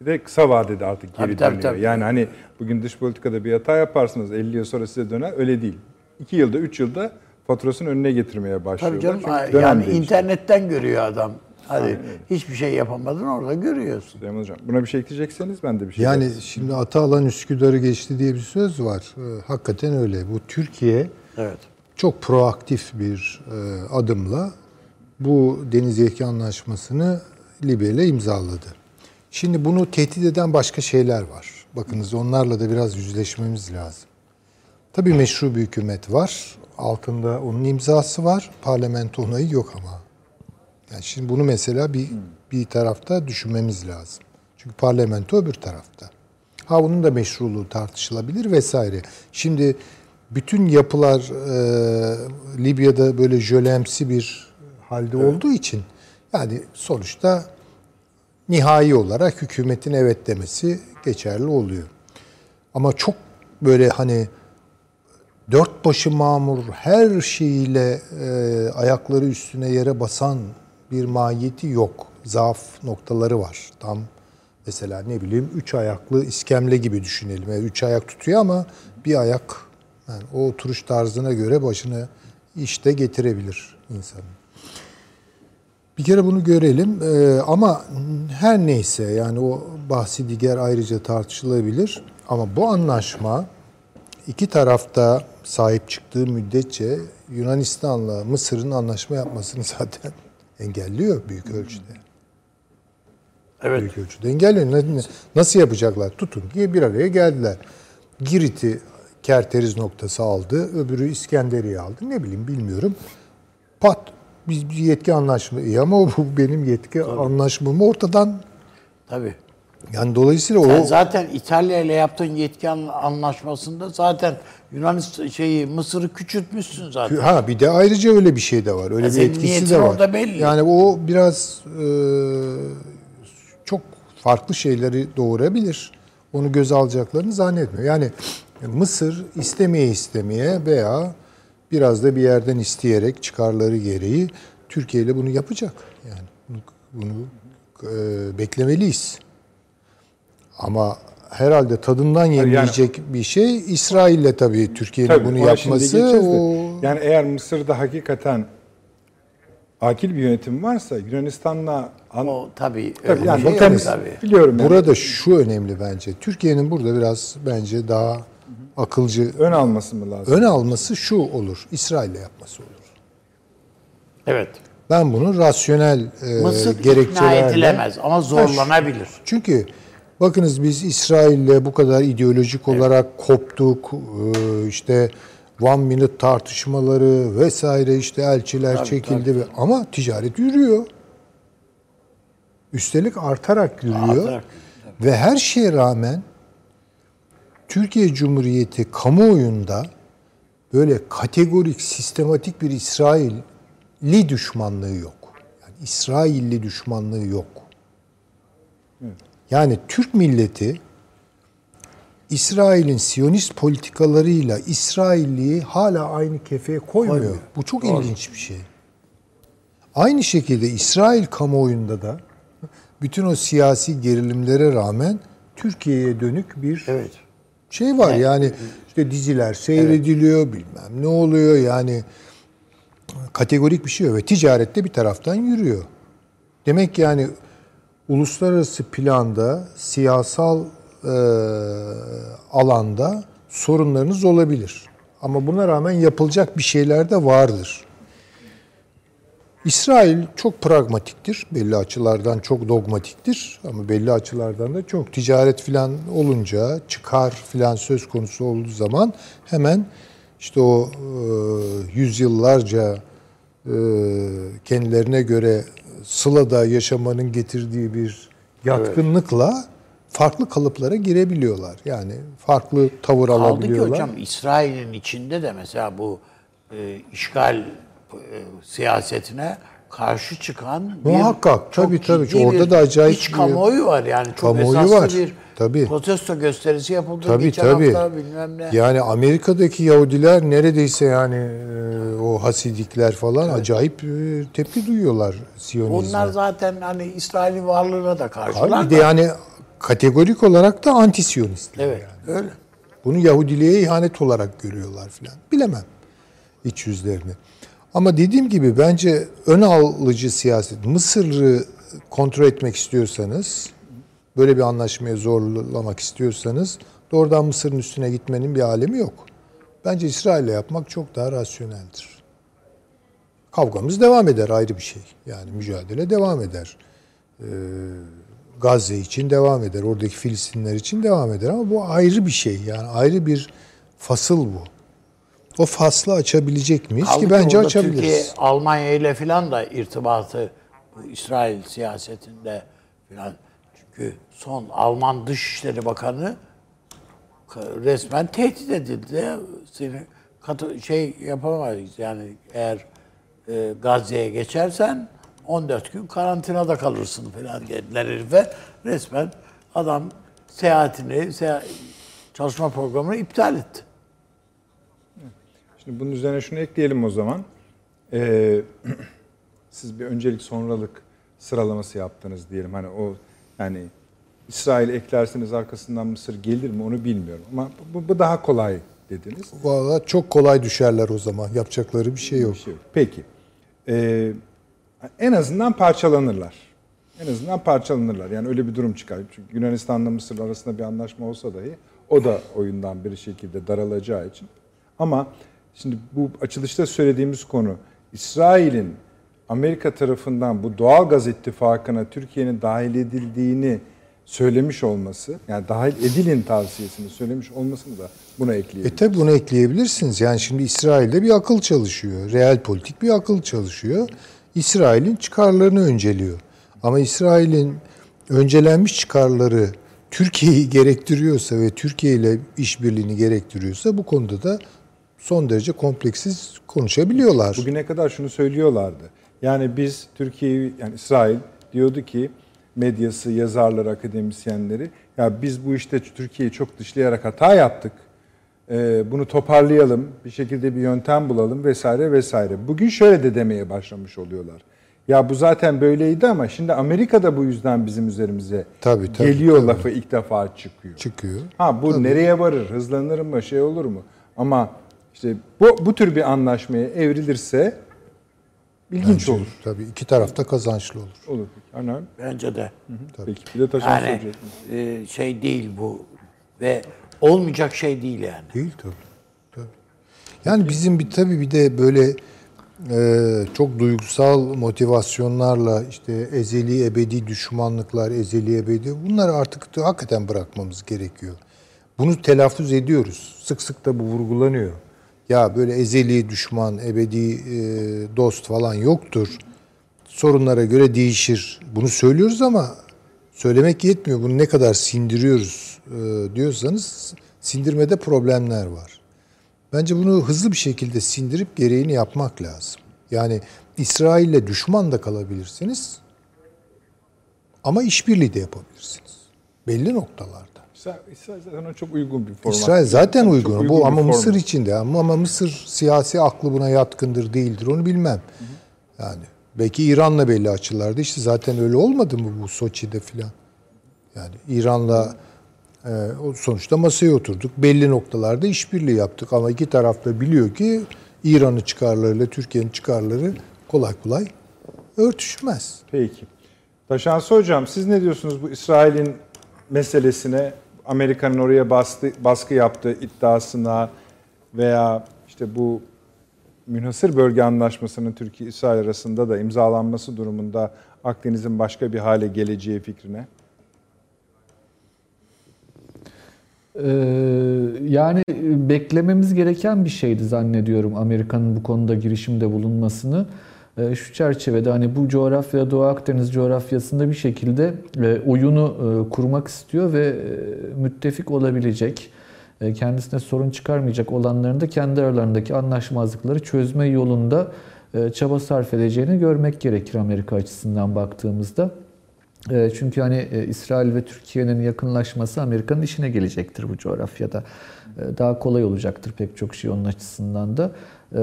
Speaker 1: Bir de kısa vadede artık geri
Speaker 3: Tabii, tabii,
Speaker 1: dönüyor.
Speaker 3: tabii.
Speaker 1: Yani hani bugün dış politikada bir hata yaparsınız 50 yıl sonra size döner öyle değil. 2 yılda 3 yılda faturasını önüne getirmeye başlıyorlar.
Speaker 3: Tabii canım
Speaker 1: Çünkü
Speaker 3: yani
Speaker 1: değişti.
Speaker 3: internetten görüyor adam. Hadi hiçbir şey yapamadın orada görüyorsun.
Speaker 1: Süleyman Hocam buna bir şey ekleyecekseniz ben de bir şey
Speaker 4: Yani şimdi Atalan Üsküdar'ı geçti diye bir söz var. Ee, hakikaten öyle. Bu Türkiye
Speaker 3: Evet.
Speaker 4: çok proaktif bir e, adımla bu deniz yetki anlaşmasını Libya ile imzaladı. Şimdi bunu tehdit eden başka şeyler var. Bakınız onlarla da biraz yüzleşmemiz lazım. Tabii meşru bir hükümet var. Altında onun imzası var. Parlamento onayı yok ama. Yani şimdi bunu mesela bir bir tarafta düşünmemiz lazım. Çünkü parlamento öbür tarafta. Ha bunun da meşruluğu tartışılabilir vesaire. Şimdi bütün yapılar e, Libya'da böyle jölemsi bir halde olduğu için Yani sonuçta nihai olarak hükümetin evet demesi geçerli oluyor. Ama çok böyle hani dört başı mamur her şeyiyle e, ayakları üstüne yere basan bir mahiyeti yok. Zaaf noktaları var. Tam mesela ne bileyim üç ayaklı iskemle gibi düşünelim. Yani üç ayak tutuyor ama bir ayak yani o oturuş tarzına göre başını işte getirebilir insanın. Bir kere bunu görelim Ee, ama her neyse yani o bahsi diğer ayrıca tartışılabilir. Ama bu anlaşma iki tarafta sahip çıktığı müddetçe Yunanistan'la Mısır'ın anlaşma yapmasını zaten engelliyor büyük ölçüde.
Speaker 3: Evet.
Speaker 4: Büyük ölçüde engelliyor. Nasıl yapacaklar? Tutun diye bir araya geldiler. Girit'i kerteriz noktası aldı. Öbürü İskenderiye aldı. Ne bileyim bilmiyorum. Pat biz bir yetki anlaşma. İyi ama bu benim yetki anlaşmamı ortadan
Speaker 3: Tabii.
Speaker 4: Yani dolayısıyla
Speaker 3: Sen
Speaker 4: o
Speaker 3: zaten İtalya ile yaptığın yetki an- anlaşmasında zaten Yunanistan şeyi Mısır'ı küçültmüşsün zaten.
Speaker 4: ha bir de ayrıca öyle bir şey de var. Öyle
Speaker 3: Ya
Speaker 4: bir etkisi de var.
Speaker 3: orada belli.
Speaker 4: Yani o biraz e, çok farklı şeyleri doğurabilir. Onu göz alacaklarını zannetmiyorum. Yani Mısır istemeye istemeye veya biraz da bir yerden isteyerek çıkarları gereği Türkiye ile bunu yapacak. Yani bunu, bunu e, beklemeliyiz. Ama herhalde tadından yemeyecek bir şey İsrail'le tabii Türkiye'nin
Speaker 1: Tabii,
Speaker 4: bunu yapması o
Speaker 1: Yani eğer Mısır'da hakikaten akil bir yönetim varsa Yunanistan'la an-
Speaker 3: O tabii.
Speaker 1: Tabii yani
Speaker 3: şey
Speaker 1: temiz.
Speaker 3: tabii.
Speaker 1: Biliyorum yani.
Speaker 4: Burada şu önemli bence. Türkiye'nin burada biraz bence daha akılcı
Speaker 1: ön alması mı lazım?
Speaker 4: ön alması şu olur. İsrail'le yapması olur.
Speaker 3: Evet.
Speaker 4: Ben bunu rasyonel e,
Speaker 3: Mısır ikna
Speaker 4: gerekçelerle...
Speaker 3: edilemez ama zorlanabilir.
Speaker 4: Çünkü bakınız biz İsrail'le bu kadar ideolojik olarak koptuk. E, işte one minute tartışmaları vesaire işte elçiler çekildi ve ama ticaret yürüyor. Üstelik artarak yürüyor.
Speaker 3: Artarak.
Speaker 4: Ve her şeye rağmen Türkiye Cumhuriyeti kamuoyunda böyle kategorik, sistematik bir İsrailli düşmanlığı yok. Yani İsrailli düşmanlığı yok. Yani Türk milleti İsrail'in Siyonist politikalarıyla İsrailliyi hala aynı kefeye koymuyor. Bu çok ilginç bir şey. Aynı şekilde İsrail kamuoyunda da bütün o siyasi gerilimlere rağmen Türkiye'ye dönük bir
Speaker 3: Evet.
Speaker 4: şey var. Yani işte diziler seyrediliyor, bilmem ne oluyor. Yani kategorik bir şey yok ve ticarette bir taraftan yürüyor. Demek ki yani uluslararası planda, siyasal e, alanda sorunlarınız olabilir. Ama buna rağmen yapılacak bir şeyler de vardır. İsrail çok pragmatiktir. Belli açılardan çok dogmatiktir. Ama belli açılardan da çok ticaret filan olunca, çıkar filan söz konusu olduğu zaman hemen işte o e, yüzyıllarca e, kendilerine göre Sıla'da yaşamanın getirdiği bir yatkınlıkla farklı kalıplara girebiliyorlar. Yani farklı tavır
Speaker 3: Kaldı ki
Speaker 4: alabiliyorlar.
Speaker 3: hocam İsrail'in içinde de mesela bu e, işgal e, siyasetine karşı çıkan bir
Speaker 4: Muhakkak,
Speaker 3: çok
Speaker 4: tabii, tabii.
Speaker 3: ciddi
Speaker 4: Orada
Speaker 3: bir
Speaker 4: da acayip
Speaker 3: iç
Speaker 4: bir-
Speaker 3: kamuoyu var yani çok
Speaker 4: Kamuoyu
Speaker 3: esaslı
Speaker 4: var,
Speaker 3: bir
Speaker 4: tabii.
Speaker 3: protesto gösterisi yapıldı
Speaker 4: Tabii
Speaker 3: geçen
Speaker 4: tabii.
Speaker 3: hafta bilmem ne.
Speaker 4: Yani Amerika'daki Yahudiler neredeyse yani e, o Hasidikler falan acayip e, tepki duyuyorlar Siyonizme.
Speaker 3: Onlar zaten hani İsrail'in varlığına da karşılar.
Speaker 4: Abi bir de yani kategorik olarak da anti-Siyonistler.
Speaker 3: Evet
Speaker 4: yani.
Speaker 3: öyle.
Speaker 4: Bunu Yahudiliğe ihanet olarak görüyorlar filan. Bilemem iç yüzlerini. Ama dediğim gibi bence ön alıcı siyaset. Mısır'ı kontrol etmek istiyorsanız, böyle bir anlaşmaya zorlamak istiyorsanız doğrudan Mısır'ın üstüne gitmenin bir alemi yok. Bence İsrail'le yapmak çok daha rasyoneldir. Kavgamız devam eder ayrı bir şey. Yani mücadele devam eder. Ee, Gazze için devam eder. Oradaki Filistinler için devam eder. Ama bu ayrı bir şey. Yani ayrı bir fasıl bu. O faslı açabilecek miyiz
Speaker 3: Kaldı
Speaker 4: ki bence açabiliriz.
Speaker 3: Türkiye Almanya ile filan da irtibatı İsrail siyasetinde filan çünkü son Alman Dışişleri Bakanı ka- resmen tehdit edildi. Seni katı, şey yapamayız yani eğer e, Gazze'ye geçersen 14 gün karantinada kalırsın falan dediler herife. Resmen adam seyahatini, seya- çalışma programını iptal etti.
Speaker 1: Şimdi bunun üzerine şunu ekleyelim o zaman. Ee, siz bir öncelik sonralık sıralaması yaptınız diyelim. Hani o yani İsrail eklerseniz arkasından Mısır gelir mi onu bilmiyorum. Ama bu, bu daha kolay dediniz.
Speaker 4: Valla çok kolay düşerler o zaman. Yapacakları bir şey yok.
Speaker 1: Bir şey yok. Peki. Ee, en azından parçalanırlar. En azından parçalanırlar. Yani öyle bir durum çıkar. Çünkü Yunanistan'la Mısır arasında bir anlaşma olsa dahi o da oyundan bir şekilde daralacağı için. Ama şimdi bu açılışta söylediğimiz konu İsrail'in Amerika tarafından bu doğal gaz ittifakına Türkiye'nin dahil edildiğini söylemiş olması, yani dahil edilin tavsiyesini söylemiş olmasını da buna ekleyelim.
Speaker 4: E tabi bunu ekleyebilirsiniz. Yani şimdi İsrail'de bir akıl çalışıyor. Real politik bir akıl çalışıyor. İsrail'in çıkarlarını önceliyor. Ama İsrail'in öncelenmiş çıkarları Türkiye'yi gerektiriyorsa ve Türkiye ile işbirliğini gerektiriyorsa bu konuda da son derece kompleksiz konuşabiliyorlar.
Speaker 1: Bugüne kadar şunu söylüyorlardı. Yani biz Türkiye'yi, yani İsrail diyordu ki medyası, yazarları, akademisyenleri ya biz bu işte Türkiye'yi çok dışlayarak hata yaptık. Ee, bunu toparlayalım, bir şekilde bir yöntem bulalım vesaire vesaire. Bugün şöyle de demeye başlamış oluyorlar. Ya bu zaten böyleydi ama şimdi Amerika da bu yüzden bizim üzerimize
Speaker 4: Tabii, tabii,
Speaker 1: geliyor
Speaker 4: tabii.
Speaker 1: lafı ilk defa çıkıyor.
Speaker 4: Çıkıyor.
Speaker 1: Ha bu nereye varır? Hızlanır mı? Şey olur mu? Ama işte bu bu tür bir anlaşmaya evrilirse ilginç olur.
Speaker 4: Tabii iki tarafta kazançlı olur.
Speaker 1: Olur. Anam.
Speaker 3: Bence de.
Speaker 1: Peki bir de taşan
Speaker 3: Yani e, şey değil bu ve olmayacak şey değil yani.
Speaker 4: Değil tabii. tabii. Yani bizim bir tabii bir de böyle e, çok duygusal motivasyonlarla işte ezeli ebedi düşmanlıklar, ezeli ebedi bunları artık da hakikaten bırakmamız gerekiyor. Bunu telaffuz ediyoruz. Sık sık da bu vurgulanıyor. Ya böyle ezeli düşman, ebedi e, dost falan yoktur. Sorunlara göre değişir. Bunu söylüyoruz ama söylemek yetmiyor. Bunu ne kadar sindiriyoruz e, diyorsanız sindirmede problemler var. Bence bunu hızlı bir şekilde sindirip gereğini yapmak lazım. Yani İsrail'le düşman da kalabilirsiniz ama işbirliği de yapabilirsiniz. Belli noktalarda.
Speaker 1: İsrail, zaten çok uygun bir format.
Speaker 4: İsrail zaten
Speaker 1: Çok
Speaker 4: uygun.
Speaker 1: bir
Speaker 4: Bu ama
Speaker 1: format.
Speaker 4: Mısır için de ama, ama Mısır siyasi aklı buna yatkındır değildir onu bilmem. Yani belki İran'la belli açılarda işte zaten öyle olmadı mı bu Soçi'de filan. Yani İran'la e, sonuçta masaya oturduk. Belli noktalarda işbirliği yaptık ama iki taraf da biliyor ki İran'ın çıkarlarıyla Türkiye'nin çıkarları kolay kolay örtüşmez.
Speaker 1: Peki. Taşansı Hocam siz ne diyorsunuz bu İsrail'in meselesine? Amerika'nın oraya bastı, baskı yaptığı iddiasına veya işte bu münhasır bölge anlaşmasının Türkiye-İsrail arasında da imzalanması durumunda Akdeniz'in başka bir hale geleceği fikrine?
Speaker 2: Ee, yani beklememiz gereken bir şeydi zannediyorum Amerika'nın bu konuda girişimde bulunmasını. Ee, Şu çerçevede hani bu coğrafya Doğu Akdeniz coğrafyasında bir şekilde e, oyunu e, kurmak istiyor ve e, müttefik olabilecek, kendisine sorun çıkarmayacak olanların da kendi aralarındaki anlaşmazlıkları çözme yolunda çaba sarf edeceğini görmek gerekir Amerika açısından baktığımızda. Çünkü hani İsrail ve Türkiye'nin yakınlaşması Amerika'nın işine gelecektir bu coğrafyada. Daha kolay olacaktır pek çok şey onun açısından da. E,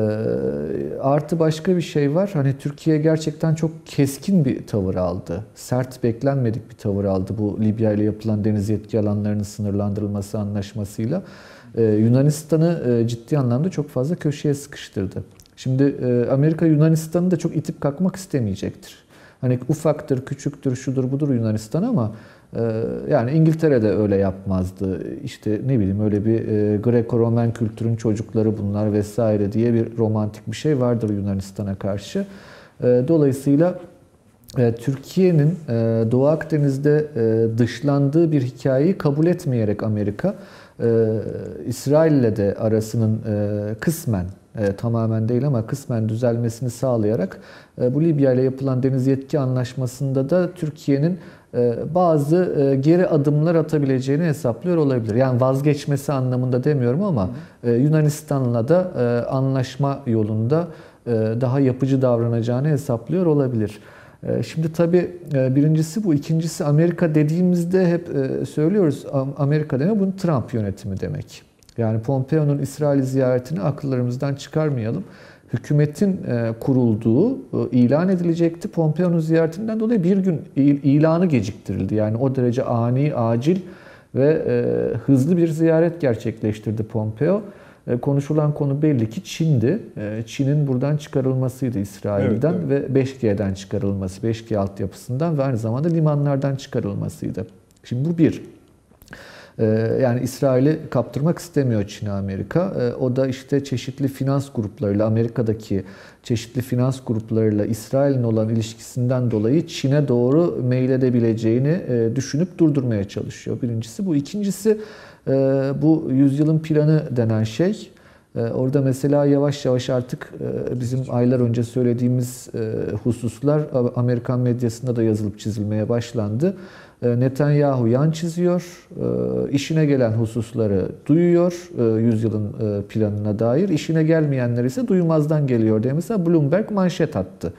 Speaker 2: Artı başka bir şey var. Hani Türkiye gerçekten çok keskin bir tavır aldı. Sert beklenmedik bir tavır aldı bu Libya ile yapılan deniz yetki alanlarının sınırlandırılması anlaşmasıyla. E, Yunanistan'ı e, ciddi anlamda çok fazla köşeye sıkıştırdı. Şimdi e, Amerika Yunanistan'ı da çok itip kalkmak istemeyecektir. Hani ufaktır, küçüktür, şudur budur Yunanistan ama yani İngiltere de öyle yapmazdı. İşte ne bileyim öyle bir e, Greco-Roman kültürün çocukları bunlar vesaire diye bir romantik bir şey vardır Yunanistan'a karşı. E, dolayısıyla e, Türkiye'nin e, Doğu Akdeniz'de dışlandığı bir hikayeyi kabul etmeyerek Amerika, İsrail'le de arasının kısmen, e, tamamen değil ama kısmen düzelmesini sağlayarak e, bu Libya ile yapılan deniz yetki anlaşmasında da Türkiye'nin bazı e, geri adımlar atabileceğini hesaplıyor olabilir. Yani vazgeçmesi anlamında demiyorum ama e, Yunanistan'la da e, anlaşma yolunda e, daha yapıcı davranacağını hesaplıyor olabilir. E, Şimdi tabii e, birincisi bu, ikincisi Amerika dediğimizde hep e, söylüyoruz Am- Amerika demek bunun Trump yönetimi demek. Yani Pompeo'nun İsrail ziyaretini akıllarımızdan çıkarmayalım. Hükümetin e, kurulduğu e, ilan edilecekti. Pompeo'nun ziyaretinden dolayı bir gün il- ilanı geciktirildi. Yani o derece ani, acil ve e, hızlı bir ziyaret gerçekleştirdi Pompeo. Konuşulan konu belli ki Çin'di. Çin'in buradan çıkarılmasıydı İsrail'den
Speaker 1: Evet,
Speaker 2: ve 5G'den çıkarılması, 5G altyapısından ve aynı zamanda limanlardan çıkarılmasıydı. Şimdi bu bir. Ee, Yani İsrail'i kaptırmak istemiyor Çin Amerika. Ee, O da işte çeşitli finans gruplarıyla, Amerika'daki çeşitli finans gruplarıyla İsrail'in olan ilişkisinden dolayı Çin'e doğru meyledebileceğini e, düşünüp durdurmaya çalışıyor. Birincisi bu. İkincisi e, bu yüzyılın planı denen şey. E, Orada mesela yavaş yavaş artık bizim aylar önce söylediğimiz hususlar Amerikan medyasında da yazılıp çizilmeye başlandı. E, Netanyahu yan çiziyor, e, işine gelen hususları duyuyor e, yüzyılın e, planına dair, işine gelmeyenler ise duymazdan geliyor diye mesela Bloomberg manşet attı.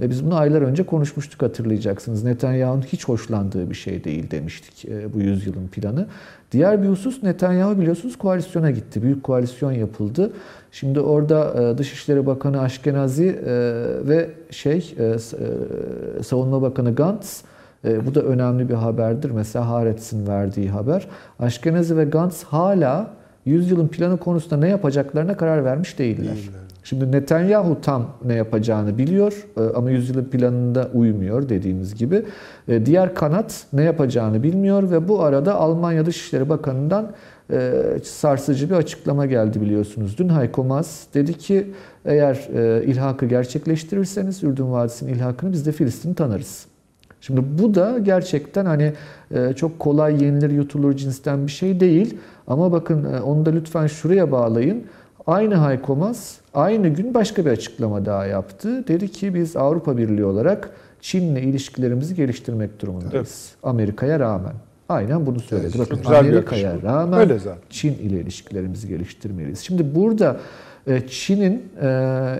Speaker 2: Biz bunu aylar önce konuşmuştuk hatırlayacaksınız. Netanyahu'nun hiç hoşlandığı bir şey değil demiştik e, bu yüzyılın planı. Diğer bir husus Netanyahu biliyorsunuz koalisyona gitti. Büyük koalisyon yapıldı. Şimdi orada e, Dışişleri Bakanı Ashkenazi e, ve şey Savunma Bakanı Gantz e, bu da önemli bir haberdir. Mesela Haaretz'in verdiği haber. Ashkenazi ve Gantz hala yüzyılın planı konusunda ne yapacaklarına karar vermiş değiller. Şimdi Netanyahu tam ne yapacağını biliyor e, ama yüzyılın planında uymuyor dediğimiz gibi. E, Diğer kanat ne yapacağını bilmiyor ve bu arada Almanya Dışişleri Bakanı'ndan e, sarsıcı bir açıklama geldi biliyorsunuz. Dün Heiko Maas dedi ki eğer ilhakı gerçekleştirirseniz Ürdün Vadisi'nin ilhakını biz de Filistin'i tanırız. Şimdi bu da gerçekten hani e, çok kolay yenilir yutulur cinsten bir şey değil. Ama bakın e, onu da lütfen şuraya bağlayın. Aynı Hayko Maas aynı gün başka bir açıklama daha yaptı. Dedi ki biz Avrupa Birliği olarak Çin'le ilişkilerimizi geliştirmek durumundayız. Amerika'ya rağmen. Aynen bunu söyledi. Bakın
Speaker 1: güzel bir
Speaker 2: Amerika'ya rağmen
Speaker 1: Öyle zaten.
Speaker 2: Çin ile ilişkilerimizi geliştirmeliyiz. Şimdi burada Çin'in e,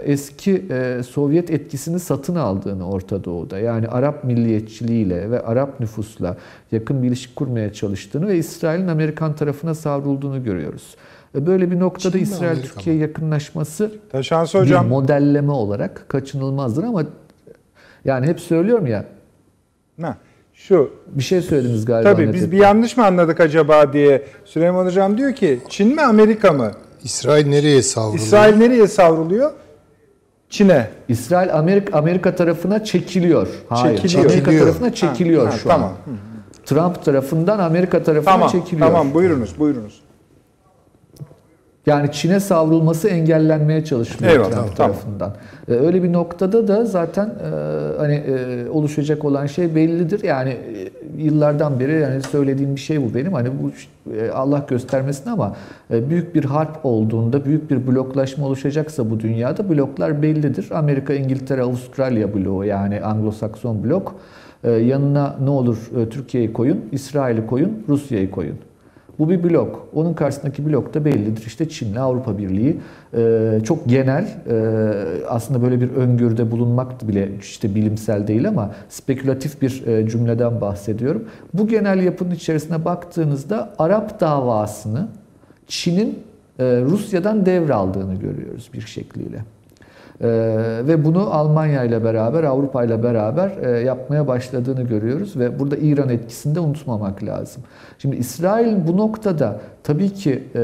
Speaker 2: eski e, Sovyet etkisini satın aldığını Orta Doğu'da yani Arap milliyetçiliğiyle ve Arap nüfusla yakın bir ilişki kurmaya çalıştığını ve İsrail'in Amerikan tarafına savrulduğunu görüyoruz. E, Böyle bir noktada
Speaker 4: Çin mi,
Speaker 2: İsrail
Speaker 4: Amerika
Speaker 2: Türkiye yakınlaşması
Speaker 1: Taşansı
Speaker 2: bir
Speaker 1: hocam
Speaker 2: modelleme olarak kaçınılmazdır ama yani hep söylüyorum ya
Speaker 1: ne? Şu
Speaker 2: bir şey söylediniz galiba.
Speaker 1: tabii biz bir yanlış mı anladık acaba diye Süleyman hocam diyor ki Çin mi Amerika mı?
Speaker 4: İsrail nereye savruluyor?
Speaker 1: İsrail nereye savruluyor? Çin'e.
Speaker 2: İsrail Amerika Amerika tarafına çekiliyor. Hayır,
Speaker 1: Çekiliyor.
Speaker 2: Amerika
Speaker 4: Çekiliyor.
Speaker 2: tarafına çekiliyor
Speaker 1: Ha,
Speaker 2: şu
Speaker 1: tamam.
Speaker 2: an. Trump tarafından Amerika tarafına
Speaker 1: Tamam.
Speaker 2: çekiliyor.
Speaker 1: Tamam buyurunuz buyurunuz.
Speaker 2: Yani Çin'e savrulması engellenmeye çalışılıyor
Speaker 1: Eyvallah,
Speaker 2: Trump
Speaker 1: tamam.
Speaker 2: tarafından. E, Öyle bir noktada da zaten e, hani e, oluşacak olan şey bellidir. Yani yıllardan beri yani söylediğim bir şey bu benim. Hani bu Allah göstermesin ama büyük bir harp olduğunda, büyük bir bloklaşma oluşacaksa bu dünyada bloklar bellidir. Amerika, İngiltere, Avustralya bloğu yani Anglo-Sakson blok. Yanına ne olur Türkiye'yi koyun, İsrail'i koyun, Rusya'yı koyun. Bu bir blok. Onun karşısındaki blok da bellidir. İşte Çin'le Avrupa Birliği. Ee, çok genel, e, aslında böyle bir öngörüde bulunmak bile işte bilimsel değil ama spekülatif bir e, cümleden bahsediyorum. Bu genel yapının içerisine baktığınızda Arap davasını Çin'in e, Rusya'dan devraldığını görüyoruz bir şekliyle. Ee, ve bunu Almanya ile beraber, Avrupa ile beraber e, yapmaya başladığını görüyoruz ve burada İran etkisini de unutmamak lazım. Şimdi İsrail'in bu noktada tabii ki e,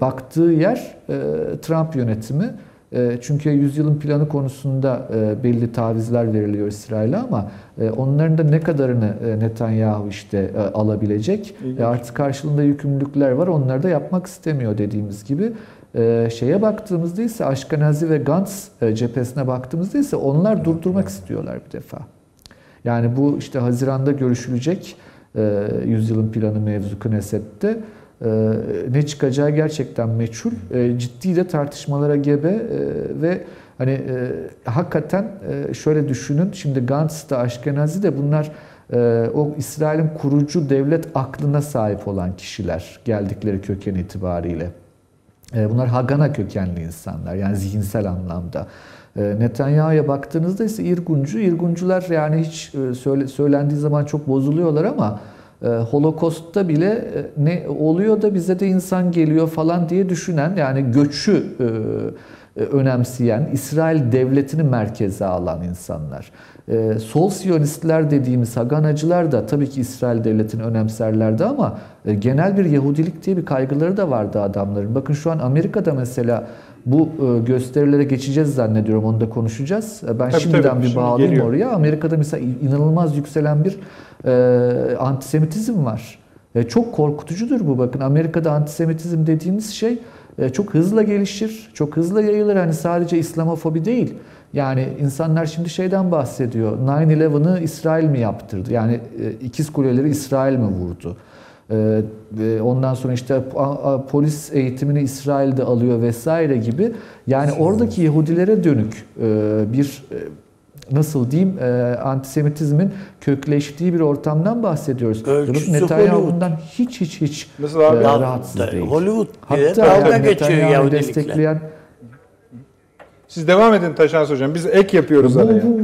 Speaker 2: baktığı yer e, Trump yönetimi. E, çünkü yüzyılın planı konusunda e, belli tavizler veriliyor İsrail'e ama e, onların da ne kadarını Netanyahu işte alabilecek? E, artık karşılığında yükümlülükler var. Onları da yapmak istemiyor dediğimiz gibi. Ee, şeye baktığımızda ise Ashkenazi ve Gantz e, cephesine baktığımızda ise onlar durdurmak istiyorlar bir defa. Yani bu işte Haziran'da görüşülecek e, yüzyılın planı mevzu Knesset'te e, ne çıkacağı gerçekten meçhul. E, ciddi de tartışmalara gebe e, ve hani e, hakikaten e, şöyle düşünün. Şimdi Gantz da Ashkenazi de bunlar e, o İsrail'in kurucu devlet aklına sahip olan kişiler geldikleri köken itibariyle. E, Bunlar Hagana kökenli insanlar yani zihinsel anlamda. E, Netanyahu'ya baktığınızda ise İrguncu, İrguncular yani hiç e, söyle, söylendiği zaman çok bozuluyorlar ama Holokost'ta bile ne oluyor da bize de insan geliyor falan diye düşünen yani göçü önemseyen, İsrail devletini merkeze alan insanlar. E, Sol Siyonistler dediğimiz Haganacılar da tabii ki İsrail devletini önemserlerdi ama e, genel bir Yahudilik diye bir kaygıları da vardı adamların. Bakın şu an Amerika'da mesela bu e, gösterilere geçeceğiz zannediyorum. Onu da konuşacağız. E, Ben
Speaker 1: Tabii,
Speaker 2: şimdiden
Speaker 1: tabii.
Speaker 2: bir
Speaker 1: Şimdi
Speaker 2: bağlayayım
Speaker 1: geliyor.
Speaker 2: oraya. Amerika'da mesela inanılmaz yükselen bir e, antisemitizm var. E, çok korkutucudur bu. Bakın Amerika'da antisemitizm dediğimiz şey e, çok hızla gelişir, çok hızla yayılır. Hani sadece İslamofobi değil. Yani insanlar şimdi şeyden bahsediyor. 9-11'ı İsrail mi yaptırdı? Yani e, ikiz kuleleri İsrail mi vurdu? Ve Ondan sonra işte polis eğitimini İsrail'de alıyor vesaire gibi. Yani oradaki Yahudilere dönük e, bir e, nasıl diyeyim e, antisemitizmin kökleştiği bir ortamdan bahsediyoruz.
Speaker 3: Ölçüsü
Speaker 2: Netanyahu bundan hiç hiç hiç
Speaker 1: abi?
Speaker 2: e, rahatsız
Speaker 3: da-
Speaker 2: değil.
Speaker 3: Hollywood
Speaker 2: Hatta
Speaker 3: dalga
Speaker 2: yani
Speaker 3: geçiyor
Speaker 2: Netanyahu'yu
Speaker 3: Yahudilikle.
Speaker 2: destekleyen
Speaker 1: Siz devam edin Taşans Hocam. Biz ek yapıyoruz
Speaker 2: bu,
Speaker 1: araya.
Speaker 2: bu,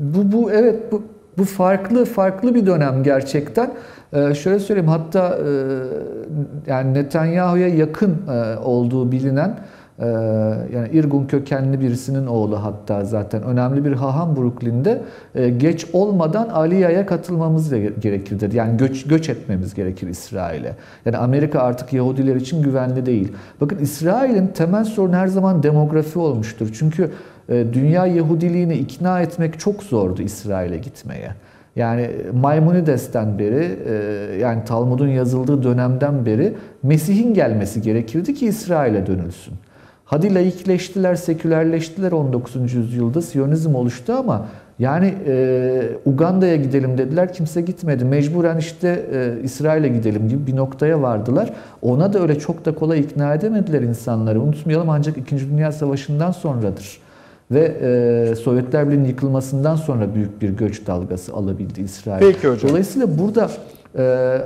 Speaker 2: bu, bu evet bu, bu farklı farklı bir dönem gerçekten. Ee, şöyle söyleyeyim hatta e, yani Netanyahu'ya yakın e, olduğu bilinen e, yani İrgun kökenli birisinin oğlu hatta zaten önemli bir haham Brooklyn'de e, geç olmadan Aliyah'a katılmamız gerekir dedi. Yani göç göç etmemiz gerekir İsrail'e. Yani Amerika artık Yahudiler için güvenli değil. Bakın İsrail'in temel sorunu her zaman demografi olmuştur. Çünkü e, dünya Yahudiliğini ikna etmek çok zordu İsrail'e gitmeye. Yani Maimonides'ten beri e, yani Talmud'un yazıldığı dönemden beri Mesih'in gelmesi gerekirdi ki İsrail'e dönülsün. Hadi laikleştiler, sekülerleştiler 19. yüzyılda Siyonizm oluştu ama yani e, Uganda'ya gidelim dediler kimse gitmedi. Mecburen işte e, İsrail'e gidelim gibi bir noktaya vardılar. Ona da öyle çok da kolay ikna edemediler insanları. Unutmayalım ancak 2. Dünya Savaşı'ndan sonradır. Ve e, Sovyetler Birliği'nin yıkılmasından sonra büyük bir göç dalgası alabildi İsrail.
Speaker 1: Peki hocam.
Speaker 2: Dolayısıyla burada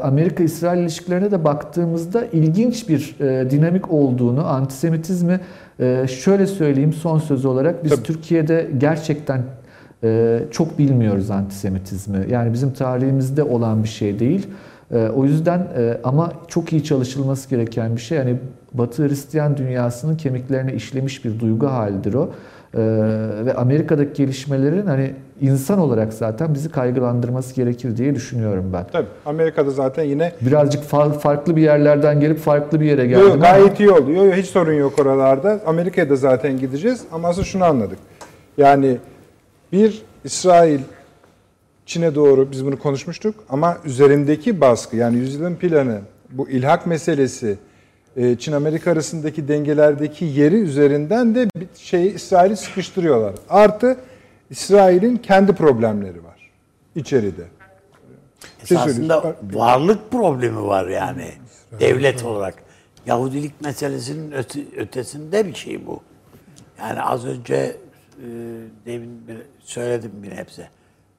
Speaker 2: Amerika-İsrail ilişkilerine de baktığımızda ilginç bir e, dinamik olduğunu, antisemitizmi e, şöyle söyleyeyim son söz olarak biz
Speaker 1: Tabii.
Speaker 2: Türkiye'de gerçekten e, çok bilmiyoruz antisemitizmi. Yani bizim tarihimizde olan bir şey değil. O yüzden ama çok iyi çalışılması gereken bir şey. Yani Batı Hristiyan dünyasının kemiklerine işlemiş bir duygu halidir o. Ve Amerika'daki gelişmelerin hani insan olarak zaten bizi kaygılandırması gerekir diye düşünüyorum ben.
Speaker 1: Tabii Amerika'da zaten yine
Speaker 2: Birazcık fa- farklı bir yerlerden gelip farklı bir yere
Speaker 1: Yo,
Speaker 2: geldim.
Speaker 1: yo,
Speaker 2: ama-
Speaker 1: gayet iyi oldu. Yo, yo, hiç sorun yok oralarda. Amerika'ya da zaten gideceğiz ama asıl şunu anladık. Yani bir İsrail Çin'e doğru biz bunu konuşmuştuk ama üzerindeki baskı yani yüzyılın planı bu ilhak meselesi e, Çin-Amerika arasındaki dengelerdeki yeri üzerinden de bir şey İsrail'i sıkıştırıyorlar. Artı İsrail'in kendi problemleri var içeride. Şey
Speaker 3: Esasında varlık problemi var yani devlet olarak. Yahudilik meselesinin öte- ötesinde bir şey bu. Yani az önce e, demin bir- söyledim bir hepsi.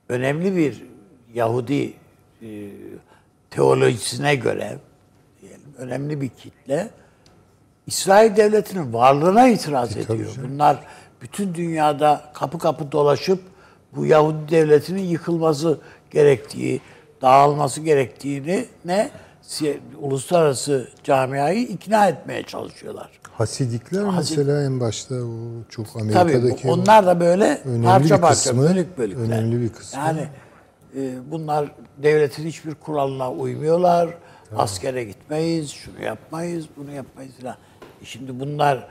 Speaker 3: Önemli bir Yahudi e, teolojisine göre diyelim önemli bir kitle İsrail devletinin varlığına itiraz ediyor. Bunlar bütün dünyada kapı kapı dolaşıp bu Yahudi devletinin yıkılması gerektiği, dağılması gerektiğini ne uluslararası camiayı ikna etmeye çalışıyorlar.
Speaker 4: Hasidikler
Speaker 3: Hasid-
Speaker 4: mesela en başta o çok
Speaker 3: Tabii
Speaker 4: Amerika'daki
Speaker 3: bu- onlar da böyle parça parça,
Speaker 4: kısmı,
Speaker 3: bölük bölükler.
Speaker 4: önemli bir kısmı.
Speaker 3: Yani e, bunlar devletin hiçbir kuralına uymuyorlar. Askere gitmeyiz, şunu yapmayız, bunu yapmayız falan. E Şimdi bunlar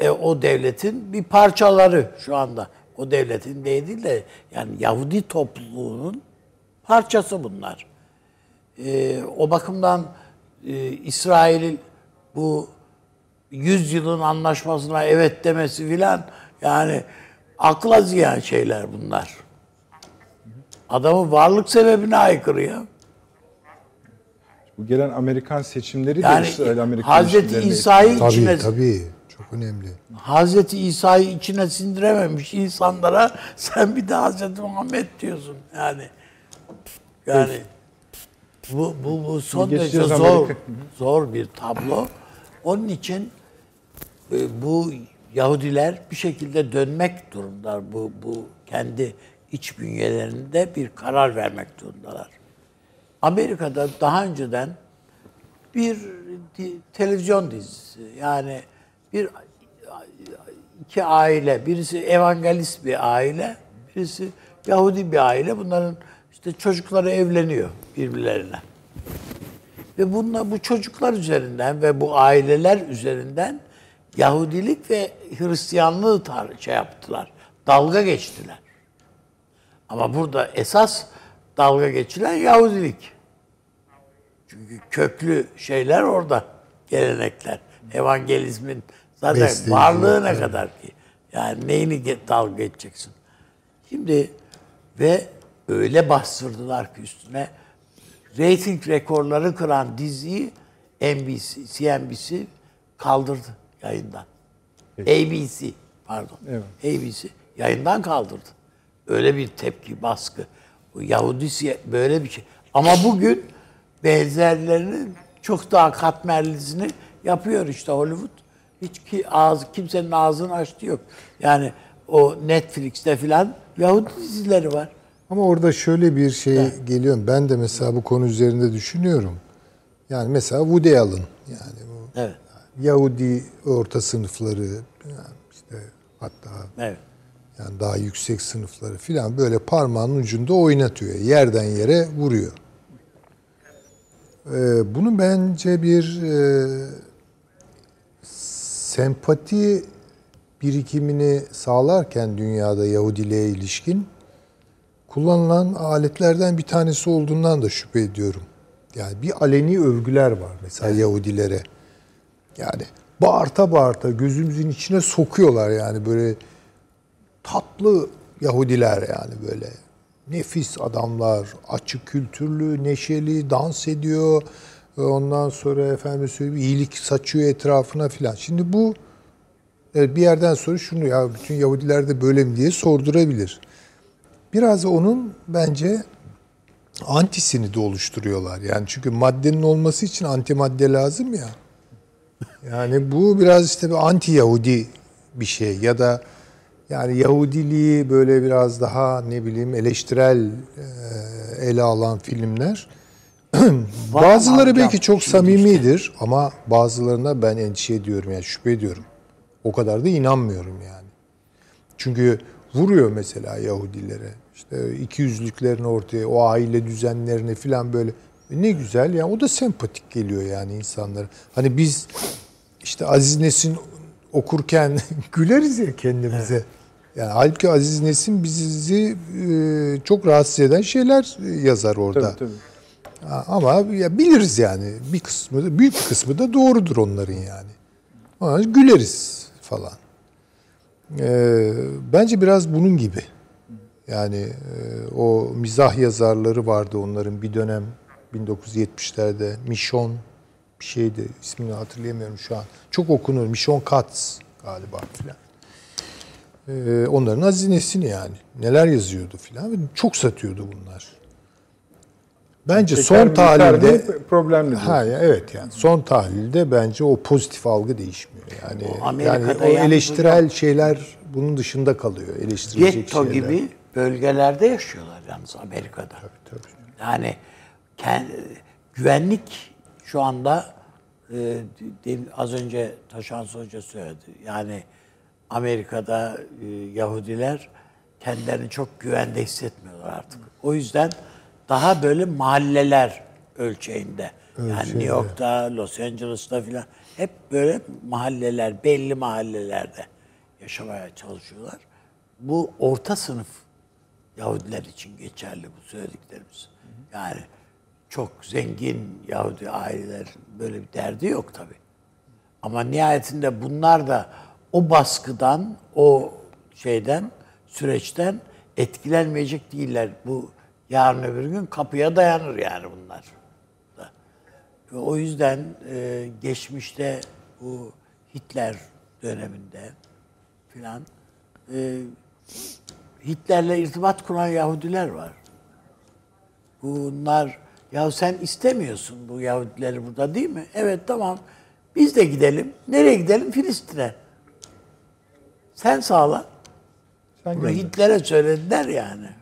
Speaker 3: e, o devletin bir parçaları şu anda. O devletin değil de yani Yahudi topluluğunun parçası bunlar. E, o bakımdan e, İsrail'in bu 100 yılın anlaşmasına evet demesi filan yani akla ziyan şeyler bunlar. Adamın varlık sebebine aykırı ya.
Speaker 1: Bu gelen Amerikan seçimleri
Speaker 3: Yani
Speaker 1: de İsrail Amerika
Speaker 3: Hazreti İsa'yı
Speaker 4: tabii
Speaker 3: içine
Speaker 4: tabii çok önemli.
Speaker 3: Hazreti İsa'yı içine sindirememiş insanlara sen bir de Hazreti Muhammed diyorsun yani. Yani bu bu bu son derece
Speaker 1: Geçeceğiz
Speaker 3: zor
Speaker 1: Amerika.
Speaker 3: zor bir tablo. Onun için e, bu Yahudiler bir şekilde dönmek durumdalar. Bu, bu kendi iç bünyelerinde bir karar vermek durumdalar. Amerika'da daha önceden bir televizyon dizisi yani bir iki aile birisi evangelist bir aile birisi Yahudi bir aile bunların işte çocukları evleniyor birbirlerine. Ve bunlar bu çocuklar üzerinden ve bu aileler üzerinden Yahudilik ve Hristiyanlığı tar- şey yaptılar. Dalga geçtiler. Ama burada esas dalga geçilen Yahudilik. Çünkü köklü şeyler orada. Gelenekler. Evangelizmin zaten
Speaker 4: Besleyici,
Speaker 3: varlığı ne kadar ki. Yani neyini dalga geçeceksin. Şimdi ve öyle bastırdılar ki üstüne rating rekorları kıran diziyi NBC, CNBC kaldırdı yayından. ABC pardon.
Speaker 1: Evet.
Speaker 3: ABC yayından kaldırdı. Öyle bir tepki, baskı. Bu Yahudi böyle bir şey. Ama bugün benzerlerinin çok daha katmerlisini yapıyor işte Hollywood. Hiç ki ağzı kimsenin ağzını açtı yok. Yani o Netflix'te filan Yahudi dizileri var.
Speaker 4: Ama orada şöyle bir şey geliyor. Ben de mesela bu konu üzerinde düşünüyorum. Yani mesela Woody Allen yani bu
Speaker 3: Evet.
Speaker 4: Yahudi orta sınıfları yani işte hatta
Speaker 3: Evet.
Speaker 4: yani daha yüksek sınıfları filan böyle parmağının ucunda oynatıyor. Yerden yere vuruyor. Ee, bunu bence bir e, sempati birikimini sağlarken dünyada Yahudiliğe ilişkin kullanılan aletlerden bir tanesi olduğundan da şüphe ediyorum. Yani bir aleni övgüler var mesela Yahudilere. Yani bağırta bağırta gözümüzün içine sokuyorlar yani böyle tatlı Yahudiler yani böyle nefis adamlar, açık kültürlü, neşeli, dans ediyor. Ondan sonra efendim söyleyeyim iyilik saçıyor etrafına filan. Şimdi bu bir yerden sonra şunu ya bütün Yahudiler de böyle mi diye sordurabilir. Biraz onun bence antisini de oluşturuyorlar. Yani çünkü maddenin olması için antimadde lazım ya. Yani bu biraz işte bir anti Yahudi bir şey ya da yani Yahudiliği böyle biraz daha ne bileyim eleştirel ele alan filmler. Bazıları belki çok samimidir ama bazılarına ben endişe ediyorum yani şüphe ediyorum. O kadar da inanmıyorum yani. Çünkü vuruyor mesela Yahudilere. İşte iki yüzlüklerini ortaya, o aile düzenlerini falan böyle. E Ne güzel ya o da sempatik geliyor yani insanlara. Hani biz işte Aziz Nesin okurken güleriz ya kendimize. Yani halbuki Aziz Nesin bizi e, çok rahatsız eden şeyler yazar orada.
Speaker 1: Tabii tabii.
Speaker 4: Ama ya biliriz yani bir kısmı da büyük bir kısmı da doğrudur onların yani. Ama güleriz falan. Ee, bence biraz bunun gibi. Yani e, o mizah yazarları vardı onların bir dönem 1970'lerde Michon bir şeydi ismini hatırlayamıyorum şu an. Çok okunur. Michon Katz galiba filan. Ee, onların hazinesini yani. Neler yazıyordu filan. Çok satıyordu bunlar. Bence
Speaker 1: Şeker,
Speaker 4: son tahlilde
Speaker 1: problemli.
Speaker 4: Ha evet yani son tahlilde bence o pozitif algı değişmiyor. Yani
Speaker 3: O
Speaker 4: yani o eleştirel
Speaker 3: hocam-
Speaker 4: şeyler bunun dışında kalıyor. Eleştirilecek
Speaker 3: Getto
Speaker 4: şeyler.
Speaker 3: gibi bölgelerde yaşıyorlar yalnız Amerika'da.
Speaker 4: Tabii.
Speaker 3: Yani kend- güvenlik şu anda e, az önce Taşan Hoca söyledi. Yani Amerika'da e, Yahudiler kendilerini çok güvende hissetmiyorlar artık. O yüzden daha böyle mahalleler ölçeğinde. Yani New York'ta, Los Angeles'ta filan hep böyle mahalleler, belli mahallelerde yaşamaya çalışıyorlar. Bu orta sınıf Yahudiler için geçerli bu söylediklerimiz. Yani çok zengin Yahudi aileler böyle bir derdi yok tabi. Ama nihayetinde bunlar da o baskıdan, o şeyden, süreçten etkilenmeyecek değiller. Bu yarın öbür gün kapıya dayanır yani bunlar. da. Ve o yüzden e, geçmişte bu Hitler döneminde filan e, Hitler'le irtibat kuran Yahudiler var. Bunlar ya sen istemiyorsun bu Yahudileri burada değil mi? Evet tamam. Biz de gidelim. Nereye gidelim? Filistin'e. Sen sağla.
Speaker 1: Sen
Speaker 3: Bunu. Hitler'e söylediler yani.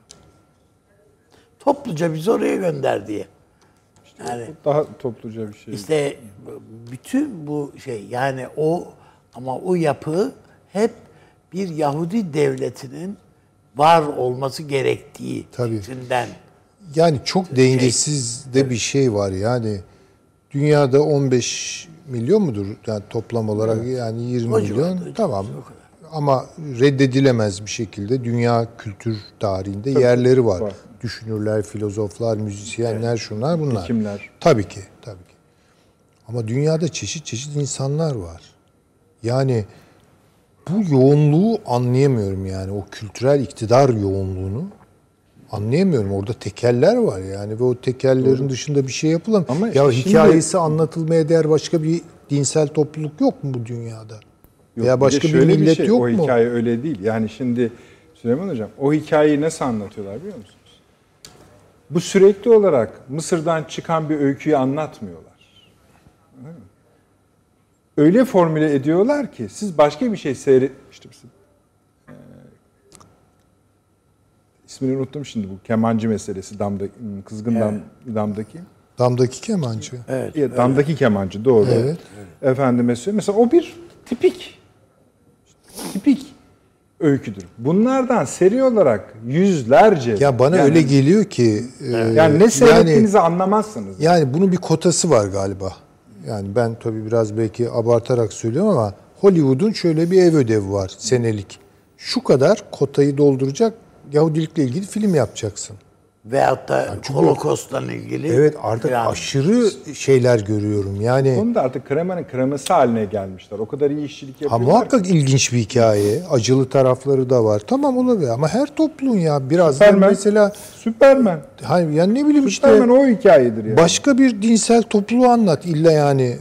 Speaker 3: Topluca bizi oraya gönder diye. Yani
Speaker 1: Daha topluca bir şey.
Speaker 3: işte bütün bu şey yani o ama o yapı hep bir Yahudi devletinin var olması gerektiği
Speaker 4: Tabii.
Speaker 3: fikrinden.
Speaker 4: Yani çok dengesiz de bir şey var yani. Dünyada 15 milyon mudur yani toplam olarak yani 20
Speaker 3: O
Speaker 4: milyon
Speaker 3: civarda,
Speaker 4: tamam. Ama reddedilemez bir şekilde dünya kültür tarihinde yerleri var.
Speaker 1: var.
Speaker 4: Düşünürler, filozoflar, müzisyenler, şunlar bunlar.
Speaker 1: Hekimler.
Speaker 4: Tabii ki, tabii ki. Ama dünyada çeşit çeşit insanlar var. Yani bu yoğunluğu anlayamıyorum yani o kültürel iktidar yoğunluğunu anlayamıyorum. Orada tekeller var yani ve o tekellerin dışında bir şey yapılamıyor.
Speaker 1: Ama
Speaker 4: ya
Speaker 1: şimdi-
Speaker 4: hikayesi anlatılmaya değer başka bir dinsel topluluk yok mu bu dünyada?
Speaker 1: Yok,
Speaker 4: Veya
Speaker 1: bir
Speaker 4: başka bir
Speaker 1: şöyle
Speaker 4: millet
Speaker 1: şey,
Speaker 4: yok
Speaker 1: o
Speaker 4: mu?
Speaker 1: hikaye öyle değil. Yani şimdi Süleyman Hocam o hikayeyi nasıl anlatıyorlar biliyor musunuz? Bu sürekli olarak Mısır'dan çıkan bir öyküyü anlatmıyorlar. Öyle formüle ediyorlar ki siz başka bir şey seyret... İşte mesela, eee, ismini unuttum şimdi bu kemancı meselesi damda kızgın dam, damdaki.
Speaker 4: Damdaki kemancı.
Speaker 3: Evet.
Speaker 1: Ya, damdaki kemancı doğru.
Speaker 4: Evet.
Speaker 1: Efendime söyleyeyim. Mesela o bir tipik tipik öyküdür. Bunlardan seri olarak yüzlerce
Speaker 4: Ya bana
Speaker 1: yani-
Speaker 4: öyle geliyor ki e,
Speaker 1: yani ne seyrettiğinizi anlamazsınız.
Speaker 4: Yani bunun bir kotası var galiba. Yani ben tabii biraz belki abartarak söylüyorum ama Hollywood'un şöyle bir ev ödevi var senelik. Şu kadar kotayı dolduracak Yahudilikle ilgili film yapacaksın.
Speaker 3: Veyahut da Holocaust'la ilgili.
Speaker 4: Evet artık
Speaker 3: falan.
Speaker 4: aşırı şeyler görüyorum. Yani
Speaker 1: Bunu da artık kremanın kreması haline gelmişler. O kadar iyi işçilik
Speaker 4: ha,
Speaker 1: yapıyorlar.
Speaker 4: muhakkak ilginç bir hikaye. Acılı tarafları da var. Tamam olabilir ama her toplum ya biraz da
Speaker 1: Superman.
Speaker 4: mesela
Speaker 1: Superman.
Speaker 4: hani yani ne bileyim işte
Speaker 1: Superman o hikayedir yani.
Speaker 4: Başka bir dinsel topluluğu anlat. İlla yani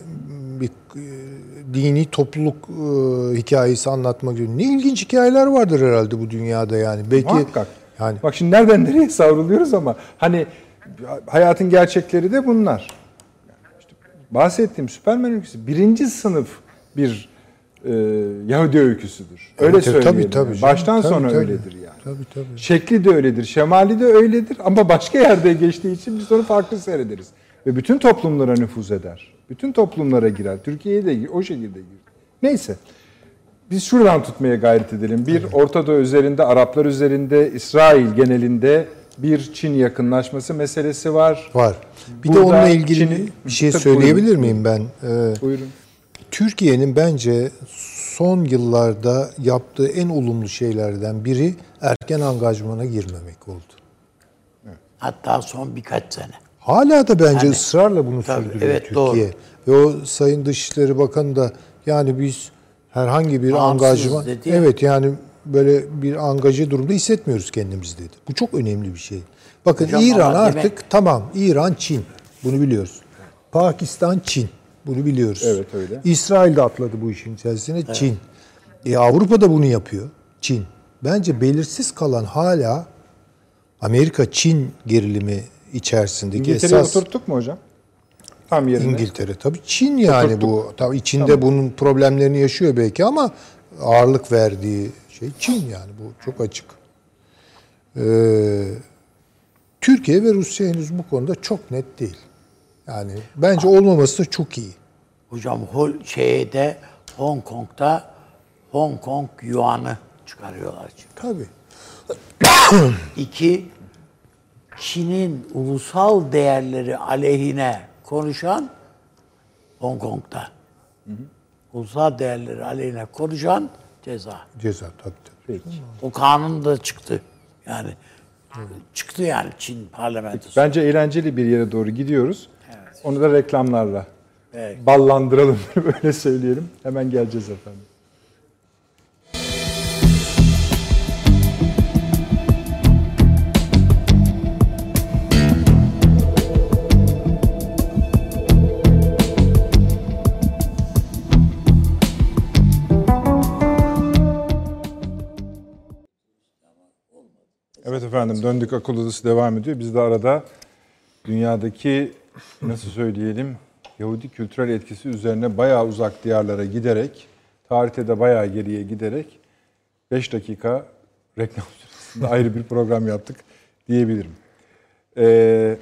Speaker 4: bir e, dini topluluk e, hikayesi anlatmak gibi. Ne ilginç hikayeler vardır herhalde bu dünyada yani. Belki
Speaker 1: Muhakkak.
Speaker 4: Yani
Speaker 1: Bak şimdi nereden nereye savruluyoruz ama hani hayatın gerçekleri de bunlar. İşte bahsettiğim Süpermen öyküsü birinci sınıf bir e, Yahudi öyküsüdür. Öyle
Speaker 4: Evet,
Speaker 1: söyleyelim.
Speaker 4: tabii, tabii
Speaker 1: yani. Baştan
Speaker 4: Tabii,
Speaker 1: sona
Speaker 4: tabii.
Speaker 1: öyledir yani.
Speaker 4: tabii tabii.
Speaker 1: Şekli de öyledir, şemali de öyledir ama başka yerde geçtiği için biz onu farklı seyrederiz. Ve bütün toplumlara nüfuz eder. Bütün toplumlara girer. Türkiye'ye de o şekilde girer. Neyse. Biz şuradan tutmaya gayret edelim. Bir Orta Doğu üzerinde, Araplar üzerinde, İsrail genelinde bir Çin yakınlaşması meselesi var.
Speaker 4: Var. Bir de
Speaker 1: Burada
Speaker 4: onunla ilgili
Speaker 1: Çin'in-
Speaker 4: bir şey
Speaker 1: Tabii,
Speaker 4: söyleyebilir
Speaker 1: buyurun.
Speaker 4: miyim ben? Ee,
Speaker 1: Buyurun.
Speaker 4: Türkiye'nin bence son yıllarda yaptığı en olumlu şeylerden biri erken angajmana girmemek oldu.
Speaker 3: Hatta son birkaç sene.
Speaker 4: Hala da bence
Speaker 3: Yani-
Speaker 4: ısrarla bunu
Speaker 3: Tabii,
Speaker 4: sürdürüyor
Speaker 3: evet,
Speaker 4: Türkiye. Ve o Sayın Dışişleri Bakanı da yani biz herhangi bir
Speaker 3: Bağımsız
Speaker 4: angajman
Speaker 3: dedi
Speaker 4: evet yani böyle bir angaje durumda hissetmiyoruz kendimizi dedi. Bu çok önemli bir şey. Bakın
Speaker 3: Hocam
Speaker 4: İran artık
Speaker 3: demek-
Speaker 4: tamam İran Çin bunu biliyoruz. Pakistan Çin bunu biliyoruz.
Speaker 1: Evet, öyle.
Speaker 4: İsrail de atladı bu işin içerisine Çin. E, Avrupa da bunu yapıyor. Çin. Bence belirsiz kalan hala Amerika Çin gerilimi içerisindeki
Speaker 1: İngiltere'yi
Speaker 4: esas
Speaker 1: oturttuk mu hocam? Tam yerine.
Speaker 4: İngiltere tabii Çin yani
Speaker 1: Oturttuk.
Speaker 4: bu. Tabii içinde bunun problemlerini yaşıyor belki ama ağırlık verdiği şey Çin yani bu çok açık. Ee, Türkiye ve Rusya henüz bu konuda çok net değil. Yani bence olmaması da çok iyi.
Speaker 3: Hocam Hol şeyde Hong Kong'da Hong Kong yuanı çıkarıyorlar şimdi.
Speaker 4: Tabii.
Speaker 3: İki, Çin'in ulusal değerleri aleyhine konuşan Hong Kong'da. Ulusal değerleri aleyhine konuşan ceza.
Speaker 4: Ceza tabii tabii.
Speaker 1: Peki.
Speaker 3: O kanun da çıktı. Yani çıktı yani Çin parlamentosu.
Speaker 1: Bence eğlenceli bir yere doğru gidiyoruz. Onu da reklamlarla
Speaker 3: Evet.
Speaker 1: ballandıralım öyle söyleyelim. Hemen geleceğiz efendim. Evet efendim döndük akıl odası devam ediyor. Biz de arada dünyadaki nasıl söyleyelim Yahudi kültürel etkisi üzerine bayağı uzak diyarlara giderek tarihte de bayağı geriye giderek 5 dakika reklam sırasında ayrı bir program yaptık diyebilirim. Ee,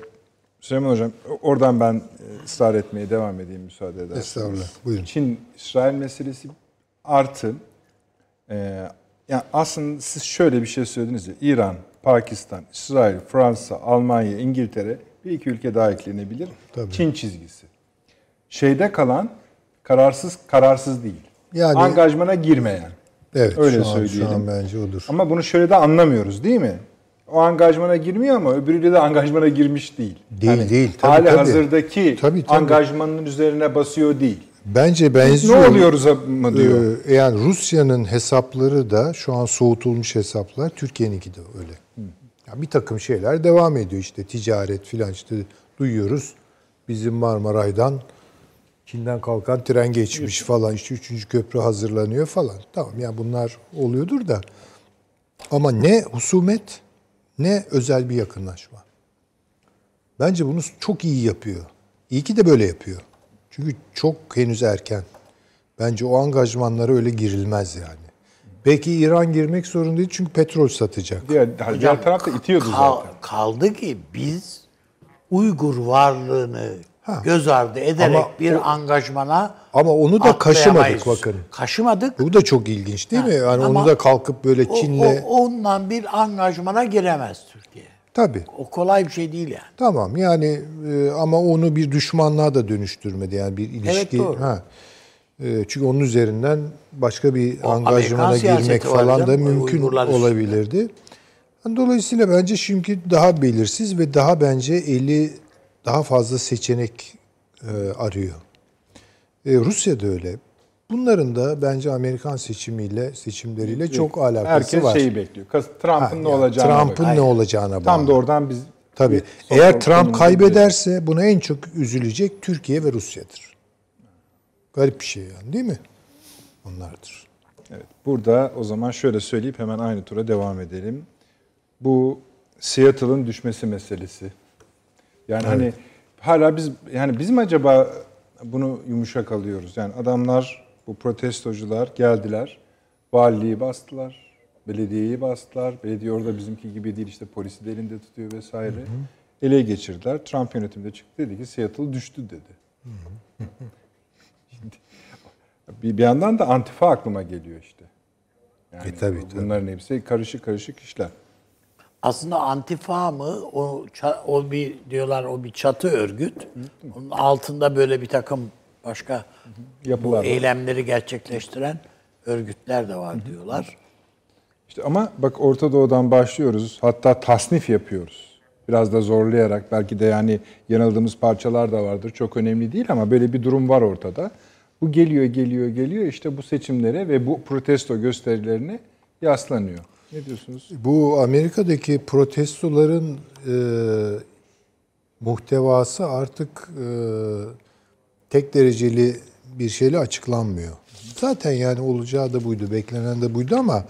Speaker 1: Süleyman Hocam oradan ben e, ısrar etmeye devam edeyim müsaade ederseniz.
Speaker 4: Estağfurullah, buyurun.
Speaker 1: Çin-İsrail meselesi artı e, yani aslında siz şöyle bir şey söylediniz ya İran, Pakistan, İsrail, Fransa, Almanya, İngiltere bir iki ülke daha eklenebilir.
Speaker 4: Tabii.
Speaker 1: Çin çizgisi. Şeyde kalan kararsız kararsız değil.
Speaker 4: Yani-
Speaker 1: Angajmana girmeyen.
Speaker 4: Evet
Speaker 1: Öyle
Speaker 4: şu an,
Speaker 1: söyleyelim.
Speaker 4: Şu an bence odur.
Speaker 1: Ama bunu şöyle de anlamıyoruz değil mi? O angajmana girmiyor ama öbürü de angajmana girmiş değil.
Speaker 4: Değil, değil. Tabii,
Speaker 1: hali
Speaker 4: tabii.
Speaker 1: hazırdaki
Speaker 4: Tabii, tabii.
Speaker 1: angajmanın üzerine basıyor değil.
Speaker 4: Bence
Speaker 1: Ne
Speaker 4: benziyor.
Speaker 1: oluyoruz mı diyor.
Speaker 4: Ee, yani Rusya'nın hesapları da şu an soğutulmuş hesaplar. Türkiye'ninki de öyle. Ya bir takım şeyler devam ediyor işte ticaret filan işte duyuyoruz. Bizim Marmaray'dan Çin'den kalkan tren geçmiş falan işte üçüncü köprü hazırlanıyor falan. Tamam ya bunlar oluyordur da ama ne husumet ne özel bir yakınlaşma. Bence bunu çok iyi yapıyor. İyi ki de böyle yapıyor. Çünkü çok henüz erken. Bence o angajmanlara öyle girilmez yani. Belki İran girmek zorunda değil çünkü petrol satacak.
Speaker 1: Diğer, diğer taraf da itiyordu
Speaker 3: Kal-
Speaker 1: zaten.
Speaker 3: Kaldı ki biz Uygur varlığını
Speaker 4: Ha.
Speaker 3: göz ardı ederek
Speaker 4: Ama
Speaker 3: bir
Speaker 4: o-
Speaker 3: angajmana
Speaker 4: Ama onu da kaşımadık bakın.
Speaker 3: Kaşımadık.
Speaker 4: Bu da çok ilginç değil
Speaker 3: Ha,
Speaker 4: mi? Yani
Speaker 3: ama
Speaker 4: onu da kalkıp böyle
Speaker 3: O,
Speaker 4: Çin'le...
Speaker 3: o- ondan bir angajmana giremez.
Speaker 4: Tabii.
Speaker 3: O kolay bir şey değil yani.
Speaker 4: Tamam yani e, ama onu bir düşmanlığa da dönüştürmedi yani bir ilişki.
Speaker 3: doğru.
Speaker 4: Ha. E, çünkü onun üzerinden başka bir
Speaker 3: O
Speaker 4: angajmana girmek falan da mümkün
Speaker 3: Uygurlar üstünde.
Speaker 4: olabilirdi. Dolayısıyla bence çünkü daha belirsiz ve daha bence eli daha fazla seçenek e, arıyor. E, Rusya da öyle. Bunların da bence Amerikan seçimiyle seçimleriyle çok alakası
Speaker 1: Herkes
Speaker 4: var.
Speaker 1: şeyi bekliyor. Trump'ın ne
Speaker 4: yani
Speaker 1: olacağını
Speaker 4: Trump'ın ne olacağına bağlı.
Speaker 1: Tam da oradan biz
Speaker 4: Tabii. Eğer Trump kaybederse buna en çok üzülecek Türkiye ve Rusya'dır. Garip bir şey yani değil mi? Onlardır.
Speaker 1: Evet, burada o zaman şöyle söyleyip hemen aynı tura devam edelim. Bu Seattle'ın düşmesi meselesi. Yani hani hala biz yani biz mi acaba bunu yumuşak alıyoruz? Yani adamlar bu protestocular geldiler. Valiliği bastılar. Belediyeyi bastılar. Belediye orada bizimki gibi değil işte polisi de elinde tutuyor vesaire. Ele geçirdiler. Trump yönetiminde çıktı dedi ki Seattle düştü dedi. Şimdi bir, bir yandan da antifa aklıma geliyor işte. Yani
Speaker 4: E, tabii,
Speaker 1: bu- bunların hepsi karışık karışık işler.
Speaker 3: Aslında antifa mı o o bir diyorlar o bir çatı örgüt. Onun altında böyle bir takım başka bu
Speaker 1: Yapılar var.
Speaker 3: eylemleri gerçekleştiren örgütler de var diyorlar.
Speaker 1: İşte ama bak Orta Doğu'dan başlıyoruz. Hatta tasnif yapıyoruz. Biraz da zorlayarak belki de yani yanıldığımız parçalar da vardır. Çok önemli değil ama böyle bir durum var ortada. Bu geliyor, geliyor, geliyor işte bu seçimlere ve bu protesto gösterilerine yaslanıyor. Ne diyorsunuz?
Speaker 4: Bu Amerika'daki protestoların e, muhtevası artık e, tek dereceli bir şeyle açıklanmıyor. Zaten yani olacağı da buydu, beklenen de buydu ama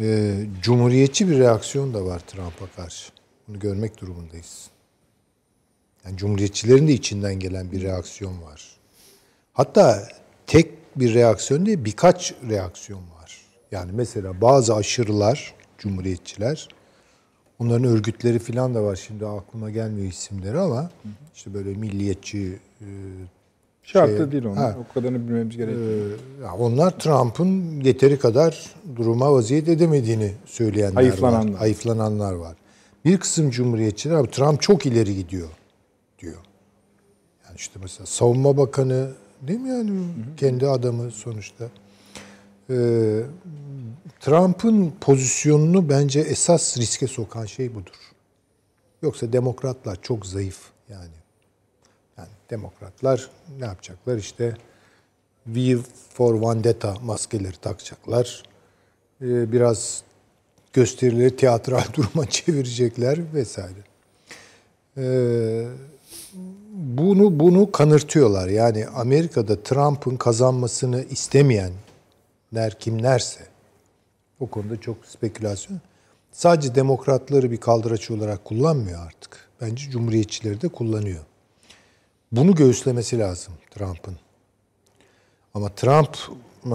Speaker 4: e, cumhuriyetçi bir reaksiyon da var Trump'a karşı. Bunu görmek durumundayız. Yani cumhuriyetçilerin de içinden gelen bir reaksiyon var. Hatta tek bir reaksiyon değil birkaç reaksiyon var. Yani mesela bazı aşırılar, cumhuriyetçiler, onların örgütleri falan da var. Şimdi aklıma gelmiyor isimleri ama işte böyle milliyetçi e,
Speaker 1: Şartlı
Speaker 4: Şey-
Speaker 1: değil onlar.
Speaker 4: Ha.
Speaker 1: O kadarını bilmemiz gerekiyor.
Speaker 4: ya onlar Trump'ın yeteri kadar duruma vaziyet edemediğini söyleyenler
Speaker 1: Hayıflananlar.
Speaker 4: var. Hayıflananlar var. Bir kısım cumhuriyetçiler abi Trump çok ileri gidiyor diyor. Yani işte mesela savunma bakanı değil mi yani kendi adamı sonuçta. Ee, Trump'ın pozisyonunu bence esas riske sokan şey budur. Yoksa demokratlar çok zayıf yani. Demokratlar ne yapacaklar işte V for Vendetta maskeleri takacaklar. Ee, biraz gösterileri tiyatral duruma çevirecekler vesaire. Ee, bunu bunu kanırtıyorlar. Yani Amerika'da Trump'ın kazanmasını istemeyenler kimlerse o konuda çok spekülasyon. Sadece demokratları bir kaldıraç olarak kullanmıyor artık. Bence cumhuriyetçileri de kullanıyor. Bunu göğüslemesi lazım Trump'ın. Ama Trump Ee,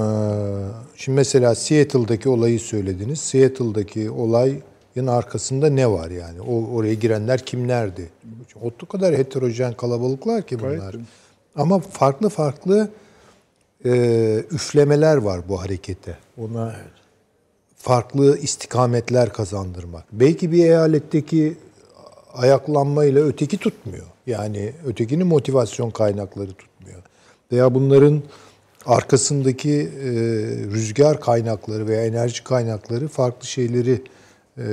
Speaker 4: Şimdi mesela Seattle'daki olayı söylediniz. Seattle'daki olayın arkasında ne var yani? O oraya girenler kimlerdi? O kadar heterojen kalabalıklar ki bunlar.
Speaker 1: Gayet.
Speaker 4: Ama farklı farklı e, üflemeler var bu harekete. Ona farklı istikametler kazandırmak. Belki bir eyaletteki ayaklanmayla öteki tutmuyor. Yani ötekinin motivasyon kaynakları tutmuyor. Veya bunların arkasındaki e, rüzgar kaynakları veya enerji kaynakları farklı şeyleri e,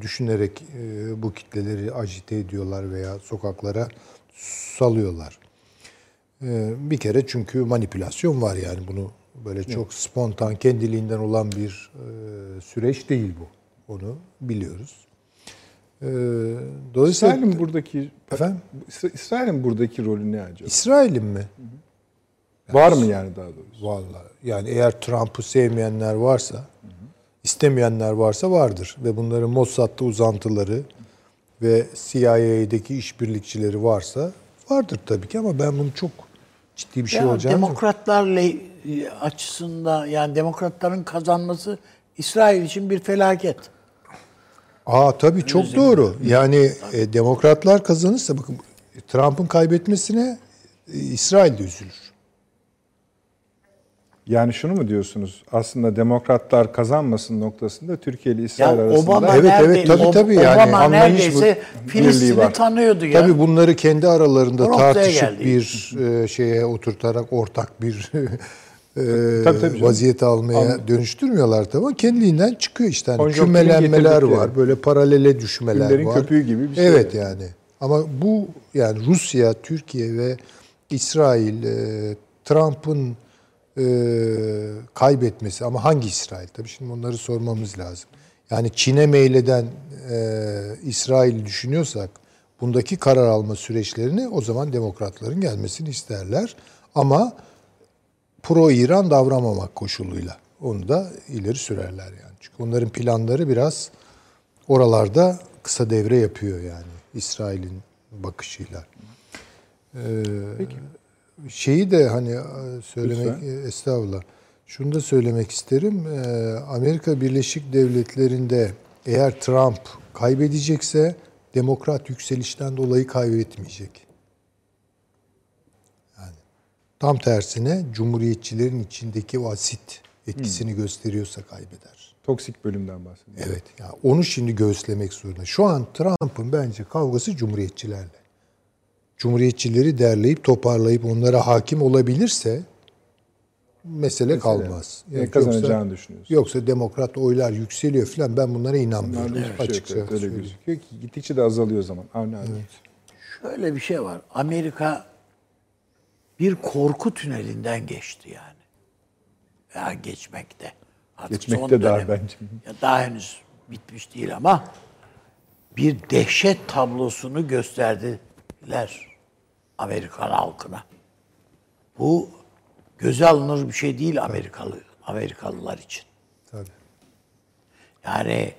Speaker 4: düşünerek e, bu kitleleri agite ediyorlar veya sokaklara salıyorlar. E, bir kere çünkü manipülasyon var yani bunu böyle çok spontan kendiliğinden olan bir e, süreç değil bu. Onu biliyoruz. E, dolayısıyla
Speaker 1: İsrail'in buradaki
Speaker 4: Efendim?
Speaker 1: İsra- İsrail'in buradaki rolü ne acaba?
Speaker 4: İsrail'in mi?
Speaker 1: Var mı yani daha doğrusu?
Speaker 4: Vallahi yani eğer Trump'ı sevmeyenler varsa, istemeyenler varsa vardır ve bunların Mossad'da uzantıları ve CIA'deki işbirlikçileri varsa vardır tabii ki ama ben bunun çok ciddi bir şey
Speaker 3: Ya
Speaker 4: olacağını
Speaker 3: demokratlar le- açısından yani demokratların kazanması İsrail için bir felaket.
Speaker 4: Aa tabii çok doğru. Yani e, demokratlar kazanırsa bakın Trump'ın kaybetmesine e, İsrail de üzülür.
Speaker 1: Yani şunu mu diyorsunuz? Aslında demokratlar kazanmasın noktasında Türkiye ile İsrail
Speaker 3: Ya
Speaker 1: arasında
Speaker 3: Obama
Speaker 4: Evet,
Speaker 3: nerede,
Speaker 4: evet, tabii,
Speaker 3: Ob-
Speaker 4: tabii yani.
Speaker 3: Obama
Speaker 1: Anlayış
Speaker 3: neredeyse Filistin'i
Speaker 1: var.
Speaker 3: tanıyordu ya.
Speaker 4: Tabii bunları kendi aralarında
Speaker 3: O noktaya
Speaker 4: tartışıp
Speaker 3: geldi.
Speaker 4: bir e, şeye oturtarak ortak bir e,
Speaker 1: Tabii, tabii
Speaker 4: vaziyete almaya dönüştürmüyorlar tabii ama kendiliğinden çıkıyor işte. Hani kümelenmeler var, böyle paralele düşmeler
Speaker 1: Günlerin
Speaker 4: var.
Speaker 1: köpüğü gibi bir şey
Speaker 4: Evet
Speaker 1: yani.
Speaker 4: yani. Ama bu yani Rusya, Türkiye ve İsrail e, Trump'ın e, kaybetmesi ama hangi İsrail? Tabii şimdi onları sormamız lazım. Yani Çin'e meyleden e, İsrail düşünüyorsak bundaki karar alma süreçlerini o zaman demokratların gelmesini isterler. Ama pro İran davranmamak koşuluyla. Onu da ileri sürerler yani. Çünkü onların planları biraz oralarda kısa devre yapıyor yani İsrail'in bakışıyla. Ee, Şeyi de hani e, söylemek
Speaker 1: Lütfen.
Speaker 4: e, estağfurullah. Şunu da söylemek isterim. Ee, Amerika Birleşik Devletleri'nde eğer Trump kaybedecekse demokrat yükselişten dolayı kaybetmeyecek. Yani tam tersine cumhuriyetçilerin içindeki o asit etkisini gösteriyorsa kaybeder.
Speaker 1: toksik bölümden bahsediyoruz.
Speaker 4: Evet. Yani onu şimdi göğüslemek zorunda. Şu an Trump'ın bence kavgası cumhuriyetçilerle. Cumhuriyetçileri derleyip toparlayıp onlara hakim olabilirse mesele kalmaz.
Speaker 1: Ne
Speaker 4: Yani
Speaker 1: kazanacağını düşünüyorsun.
Speaker 4: Yoksa demokrat oylar yükseliyor falan ben bunlara inanmıyorum.
Speaker 1: Şey yok.
Speaker 4: Açıkça
Speaker 1: Evet, öyle gözüküyor ki gittikçe de azalıyor o zaman. Avni abi.
Speaker 3: Şöyle bir şey var. Amerika bir korku tünelinden geçti yani. Veya geçmekte. Artık
Speaker 1: Geçmekte
Speaker 3: son
Speaker 1: daha
Speaker 3: dönem.
Speaker 1: bence.
Speaker 3: Ya daha henüz bitmiş değil ama bir dehşet tablosunu gösterdiler Amerikan halkına. Bu göze alınır bir şey değil Amerikalı Amerikalılar için.
Speaker 4: Tabii.
Speaker 3: Yani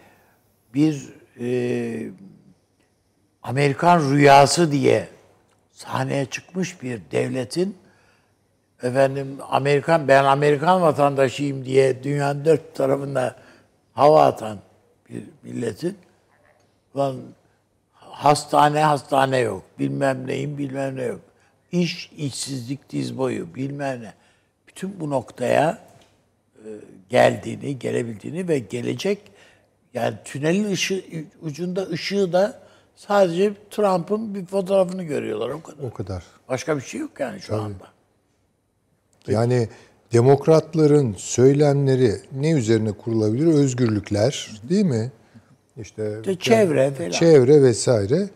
Speaker 3: bir e, Amerikan rüyası diye sahneye çıkmış bir devletin efendim Amerikan ben Amerikan vatandaşıyım diye dünyanın dört tarafında hava atan bir milletin lan hastane hastane yok. Bilmem neyim bilmem ne yok. İş işsizlik diz boyu bilmem ne. Bütün bu noktaya e, geldiğini, gelebildiğini ve gelecek yani tünelin ışığı, ucunda ışığı da sadece Trump'ın bir fotoğrafını görüyorlar o kadar.
Speaker 4: O kadar.
Speaker 3: Başka bir şey yok yani şu anda.
Speaker 4: Yani demokratların söylemleri ne üzerine kurulabilir? Özgürlükler, değil mi? İşte
Speaker 3: İşte çevre falan.
Speaker 4: Çevre vesaire.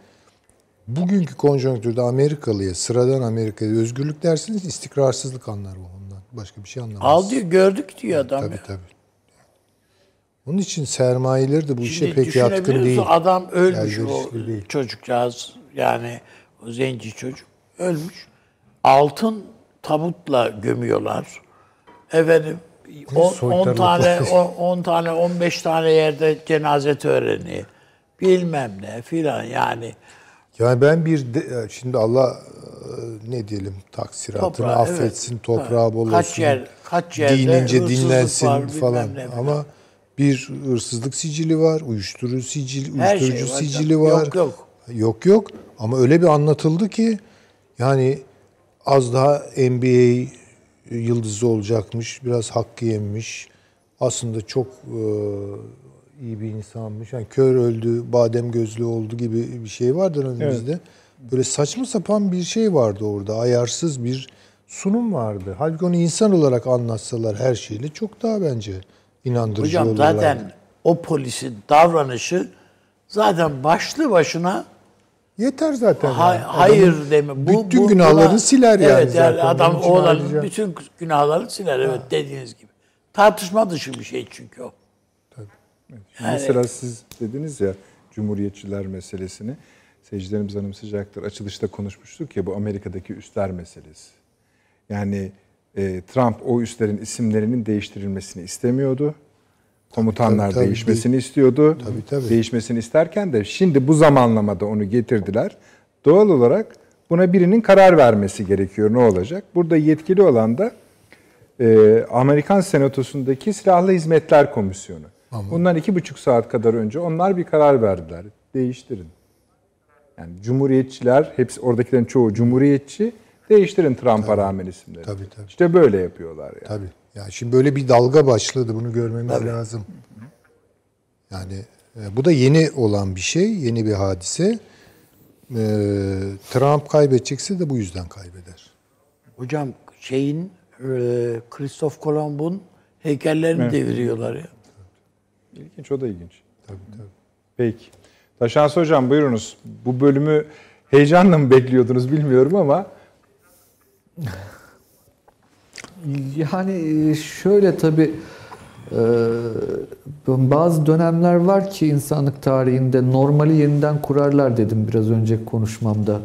Speaker 4: Bugünkü konjonktürde Amerikalıya, sıradan Amerika'ya özgürlük dersiniz istikrarsızlık anlar bu ondan. Başka bir şey anlamaz.
Speaker 3: Al diyor gördük diyor adam.
Speaker 4: Tabii
Speaker 3: ya.
Speaker 4: tabii. Onun için sermayeleri de bu işe
Speaker 3: Şimdi
Speaker 4: pek yatkın değil.
Speaker 3: Adam ölmüş o
Speaker 4: değil.
Speaker 3: çocukcağız yani o zenci çocuk ölmüş. Altın tabutla gömüyorlar. Efendim 10
Speaker 4: soytarılık
Speaker 3: tane
Speaker 4: var.
Speaker 3: 10 tane 15 tane yerde cenaze töreni bilmem ne filan yani
Speaker 4: Yani ben bir de, şimdi Allah e, ne diyelim taksiratını
Speaker 3: Toprağı,
Speaker 4: affetsin,
Speaker 3: evet.
Speaker 4: toprağı bol olsun.
Speaker 3: Kaç yer- kaç yerde
Speaker 4: dinince dinlensin
Speaker 3: var,
Speaker 4: falan. Ama bir hırsızlık sicili var, uyuşturucu sicili,
Speaker 3: Her şey
Speaker 4: uyuşturucu
Speaker 3: var
Speaker 4: sicili
Speaker 3: canım.
Speaker 4: var.
Speaker 3: Yok, yok.
Speaker 4: Yok yok ama öyle bir anlatıldı ki yani az daha NBA yıldızı olacakmış, biraz hakkı yemiş. Aslında çok e, iyi bir insanmış. Yani kör öldü, badem gözlü oldu gibi bir şey vardır önümüzde. Böyle saçma sapan bir şey vardı orada. Ayarsız bir sunum vardı. Halbuki onu insan olarak anlatsalar her şeyle çok daha bence inandırıcı
Speaker 3: Hocam
Speaker 4: olurlardı.
Speaker 3: zaten o polisin davranışı zaten başlı başına
Speaker 4: Yeter zaten.
Speaker 3: ha-
Speaker 4: yani.
Speaker 3: hayır
Speaker 4: Adamın
Speaker 3: deme. Bu,
Speaker 4: bütün
Speaker 3: bu-
Speaker 4: günahlarını
Speaker 3: buna-
Speaker 4: siler yani
Speaker 3: evet,
Speaker 4: zaten.
Speaker 3: adam
Speaker 4: Onun için
Speaker 3: oğlanın
Speaker 4: harcayacak.
Speaker 3: bütün günahlarını siler evet dediğiniz gibi. Tartışma dışı bir şey çünkü o.
Speaker 1: Mesela siz dediniz ya Cumhuriyetçiler meselesini. Seyircilerimiz anımsayacaktır. Açılışta konuşmuştuk ya bu Amerika'daki üsler meselesi. Yani e, Trump o üslerin isimlerinin değiştirilmesini istemiyordu. Komutanlar
Speaker 4: tabii, tabii.
Speaker 1: değişmesini istiyordu.
Speaker 4: Tabii, tabii.
Speaker 1: Değişmesini isterken de şimdi bu zamanlamada onu getirdiler. Doğal olarak buna birinin karar vermesi gerekiyor. Ne olacak? Burada yetkili olan da e, Amerikan Senatosu'ndaki Silahlı Hizmetler Komisyonu. Bundan iki buçuk saat kadar önce onlar bir karar verdiler. Değiştirin. Yani Cumhuriyetçiler, hepsi oradakilerin çoğu Cumhuriyetçi. Değiştirin Trump'a rağmen isimleri.
Speaker 4: Tabii, tabii.
Speaker 1: İşte böyle yapıyorlar yani.
Speaker 4: Tabii. Yani şimdi böyle bir dalga başladı. Bunu görmemiz lazım. Yani e, bu da yeni olan bir şey, yeni bir hadise. E, Trump kaybedecekse de bu yüzden kaybeder.
Speaker 3: Hocam şeyin e, Christoph Kolomb'un heykellerini deviriyorlar ya.
Speaker 1: İlginç, o da ilginç.
Speaker 4: Tabii tabii.
Speaker 1: Peki. Taşans Hocam buyurunuz. Bu bölümü heyecanla mı bekliyordunuz bilmiyorum ama
Speaker 2: Yani e, şöyle tabii e, bazı dönemler var ki insanlık tarihinde normali yeniden kurarlar dedim biraz önce konuşmamda.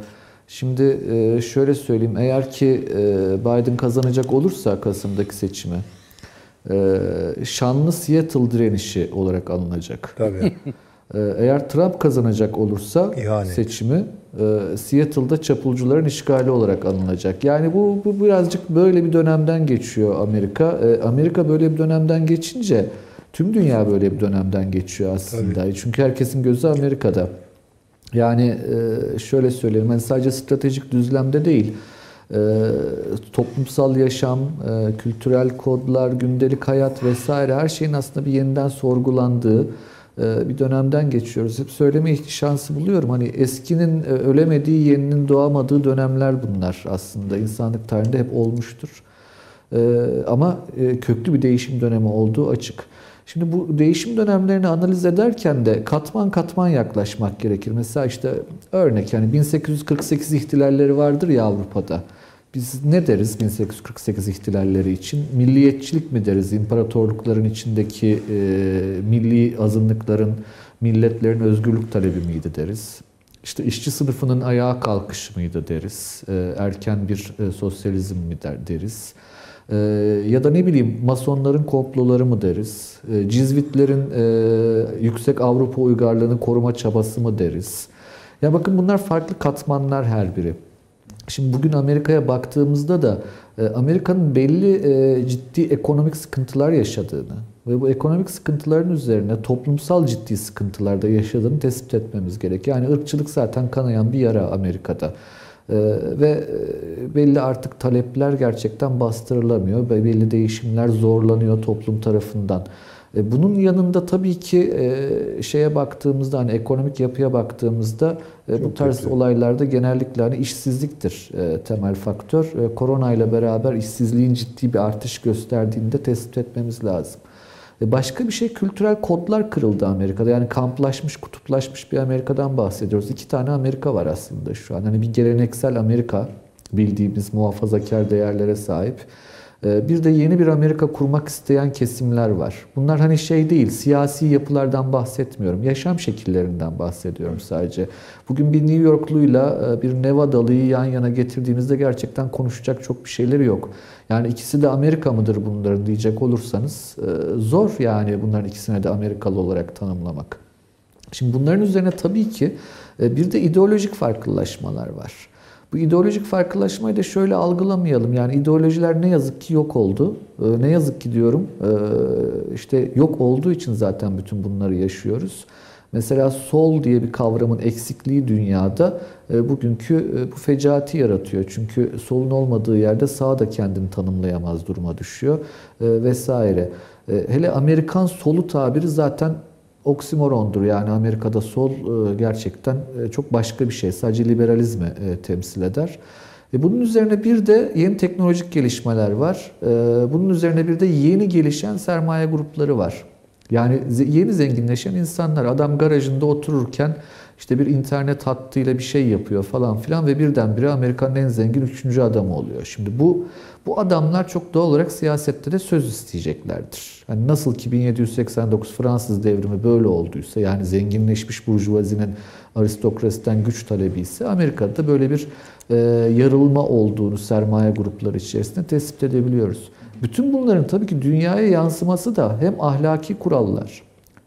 Speaker 2: Şimdi e, şöyle söyleyeyim eğer ki Biden kazanacak olursa Kasım'daki seçimi şanlı Seattle direnişi olarak alınacak.
Speaker 4: Tabii.
Speaker 2: Ee, Eğer Trump kazanacak olursa
Speaker 4: İhanet.
Speaker 2: seçimi e, Seattle'da çapulcuların işgali olarak alınacak. Yani bu, bu birazcık böyle bir dönemden geçiyor Amerika. E, Amerika böyle bir dönemden geçince tüm dünya böyle bir dönemden geçiyor aslında. Çünkü herkesin gözü Amerika'da. Yani e, şöyle söyleyeyim, hani sadece stratejik düzlemde değil, toplumsal yaşam, kültürel kodlar, gündelik hayat vesaire her şeyin aslında bir yeniden sorgulandığı bir dönemden geçiyoruz. Hep söyleme şansı buluyorum. Hani eskinin e, ölemediği, yeninin doğamadığı dönemler bunlar aslında. insanlık tarihinde hep olmuştur. Ee, ama e, köklü bir değişim dönemi olduğu açık. Şimdi bu değişim dönemlerini analiz ederken de katman katman yaklaşmak gerekir. Mesela işte örnek yani 1848 ihtilalleri vardır ya Avrupa'da. Biz ne deriz 1848 ihtilalleri için? Milliyetçilik mi deriz? İmparatorlukların içindeki e, milli azınlıkların, milletlerin özgürlük talebi miydi deriz? İşte işçi sınıfının ayağa kalkışı mıydı deriz? E, erken bir e, sosyalizm mi der, deriz? E, ya da ne bileyim masonların komploları mı deriz? E, Cizvitlerin e, yüksek Avrupa uygarlığını koruma çabası mı deriz? Ya bakın bunlar farklı katmanlar her biri. Şimdi bugün Amerika'ya baktığımızda da e, Amerika'nın belli e, ciddi ekonomik sıkıntılar yaşadığını ve bu ekonomik sıkıntıların üzerine toplumsal ciddi sıkıntılar da yaşadığını tespit etmemiz gerek. Yani ırkçılık zaten kanayan bir yara Amerika'da. E, ve belli artık talepler gerçekten bastırılamıyor ve belli değişimler zorlanıyor toplum tarafından. E, Bunun yanında tabii ki e, şeye baktığımızda hani ekonomik yapıya baktığımızda e, bu tarz olaylarda genellikle hani işsizliktir temel faktör. Korona ile beraber işsizliğin ciddi bir artış gösterdiğini de tespit etmemiz lazım. Başka bir şey kültürel kodlar kırıldı Amerika'da. Yani kamplaşmış, kutuplaşmış bir Amerika'dan bahsediyoruz. İki tane Amerika var aslında şu an. Hani bir geleneksel Amerika bildiğimiz muhafazakar değerlere sahip. Ee, Bir de yeni bir Amerika kurmak isteyen kesimler var. Bunlar hani şey değil, siyasi yapılardan bahsetmiyorum. Yaşam şekillerinden bahsediyorum sadece. Bugün bir New Yorkluyla e, bir Nevadalıyı yan yana getirdiğinizde gerçekten konuşacak çok bir şeyleri yok. Yani ikisi de Amerika mıdır bunların diyecek olursanız e, zor yani bunların ikisine de Amerikalı olarak tanımlamak. Şimdi bunların üzerine tabii ki E, bir de ideolojik farklılaşmalar var. Bu ideolojik farklılaşmayı da şöyle algılamayalım. Yani ideolojiler ne yazık ki yok oldu. E, ne yazık ki diyorum e, işte yok olduğu için zaten bütün bunları yaşıyoruz. Mesela sol diye bir kavramın eksikliği dünyada e, bugünkü e, bu fecaati yaratıyor. Çünkü solun olmadığı yerde sağ da kendini tanımlayamaz duruma düşüyor e, vesaire. Hele Amerikan solu tabiri zaten oksimorondur. Yani Amerika'da sol gerçekten çok başka bir şey. Sadece liberalizmi temsil eder. Bunun üzerine bir de yeni teknolojik gelişmeler var. Bunun üzerine bir de yeni gelişen sermaye grupları var. Yani yeni zenginleşen insanlar adam garajında otururken işte bir internet hattıyla bir şey yapıyor falan filan ve birdenbire Amerika'nın en zengin üçüncü adamı oluyor. Şimdi bu bu adamlar çok doğal olarak siyasette de söz isteyeceklerdir. Yani nasıl ki 1789 Fransız devrimi böyle olduysa yani zenginleşmiş burjuvazinin aristokrasiden güç talebi ise Amerika'da da böyle bir e, yarılma olduğunu sermaye grupları içerisinde tespit edebiliyoruz. Bütün bunların tabii ki dünyaya yansıması da hem ahlaki kurallar,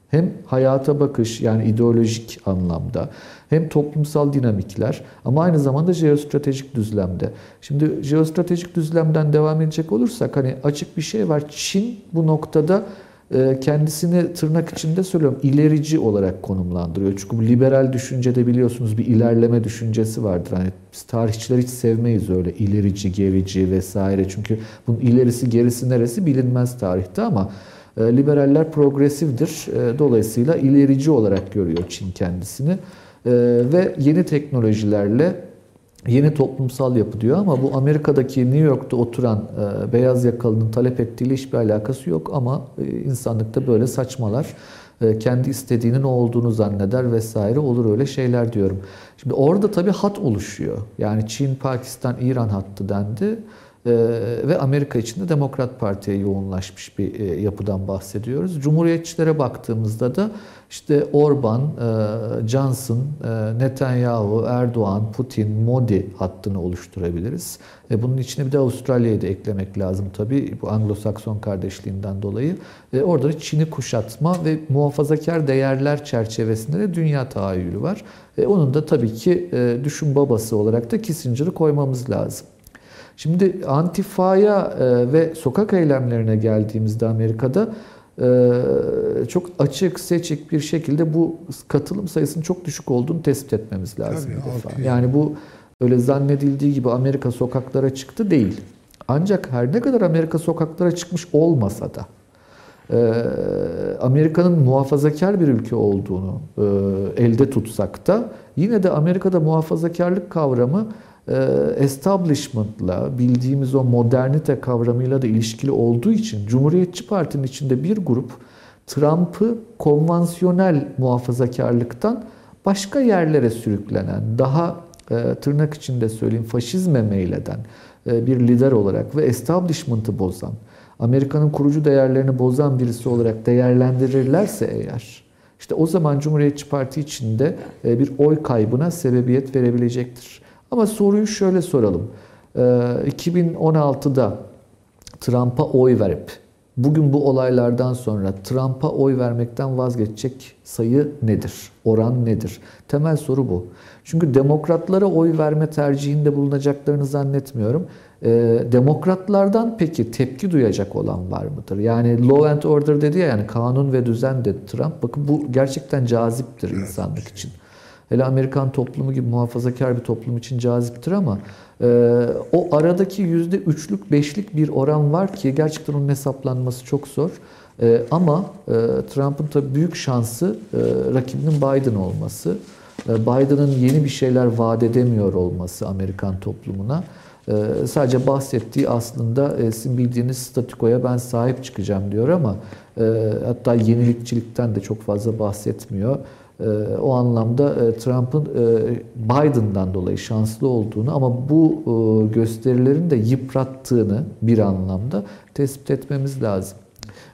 Speaker 2: hem hayata bakış yani ideolojik anlamda hem toplumsal dinamikler ama aynı zamanda jeostratejik düzlemde. Şimdi jeostratejik düzlemden devam edecek olursak hani açık bir şey var. Çin bu noktada e, kendisini tırnak içinde söylüyorum ilerici olarak konumlandırıyor. Çünkü bu liberal düşüncede biliyorsunuz bir ilerleme düşüncesi vardır. Hani biz tarihçiler hiç sevmeyiz öyle ilerici, gerici vesaire. Çünkü bunun ilerisi gerisi neresi bilinmez tarihte ama liberaller progresifdir. E, dolayısıyla ilerici olarak görüyor Çin kendisini. Ve yeni teknolojilerle yeni toplumsal yapı diyor ama bu Amerika'daki New York'ta oturan e, beyaz yakalının talep ettiğiyle hiçbir alakası yok ama e, insanlıkta böyle saçmalar. E, kendi istediğinin o olduğunu zanneder vesaire olur öyle şeyler diyorum. Şimdi orada tabii hat oluşuyor. Yani Çin, Pakistan, İran hattı dendi. Ee, ve Amerika içinde Demokrat Parti'ye yoğunlaşmış bir e, yapıdan bahsediyoruz. Cumhuriyetçilere baktığımızda da işte Orban, e, Johnson, e, Netanyahu, Erdoğan, Putin, Modi hattını oluşturabiliriz. Bunun içine bir de Avustralya'yı da eklemek lazım tabii bu Anglo-Sakson kardeşliğinden dolayı. Orada da Çin'i kuşatma ve muhafazakar değerler çerçevesinde de dünya tahayyülü var. Onun da tabii ki düşün babası olarak da Kissinger'ı koymamız lazım. Şimdi antifaya e, ve sokak eylemlerine geldiğimizde Amerika'da e, çok açık, seçik bir şekilde bu katılım sayısının çok düşük olduğunu tespit etmemiz lazım
Speaker 4: Tabii,
Speaker 2: defa. Yani bu öyle zannedildiği gibi Amerika sokaklara çıktı değil. Ancak her ne kadar Amerika sokaklara çıkmış olmasa da e, Amerika'nın muhafazakar bir ülke olduğunu elde tutsak da yine de Amerika'da muhafazakarlık kavramı establishment'la bildiğimiz o modernite kavramıyla da ilişkili olduğu için Cumhuriyetçi Parti'nin içinde bir grup Trump'ı konvansiyonel muhafazakarlıktan başka yerlere sürüklenen, daha e, tırnak içinde söyleyeyim faşizme meyleden e, bir lider olarak ve establishment'ı bozan, Amerika'nın kurucu değerlerini bozan birisi olarak değerlendirirlerse eğer, işte o zaman Cumhuriyetçi Parti içinde bir oy kaybına sebebiyet verebilecektir. Ama soruyu şöyle soralım. 2016'da ee, Trump'a oy verip bugün bu olaylardan sonra Trump'a oy vermekten vazgeçecek sayı nedir? Oran nedir? Temel soru bu. Çünkü demokratlara oy verme tercihinde bulunacaklarını zannetmiyorum. Ee, demokratlardan peki tepki duyacak olan var mıdır? Yani law and order dedi ya yani kanun ve düzen dedi Trump. Bakın bu gerçekten caziptir insanlık için hele Amerikan toplumu gibi muhafazakar bir toplum için caziptir ama e, o aradaki yüzde üçlük, beşlik bir oran var ki gerçekten onun hesaplanması çok zor. E, ama e, Trump'ın tabii büyük şansı e, rakibinin Biden olması. E, Biden'ın yeni bir şeyler vaat edemiyor olması Amerikan toplumuna. E, sadece bahsettiği aslında e, sizin bildiğiniz statükoya ben sahip çıkacağım diyor ama e, hatta yenilikçilikten de çok fazla bahsetmiyor. Ee, o anlamda e, Trump'ın e, Biden'dan dolayı şanslı olduğunu ama bu e, gösterilerin de yıprattığını bir anlamda tespit etmemiz lazım.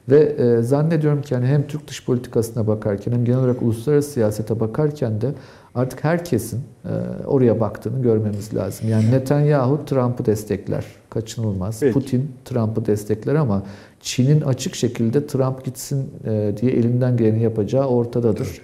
Speaker 2: Ve zannediyorum ki yani hem Türk dış politikasına bakarken hem genel olarak uluslararası siyasete bakarken de artık herkesin oraya baktığını görmemiz lazım. Yani Netanyahu Trump'ı destekler, kaçınılmaz. Peki. Putin Trump'ı destekler ama Çin'in açık şekilde Trump gitsin diye elinden geleni yapacağı ortadadır. Evet.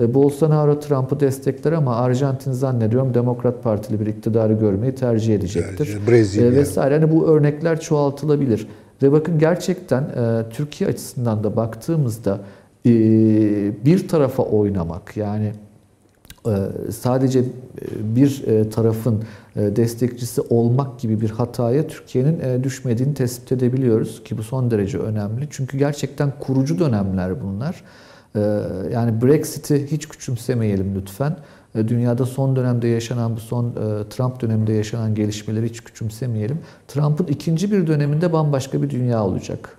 Speaker 2: E, Bolsonaro Trump'ı destekler ama Arjantin zannediyorum Demokrat Partili bir iktidarı görmeyi tercih edecektir.
Speaker 4: Brezilya.
Speaker 2: E, vesaire. Hani bu örnekler çoğaltılabilir. Ve bakın gerçekten e, Türkiye açısından da baktığımızda bir tarafa oynamak yani sadece bir tarafın destekçisi olmak gibi bir hataya Türkiye'nin düşmediğini tespit edebiliyoruz ki bu son derece önemli. Çünkü gerçekten kurucu dönemler bunlar. E, Yani Brexit'i hiç küçümsemeyelim lütfen. E, Dünyada son dönemde yaşanan bu son e, Trump döneminde yaşanan gelişmeleri hiç küçümsemeyelim. Trump'ın ikinci bir döneminde bambaşka bir dünya olacak.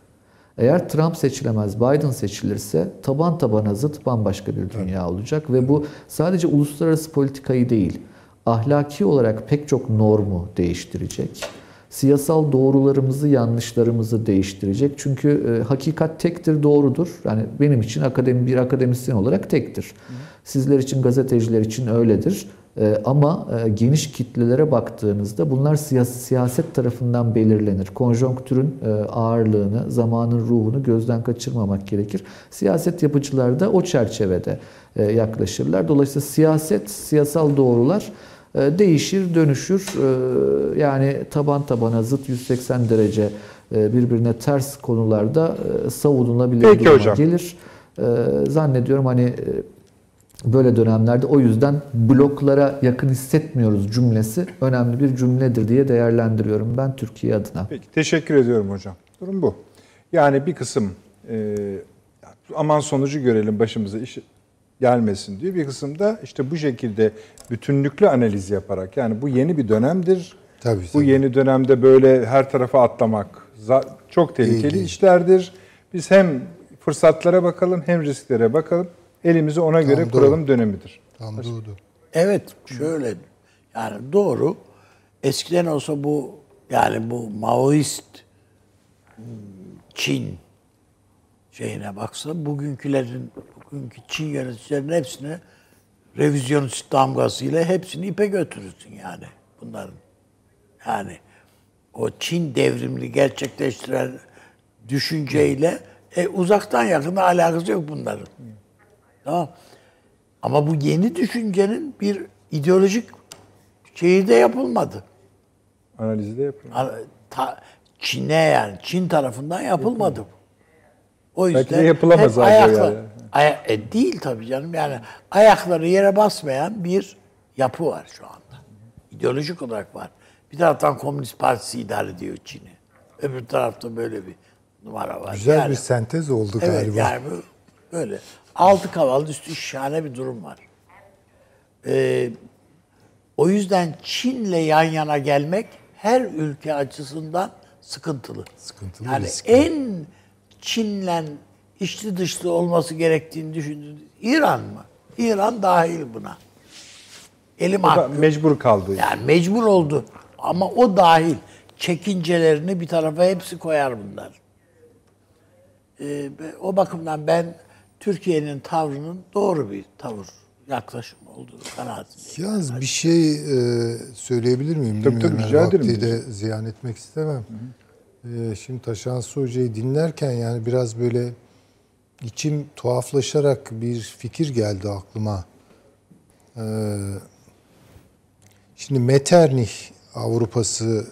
Speaker 2: Eğer Trump seçilemez, Biden seçilirse taban tabana zıt bambaşka bir dünya olacak ve bu sadece uluslararası politikayı değil, ahlaki olarak pek çok normu değiştirecek. Siyasal doğrularımızı, yanlışlarımızı değiştirecek. Çünkü e, hakikat tektir, doğrudur. Yani benim için akademi bir akademisyen olarak tektir. Sizler için, gazeteciler için öyledir. E, ama e, geniş kitlelere baktığınızda bunlar siyas- siyaset tarafından belirlenir. Konjonktürün e, ağırlığını, zamanın ruhunu gözden kaçırmamak gerekir. Siyaset yapıcılar da o çerçevede e, yaklaşırlar. Dolayısıyla siyaset, siyasal doğrular değişir, dönüşür. E, Yani taban tabana zıt 180 derece e, birbirine ters konularda e, savunulabilir
Speaker 1: Peki
Speaker 2: duruma
Speaker 1: hocam.
Speaker 2: gelir. E, Zannediyorum hani e, böyle dönemlerde o yüzden bloklara yakın hissetmiyoruz cümlesi önemli bir cümledir diye değerlendiriyorum ben Türkiye adına.
Speaker 1: Peki teşekkür ediyorum hocam. Durum bu. Yani bir kısım e, aman sonucu görelim başımıza iş gelmesin diyor. Bir kısım da işte bu şekilde bütünlüklü analiz yaparak yani bu yeni bir dönemdir.
Speaker 4: Tabii,
Speaker 1: bu
Speaker 4: tabii.
Speaker 1: yeni dönemde böyle her tarafa atlamak çok tehlikeli
Speaker 4: değil.
Speaker 1: işlerdir. Biz hem fırsatlara bakalım hem risklere bakalım. Elimizi ona göre
Speaker 4: doğru.
Speaker 1: kuralım dönemidir.
Speaker 4: Tam doğru.
Speaker 3: Evet şöyle yani doğru. Eskiden olsa bu yani bu Maoist hmm, Çin şeyine baksa bugünkülerin bugünkü Çin yöneticilerinin hepsini revizyonist damgasıyla hepsini ipe götürürsün yani bunların. Yani o Çin devrimini gerçekleştiren düşünceyle e, uzaktan yakına alakası yok bunların. Tamam. Ama bu yeni düşüncenin bir ideolojik şeyi de yapılmadı.
Speaker 1: Analizi de
Speaker 3: ta- Çin'e yani Çin tarafından yapılmadı. bu. O yüzden
Speaker 1: Belki de yapılamaz
Speaker 3: hep ayakla-
Speaker 1: yani.
Speaker 3: Aya- e, değil tabii canım yani ayakları yere basmayan bir yapı var şu anda. İdeolojik olarak var. Bir taraftan Komünist Partisi idare ediyor Çin'i. Öbür tarafta böyle bir numara var.
Speaker 4: Güzel
Speaker 3: Yani-
Speaker 4: bir sentez oldu
Speaker 3: Evet
Speaker 4: galiba.
Speaker 3: yani böyle. Altı kaval üstü şahane bir durum var. Ee, o yüzden Çin'le yan yana gelmek her ülke açısından sıkıntılı.
Speaker 4: Sıkıntılı,
Speaker 3: Yani
Speaker 4: riskli.
Speaker 3: en Çin'le içli dışlı olması gerektiğini düşündüğünüz İran mı? İran dahil buna. Elim hakkı.
Speaker 1: mecbur kaldı.
Speaker 3: Yani mecbur oldu. Ama o dahil. Çekincelerini bir tarafa hepsi koyar bunlar. Ee, o bakımdan ben Türkiye'nin tavrının doğru bir tavır, yaklaşım olduğunu kanaatindeyim.
Speaker 4: Yalnız bir şey e, söyleyebilir miyim?
Speaker 1: Tabii, tabii,
Speaker 4: Bilmiyorum.
Speaker 1: rica
Speaker 4: Yani
Speaker 1: ederim.
Speaker 4: vakti de ziyan etmek istemem. E, şimdi Taşansı Hoca'yı dinlerken yani biraz böyle içim tuhaflaşarak bir fikir geldi aklıma. E, şimdi Metternich Avrupası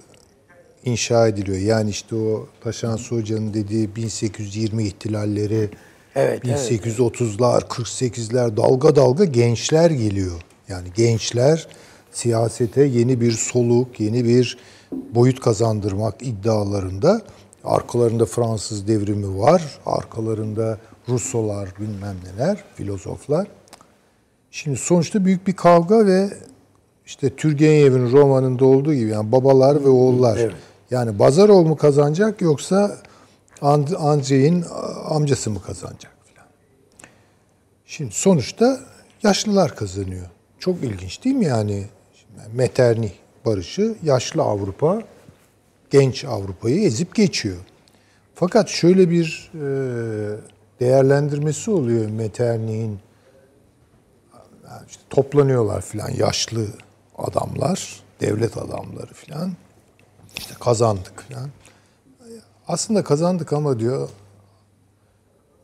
Speaker 4: inşa ediliyor. Yani işte o Taşansı Hoca'nın dediği 1820 ihtilalleri,
Speaker 3: evet.
Speaker 4: 1830'lar, 48'ler dalga dalga gençler geliyor. Yani gençler siyasete yeni bir soluk, yeni bir boyut kazandırmak iddialarında. Arkalarında Fransız devrimi var, arkalarında Russolar bilmem neler, filozoflar. Şimdi sonuçta büyük bir kavga ve işte Turgenev'in romanında olduğu gibi yani babalar ve oğullar.
Speaker 3: Evet.
Speaker 4: Yani Bazarov mu kazanacak yoksa And- Andrey'in amcası mı kazanacak filan. Şimdi sonuçta yaşlılar kazanıyor. Çok ilginç değil mi yani? Şimdi Metternich barışı yaşlı Avrupa genç Avrupa'yı ezip geçiyor. Fakat şöyle bir e, değerlendirmesi oluyor Metternich'in yani işte toplanıyorlar filan yaşlı adamlar, devlet adamları filan. İşte kazandık filan. Aslında kazandık ama diyor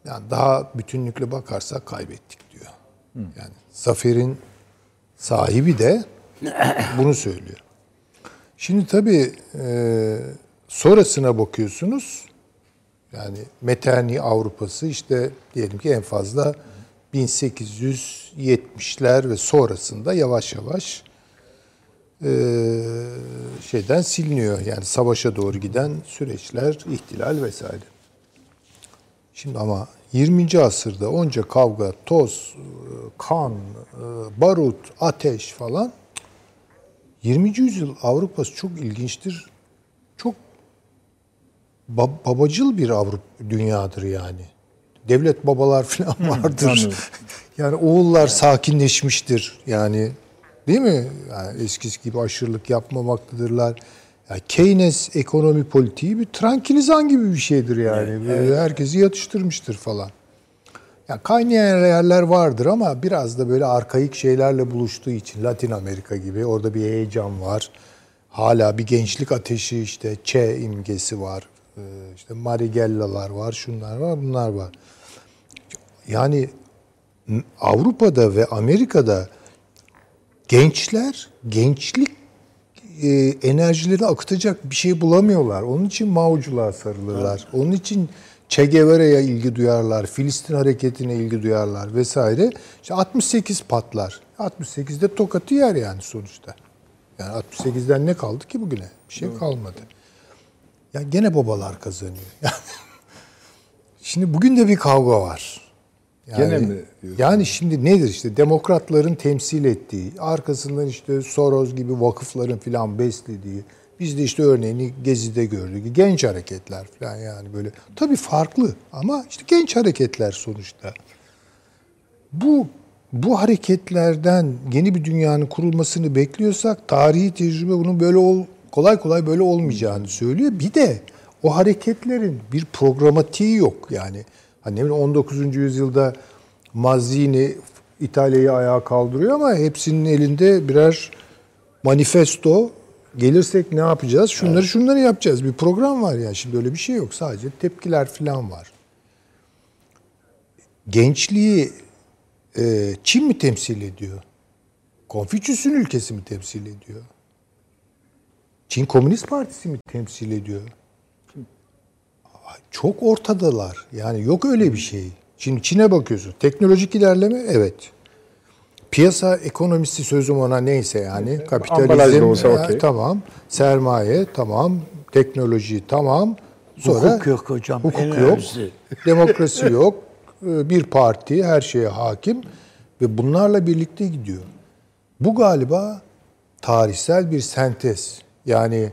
Speaker 4: yani daha bütünlükle bakarsak kaybettik diyor. Yani zaferin sahibi de bunu söylüyor. Şimdi tabii e, sonrasına bakıyorsunuz. Yani Meterni Avrupa'sı işte diyelim ki en fazla 1870'ler ve sonrasında yavaş yavaş e, şeyden siliniyor. Yani savaşa doğru giden süreçler, ihtilal vesaire. Şimdi ama 20. asırda onca kavga, toz, e, kan, e, barut, ateş falan 20. yüzyıl Avrupa'sı çok ilginçtir. Çok ba- babacıl bir Avrupa dünyadır yani. Devlet babalar falan vardır. yani oğullar sakinleşmiştir. Yani değil mi? Yani eskisi gibi aşırılık yapmamaktadırlar. Yani Keynes ekonomi politiği bir tranquilizan gibi bir şeydir yani. Böyle Herkesi yatıştırmıştır falan. Ya kaynayan yerler vardır ama biraz da böyle arkaik şeylerle buluştuğu için Latin Amerika gibi orada bir heyecan var. Hala bir gençlik ateşi işte Che imgesi var. Ee, işte Marigellalar var, şunlar var, bunlar var. Yani Avrupa'da ve Amerika'da gençler gençlik e, enerjileri akıtacak bir şey bulamıyorlar. Onun için Mao'culuğa sarılırlar. Onun için Che Guevara'ya ilgi duyarlar, Filistin hareketine ilgi duyarlar vesaire. İşte 68 patlar. 68'de tokatı yer yani sonuçta. Yani 68'den ne kaldı ki bugüne? Bir şey kalmadı. Ya gene babalar kazanıyor. Yani şimdi bugün de bir kavga var. Yani,
Speaker 1: Gene mi diyorsun?
Speaker 4: Yani şimdi nedir işte demokratların temsil ettiği, arkasından işte Soros gibi vakıfların filan beslediği, biz de işte örneğini Gezi'de gördük. Genç hareketler falan yani böyle. Tabii farklı ama işte genç hareketler sonuçta. Bu bu hareketlerden yeni bir dünyanın kurulmasını bekliyorsak tarihi tecrübe bunun böyle ol, kolay kolay böyle olmayacağını söylüyor. Bir de o hareketlerin bir programatiği yok. Yani hani ne bileyim 19. yüzyılda Mazzini İtalya'yı ayağa kaldırıyor ama hepsinin elinde birer manifesto gelirsek ne yapacağız? Şunları şunları yapacağız. Bir program var ya. Şimdi öyle bir şey yok. Sadece tepkiler falan var. Gençliği e, Çin mi temsil ediyor? Konfüçyüs'ün ülkesi mi temsil ediyor? Çin Komünist Partisi mi temsil ediyor? Çok ortadalar. Yani yok öyle bir şey. Şimdi Çin'e bakıyorsun. Teknolojik ilerleme evet. Piyasa ekonomisi sözüm ona neyse yani.
Speaker 1: Da
Speaker 4: Kapitalizm
Speaker 1: olsa
Speaker 4: ya,
Speaker 1: okey.
Speaker 4: tamam. Sermaye tamam. Teknoloji tamam. Sonra
Speaker 3: Hukuk yok hocam,
Speaker 4: Hukuk yok. Demokrasi yok. Ee, Bir parti her şeye hakim ve bunlarla birlikte gidiyor. Bu galiba tarihsel bir sentez. Yani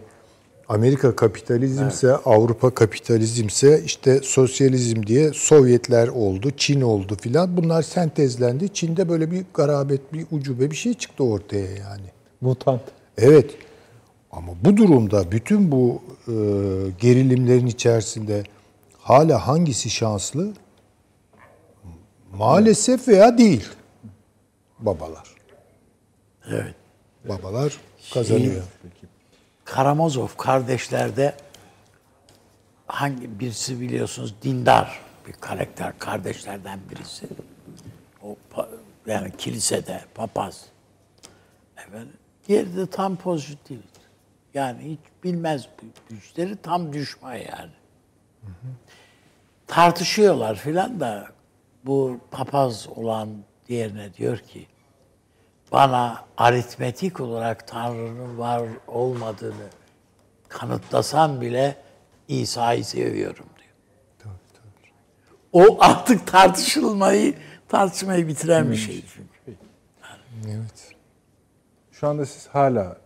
Speaker 4: Amerika kapitalizmse, Avrupa kapitalizmse işte sosyalizm diye Sovyetler oldu, Çin oldu filan. Bunlar sentezlendi. Çin'de böyle bir garabet, bir ucube bir şey çıktı ortaya yani.
Speaker 1: Mutant.
Speaker 4: Evet. Ama bu durumda bütün bu e, gerilimlerin içerisinde hala hangisi şanslı? Maalesef veya değil. Babalar.
Speaker 3: Evet.
Speaker 4: Babalar kazanıyor.
Speaker 3: Karamazov kardeşlerde hangi birisi biliyorsunuz dindar bir karakter kardeşlerden birisi. O yani kilisede papaz. Efendim, diğeri de tam pozitif. Yani hiç bilmez bu güçleri tam düşman yani. Tartışıyorlar filan da bu papaz olan diğerine diyor ki bana aritmetik olarak Tanrı'nın var olmadığını kanıtlasam bile İsa'yı seviyorum diyor. O artık tartışılmayı tartışmayı bitiren bir şey çünkü.
Speaker 4: Evet.
Speaker 1: Şu anda siz hala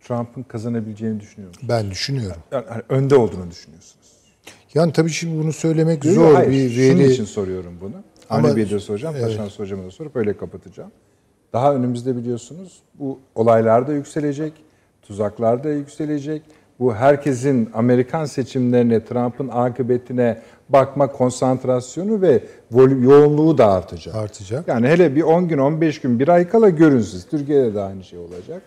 Speaker 1: Trump'ın kazanabileceğini düşünüyor musunuz?
Speaker 4: Ben düşünüyorum.
Speaker 1: Yani hani önde olduğunu düşünüyorsunuz.
Speaker 4: Yani tabii şimdi bunu söylemek
Speaker 1: Yok,
Speaker 4: zor
Speaker 1: hayır,
Speaker 4: bir
Speaker 1: Şunun
Speaker 4: veri.
Speaker 1: için soruyorum bunu.
Speaker 4: Ama-
Speaker 1: Avni Bey'e de soracağım,
Speaker 4: Evet.
Speaker 1: Taşan Hocam'a da sorup öyle kapatacağım. Daha önümüzde biliyorsunuz bu olaylar da yükselecek, tuzaklar da yükselecek. Bu herkesin Amerikan seçimlerine, Trump'ın akıbetine bakma konsantrasyonu ve yoğunluğu da artacak.
Speaker 4: Artacak.
Speaker 1: Yani hele bir 10 gün, 15 gün, bir ay kala görün siz. Türkiye'de de aynı şey olacak.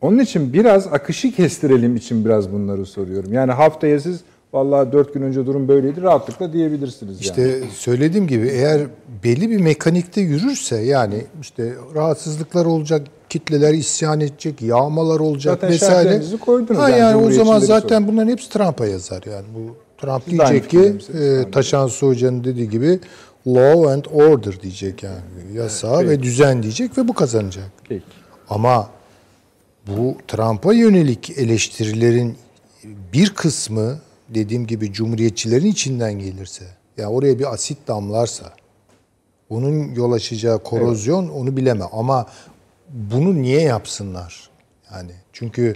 Speaker 1: Onun için biraz akışı kestirelim için biraz bunları soruyorum. Yani haftaya siz vallahi 4 gün önce durum böyleydi rahatlıkla diyebilirsiniz yani.
Speaker 4: İşte söylediğim gibi eğer belli bir mekanikte yürürse yani işte rahatsızlıklar olacak, kitleler isyan edecek, yağmalar olacak
Speaker 1: Zaten
Speaker 4: vesaire.
Speaker 1: koydunuz
Speaker 4: Ha
Speaker 1: yani
Speaker 4: yani, o zaman zaten bunların hepsi Trump'a yazar yani. Bu Trump
Speaker 1: Siz
Speaker 4: diyecek ki e, Taşan Su Hoca'nın dediği gibi law and order diyecek yani. Yasa ve düzen diyecek ve bu kazanacak.
Speaker 1: Peki.
Speaker 4: Ama bu Trump'a yönelik eleştirilerin bir kısmı dediğim gibi cumhuriyetçilerin içinden gelirse, yani oraya bir asit damlarsa, onun yol açacağı korozyon onu bilemem. Ama bunu niye yapsınlar? Yani çünkü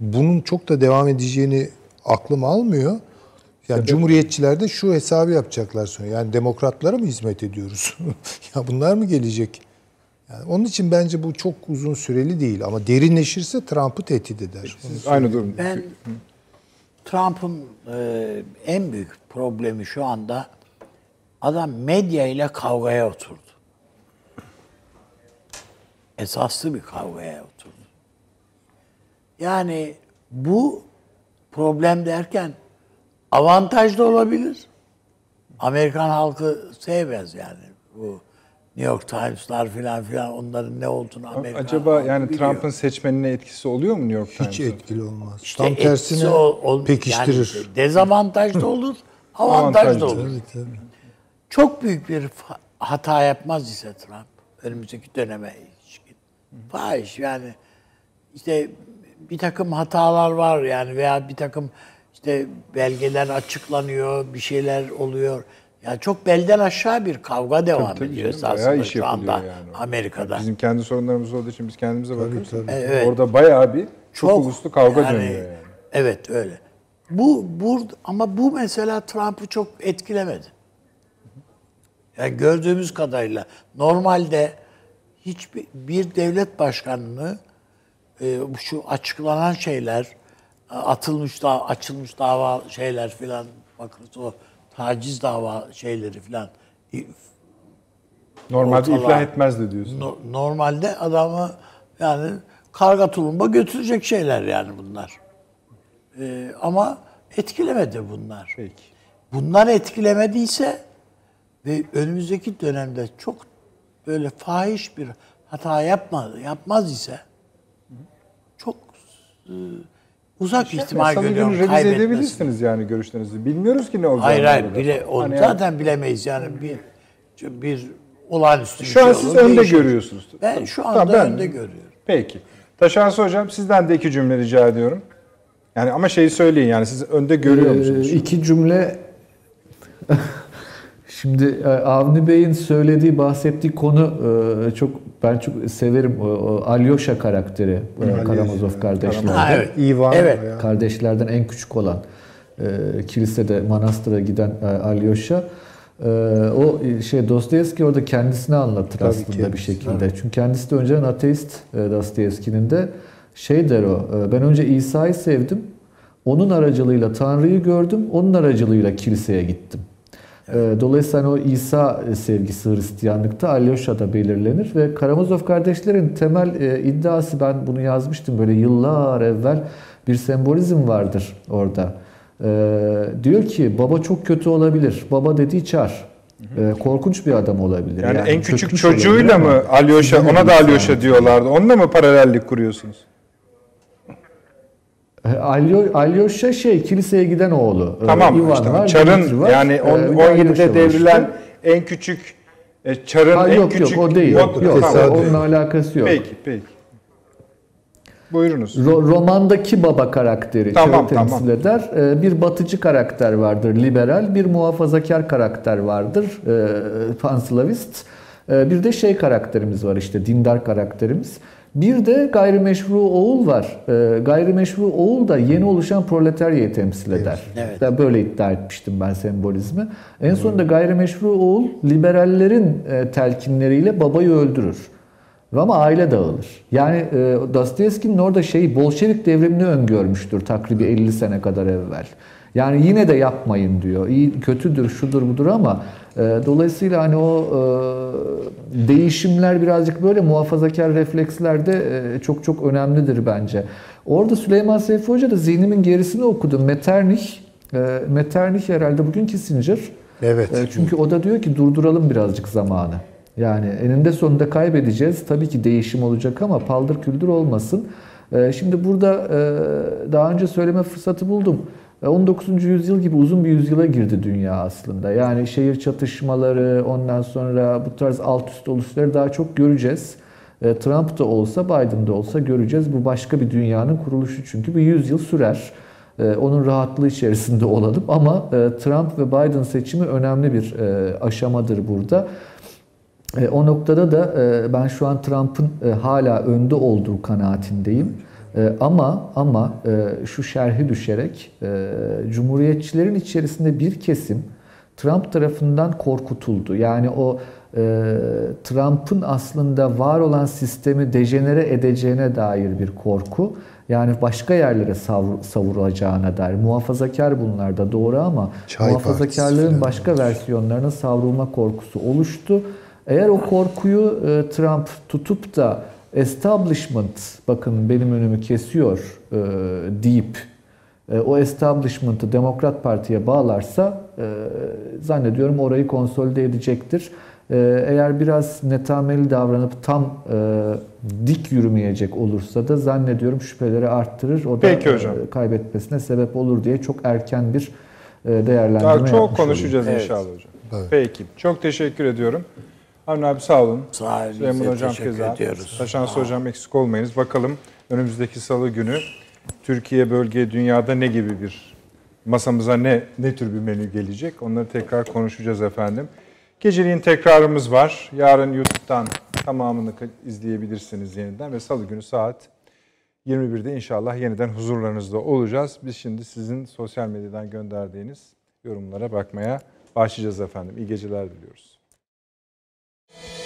Speaker 4: bunun çok da devam edeceğini aklım almıyor. Yani cumhuriyetçiler de şu hesabı yapacaklar sonra. Yani demokratlara mı hizmet ediyoruz? ya bunlar mı gelecek? Yani onun için bence bu çok uzun süreli değil ama derinleşirse Trump'ı tehdit eder.
Speaker 1: Siz aynı durum.
Speaker 3: Ben Trump'ın e, en büyük problemi şu anda adam medya ile kavgaya oturdu. Esaslı bir kavgaya oturdu. Yani bu problem derken avantaj da olabilir. Amerikan halkı sevmez yani. Bu New York Times'lar filan filan onların ne olduğunu Amerikan
Speaker 1: Acaba yani
Speaker 3: biliyor.
Speaker 1: Trump'ın seçmenine etkisi oluyor mu New York
Speaker 4: Hiç
Speaker 1: Times'ın?
Speaker 4: etkili olmaz.
Speaker 3: İşte
Speaker 4: Tam tersine
Speaker 3: ol- ol-
Speaker 4: pekiştirir.
Speaker 3: Yani dezavantaj da olur, avantaj da olur.
Speaker 4: Tabii, tabii.
Speaker 3: Çok büyük bir hata yapmaz ise Trump önümüzdeki döneme ilişkin. Fahiş yani işte bir takım hatalar var yani veya bir takım işte belgeler açıklanıyor, bir şeyler oluyor. Ya çok belden aşağı bir kavga devam
Speaker 1: Tabii
Speaker 3: ediyor
Speaker 1: canım,
Speaker 3: esasında
Speaker 1: iş
Speaker 3: şu anda
Speaker 1: yani.
Speaker 3: Amerika'da.
Speaker 1: Bizim kendi sorunlarımız olduğu için biz kendimize bakıyoruz.
Speaker 4: tabii.
Speaker 3: Evet.
Speaker 1: Orada bayağı bir çok, uluslu kavga
Speaker 3: yani-
Speaker 1: dönüyor yani.
Speaker 3: Evet öyle. Bu burada ama bu mesela Trump'ı çok etkilemedi. Yani gördüğümüz kadarıyla normalde hiçbir bir devlet başkanını e, şu açıklanan şeyler atılmış da açılmış dava şeyler filan bakın o taciz dava şeyleri filan
Speaker 1: Normalde
Speaker 3: Ortalığa-
Speaker 1: iflah etmezdi diyorsun.
Speaker 3: No- normalde adamı yani karga tulumba götürecek şeyler yani bunlar. Ee, ama etkilemedi bunlar.
Speaker 1: Peki.
Speaker 3: Bunlar etkilemediyse ve önümüzdeki dönemde çok böyle fahiş bir hata yapmaz, yapmaz ise çok uzak ihtimal
Speaker 1: Salı günü
Speaker 3: görüyorum
Speaker 1: revize
Speaker 3: kaybetmesi.
Speaker 1: edebilirsiniz yani görüşlerinizi. Bilmiyoruz ki ne olacak.
Speaker 3: Hayır hayır bile, onu
Speaker 1: Hani
Speaker 3: zaten bilemeyiz yani bir bir olağanüstü bir
Speaker 1: Şu an
Speaker 3: şey
Speaker 1: siz
Speaker 3: olur,
Speaker 1: önde
Speaker 3: değişir.
Speaker 1: görüyorsunuz.
Speaker 3: Ben şu
Speaker 1: Tamam,
Speaker 3: anda
Speaker 1: ben-
Speaker 3: önde görüyorum.
Speaker 1: Peki. Taşansı Hocam sizden de iki cümle rica ediyorum. Yani ama şeyi söyleyin yani siz önde görüyor
Speaker 2: Ee,
Speaker 1: musunuz?
Speaker 2: iki cümle Şimdi e, Avni Bey'in söylediği, bahsettiği konu e, çok ben çok severim. Alyosha karakteri e, Karamazov kardeşlerden.
Speaker 3: Ha, evet.
Speaker 4: İvan
Speaker 3: Evet.
Speaker 2: Kardeşlerden en küçük olan kilisede, manastıra giden Alyosha. O şey Dostoyevski orada kendisini anlatır
Speaker 4: Tabii
Speaker 2: aslında
Speaker 4: ki.
Speaker 2: bir şekilde. Çünkü kendisi de önceden ateist Dostoyevski'nin de şey der o. ben önce İsa'yı sevdim. Onun aracılığıyla Tanrı'yı gördüm. Onun aracılığıyla kiliseye gittim. E, Dolayısıyla hani o İsa sevgisi Hristiyanlıkta Alyosha'da belirlenir ve Karamazov kardeşlerin temel e, iddiası ben bunu yazmıştım böyle yıllar evvel bir sembolizm vardır orada. E, diyor ki baba çok kötü olabilir. Baba dediği çar. E, korkunç bir adam olabilir.
Speaker 1: yani, en küçük çocuğuyla mı Alyosha, ona da. Alyosha diyorlardı. Onunla mı paralellik kuruyorsunuz?
Speaker 2: E, Alyo, Alyosha şey kiliseye giden oğlu. E,
Speaker 1: Tamam
Speaker 2: Ivan
Speaker 1: işte
Speaker 2: var,
Speaker 1: Çar'ın
Speaker 2: var.
Speaker 1: yani
Speaker 2: E,
Speaker 1: on-
Speaker 2: bir de Alyosha
Speaker 1: 17'de
Speaker 2: var
Speaker 1: devrilen
Speaker 2: işte.
Speaker 1: en küçük e, Çar'ın
Speaker 2: Ha,
Speaker 1: en
Speaker 2: yok
Speaker 1: küçük
Speaker 2: yok o değil.
Speaker 1: Yok,
Speaker 2: Yok,
Speaker 1: tamam.
Speaker 2: onunla alakası yok.
Speaker 1: Peki peki. Buyurunuz.
Speaker 2: Ro- romandaki baba karakteri
Speaker 1: Tamam,
Speaker 2: temsil
Speaker 1: tamam.
Speaker 2: eder. Ee, Bir batıcı karakter vardır, liberal. Bir muhafazakar karakter vardır, e, panslavist. Ee, Bir de şey karakterimiz var işte, dindar karakterimiz. Bir de gayrimeşru oğul var. Ee, Gayrimeşru oğul da yeni oluşan proletaryayı temsil eder.
Speaker 3: Evet.
Speaker 2: Ben böyle iddia etmiştim ben sembolizmi. En sonunda gayrimeşru oğul liberallerin e, telkinleriyle babayı öldürür. Ama aile dağılır. Yani e, Dostoyevski'nin orada şey Bolşevik devrimini öngörmüştür takribi 50 sene kadar evvel. Yani yine de yapmayın diyor. İyi kötüdür, şudur budur ama e, dolayısıyla hani o e, değişimler birazcık böyle muhafazakar reflekslerde e, çok çok önemlidir bence. Orada Süleyman Seyfi Hoca da zihnimin gerisini okudum. Metternich E, Metternich herhalde bugün Kissinger.
Speaker 4: Evet.
Speaker 2: E, Çünkü o da diyor ki durduralım birazcık zamanı. Yani eninde sonunda kaybedeceğiz. Tabii ki değişim olacak ama paldır küldür olmasın. E, Şimdi burada e, daha önce söyleme fırsatı buldum. E, 19. yüzyıl gibi uzun bir yüzyıla girdi dünya aslında. Yani şehir çatışmaları, ondan sonra bu tarz alt üst oluşları daha çok göreceğiz. E, Trump da olsa, Biden da olsa göreceğiz. Bu başka bir dünyanın kuruluşu çünkü bir yüzyıl sürer. E, Onun rahatlığı içerisinde olalım ama e, Trump ve Biden seçimi önemli bir e, aşamadır burada. E, O noktada da e, ben şu an Trump'ın e, hala önde olduğu kanaatindeyim. E, Ama ama e, şu şerhi düşerek e, Cumhuriyetçilerin içerisinde bir kesim Trump tarafından korkutuldu. Yani o e, Trump'ın aslında var olan sistemi dejenere edeceğine dair bir korku. Yani başka yerlere savur, savurulacağına dair. Muhafazakar bunlar da doğru ama
Speaker 4: Çay
Speaker 2: muhafazakarlığın başka versiyonlarına savrulma korkusu oluştu. Eğer o korkuyu e, Trump tutup da establishment bakın benim önümü kesiyor e, deyip e, o establishment'ı Demokrat Parti'ye bağlarsa e, zannediyorum orayı konsolide edecektir. E, eğer biraz netameli davranıp tam e, dik yürümeyecek olursa da zannediyorum şüpheleri arttırır. O da
Speaker 1: Peki hocam.
Speaker 2: e, kaybetmesine sebep olur diye çok erken bir e, değerlendirme
Speaker 1: Daha çok konuşacağız
Speaker 3: Evet.
Speaker 1: inşallah hocam.
Speaker 4: Evet.
Speaker 1: Peki. Çok teşekkür ediyorum. Avni abi sağ olun.
Speaker 3: Sağ olun.
Speaker 1: Süleyman hocam
Speaker 3: teşekkür
Speaker 1: keza.
Speaker 3: ediyoruz.
Speaker 1: Taşansı hocam eksik olmayınız. Bakalım önümüzdeki salı günü Türkiye bölge dünyada ne gibi bir masamıza ne ne tür bir menü gelecek? Onları tekrar konuşacağız efendim. Geceliğin tekrarımız var. Yarın YouTube'dan tamamını izleyebilirsiniz yeniden ve salı günü saat 21'de inşallah yeniden huzurlarınızda olacağız. Biz şimdi sizin sosyal medyadan gönderdiğiniz yorumlara bakmaya başlayacağız efendim. İyi geceler diliyoruz. you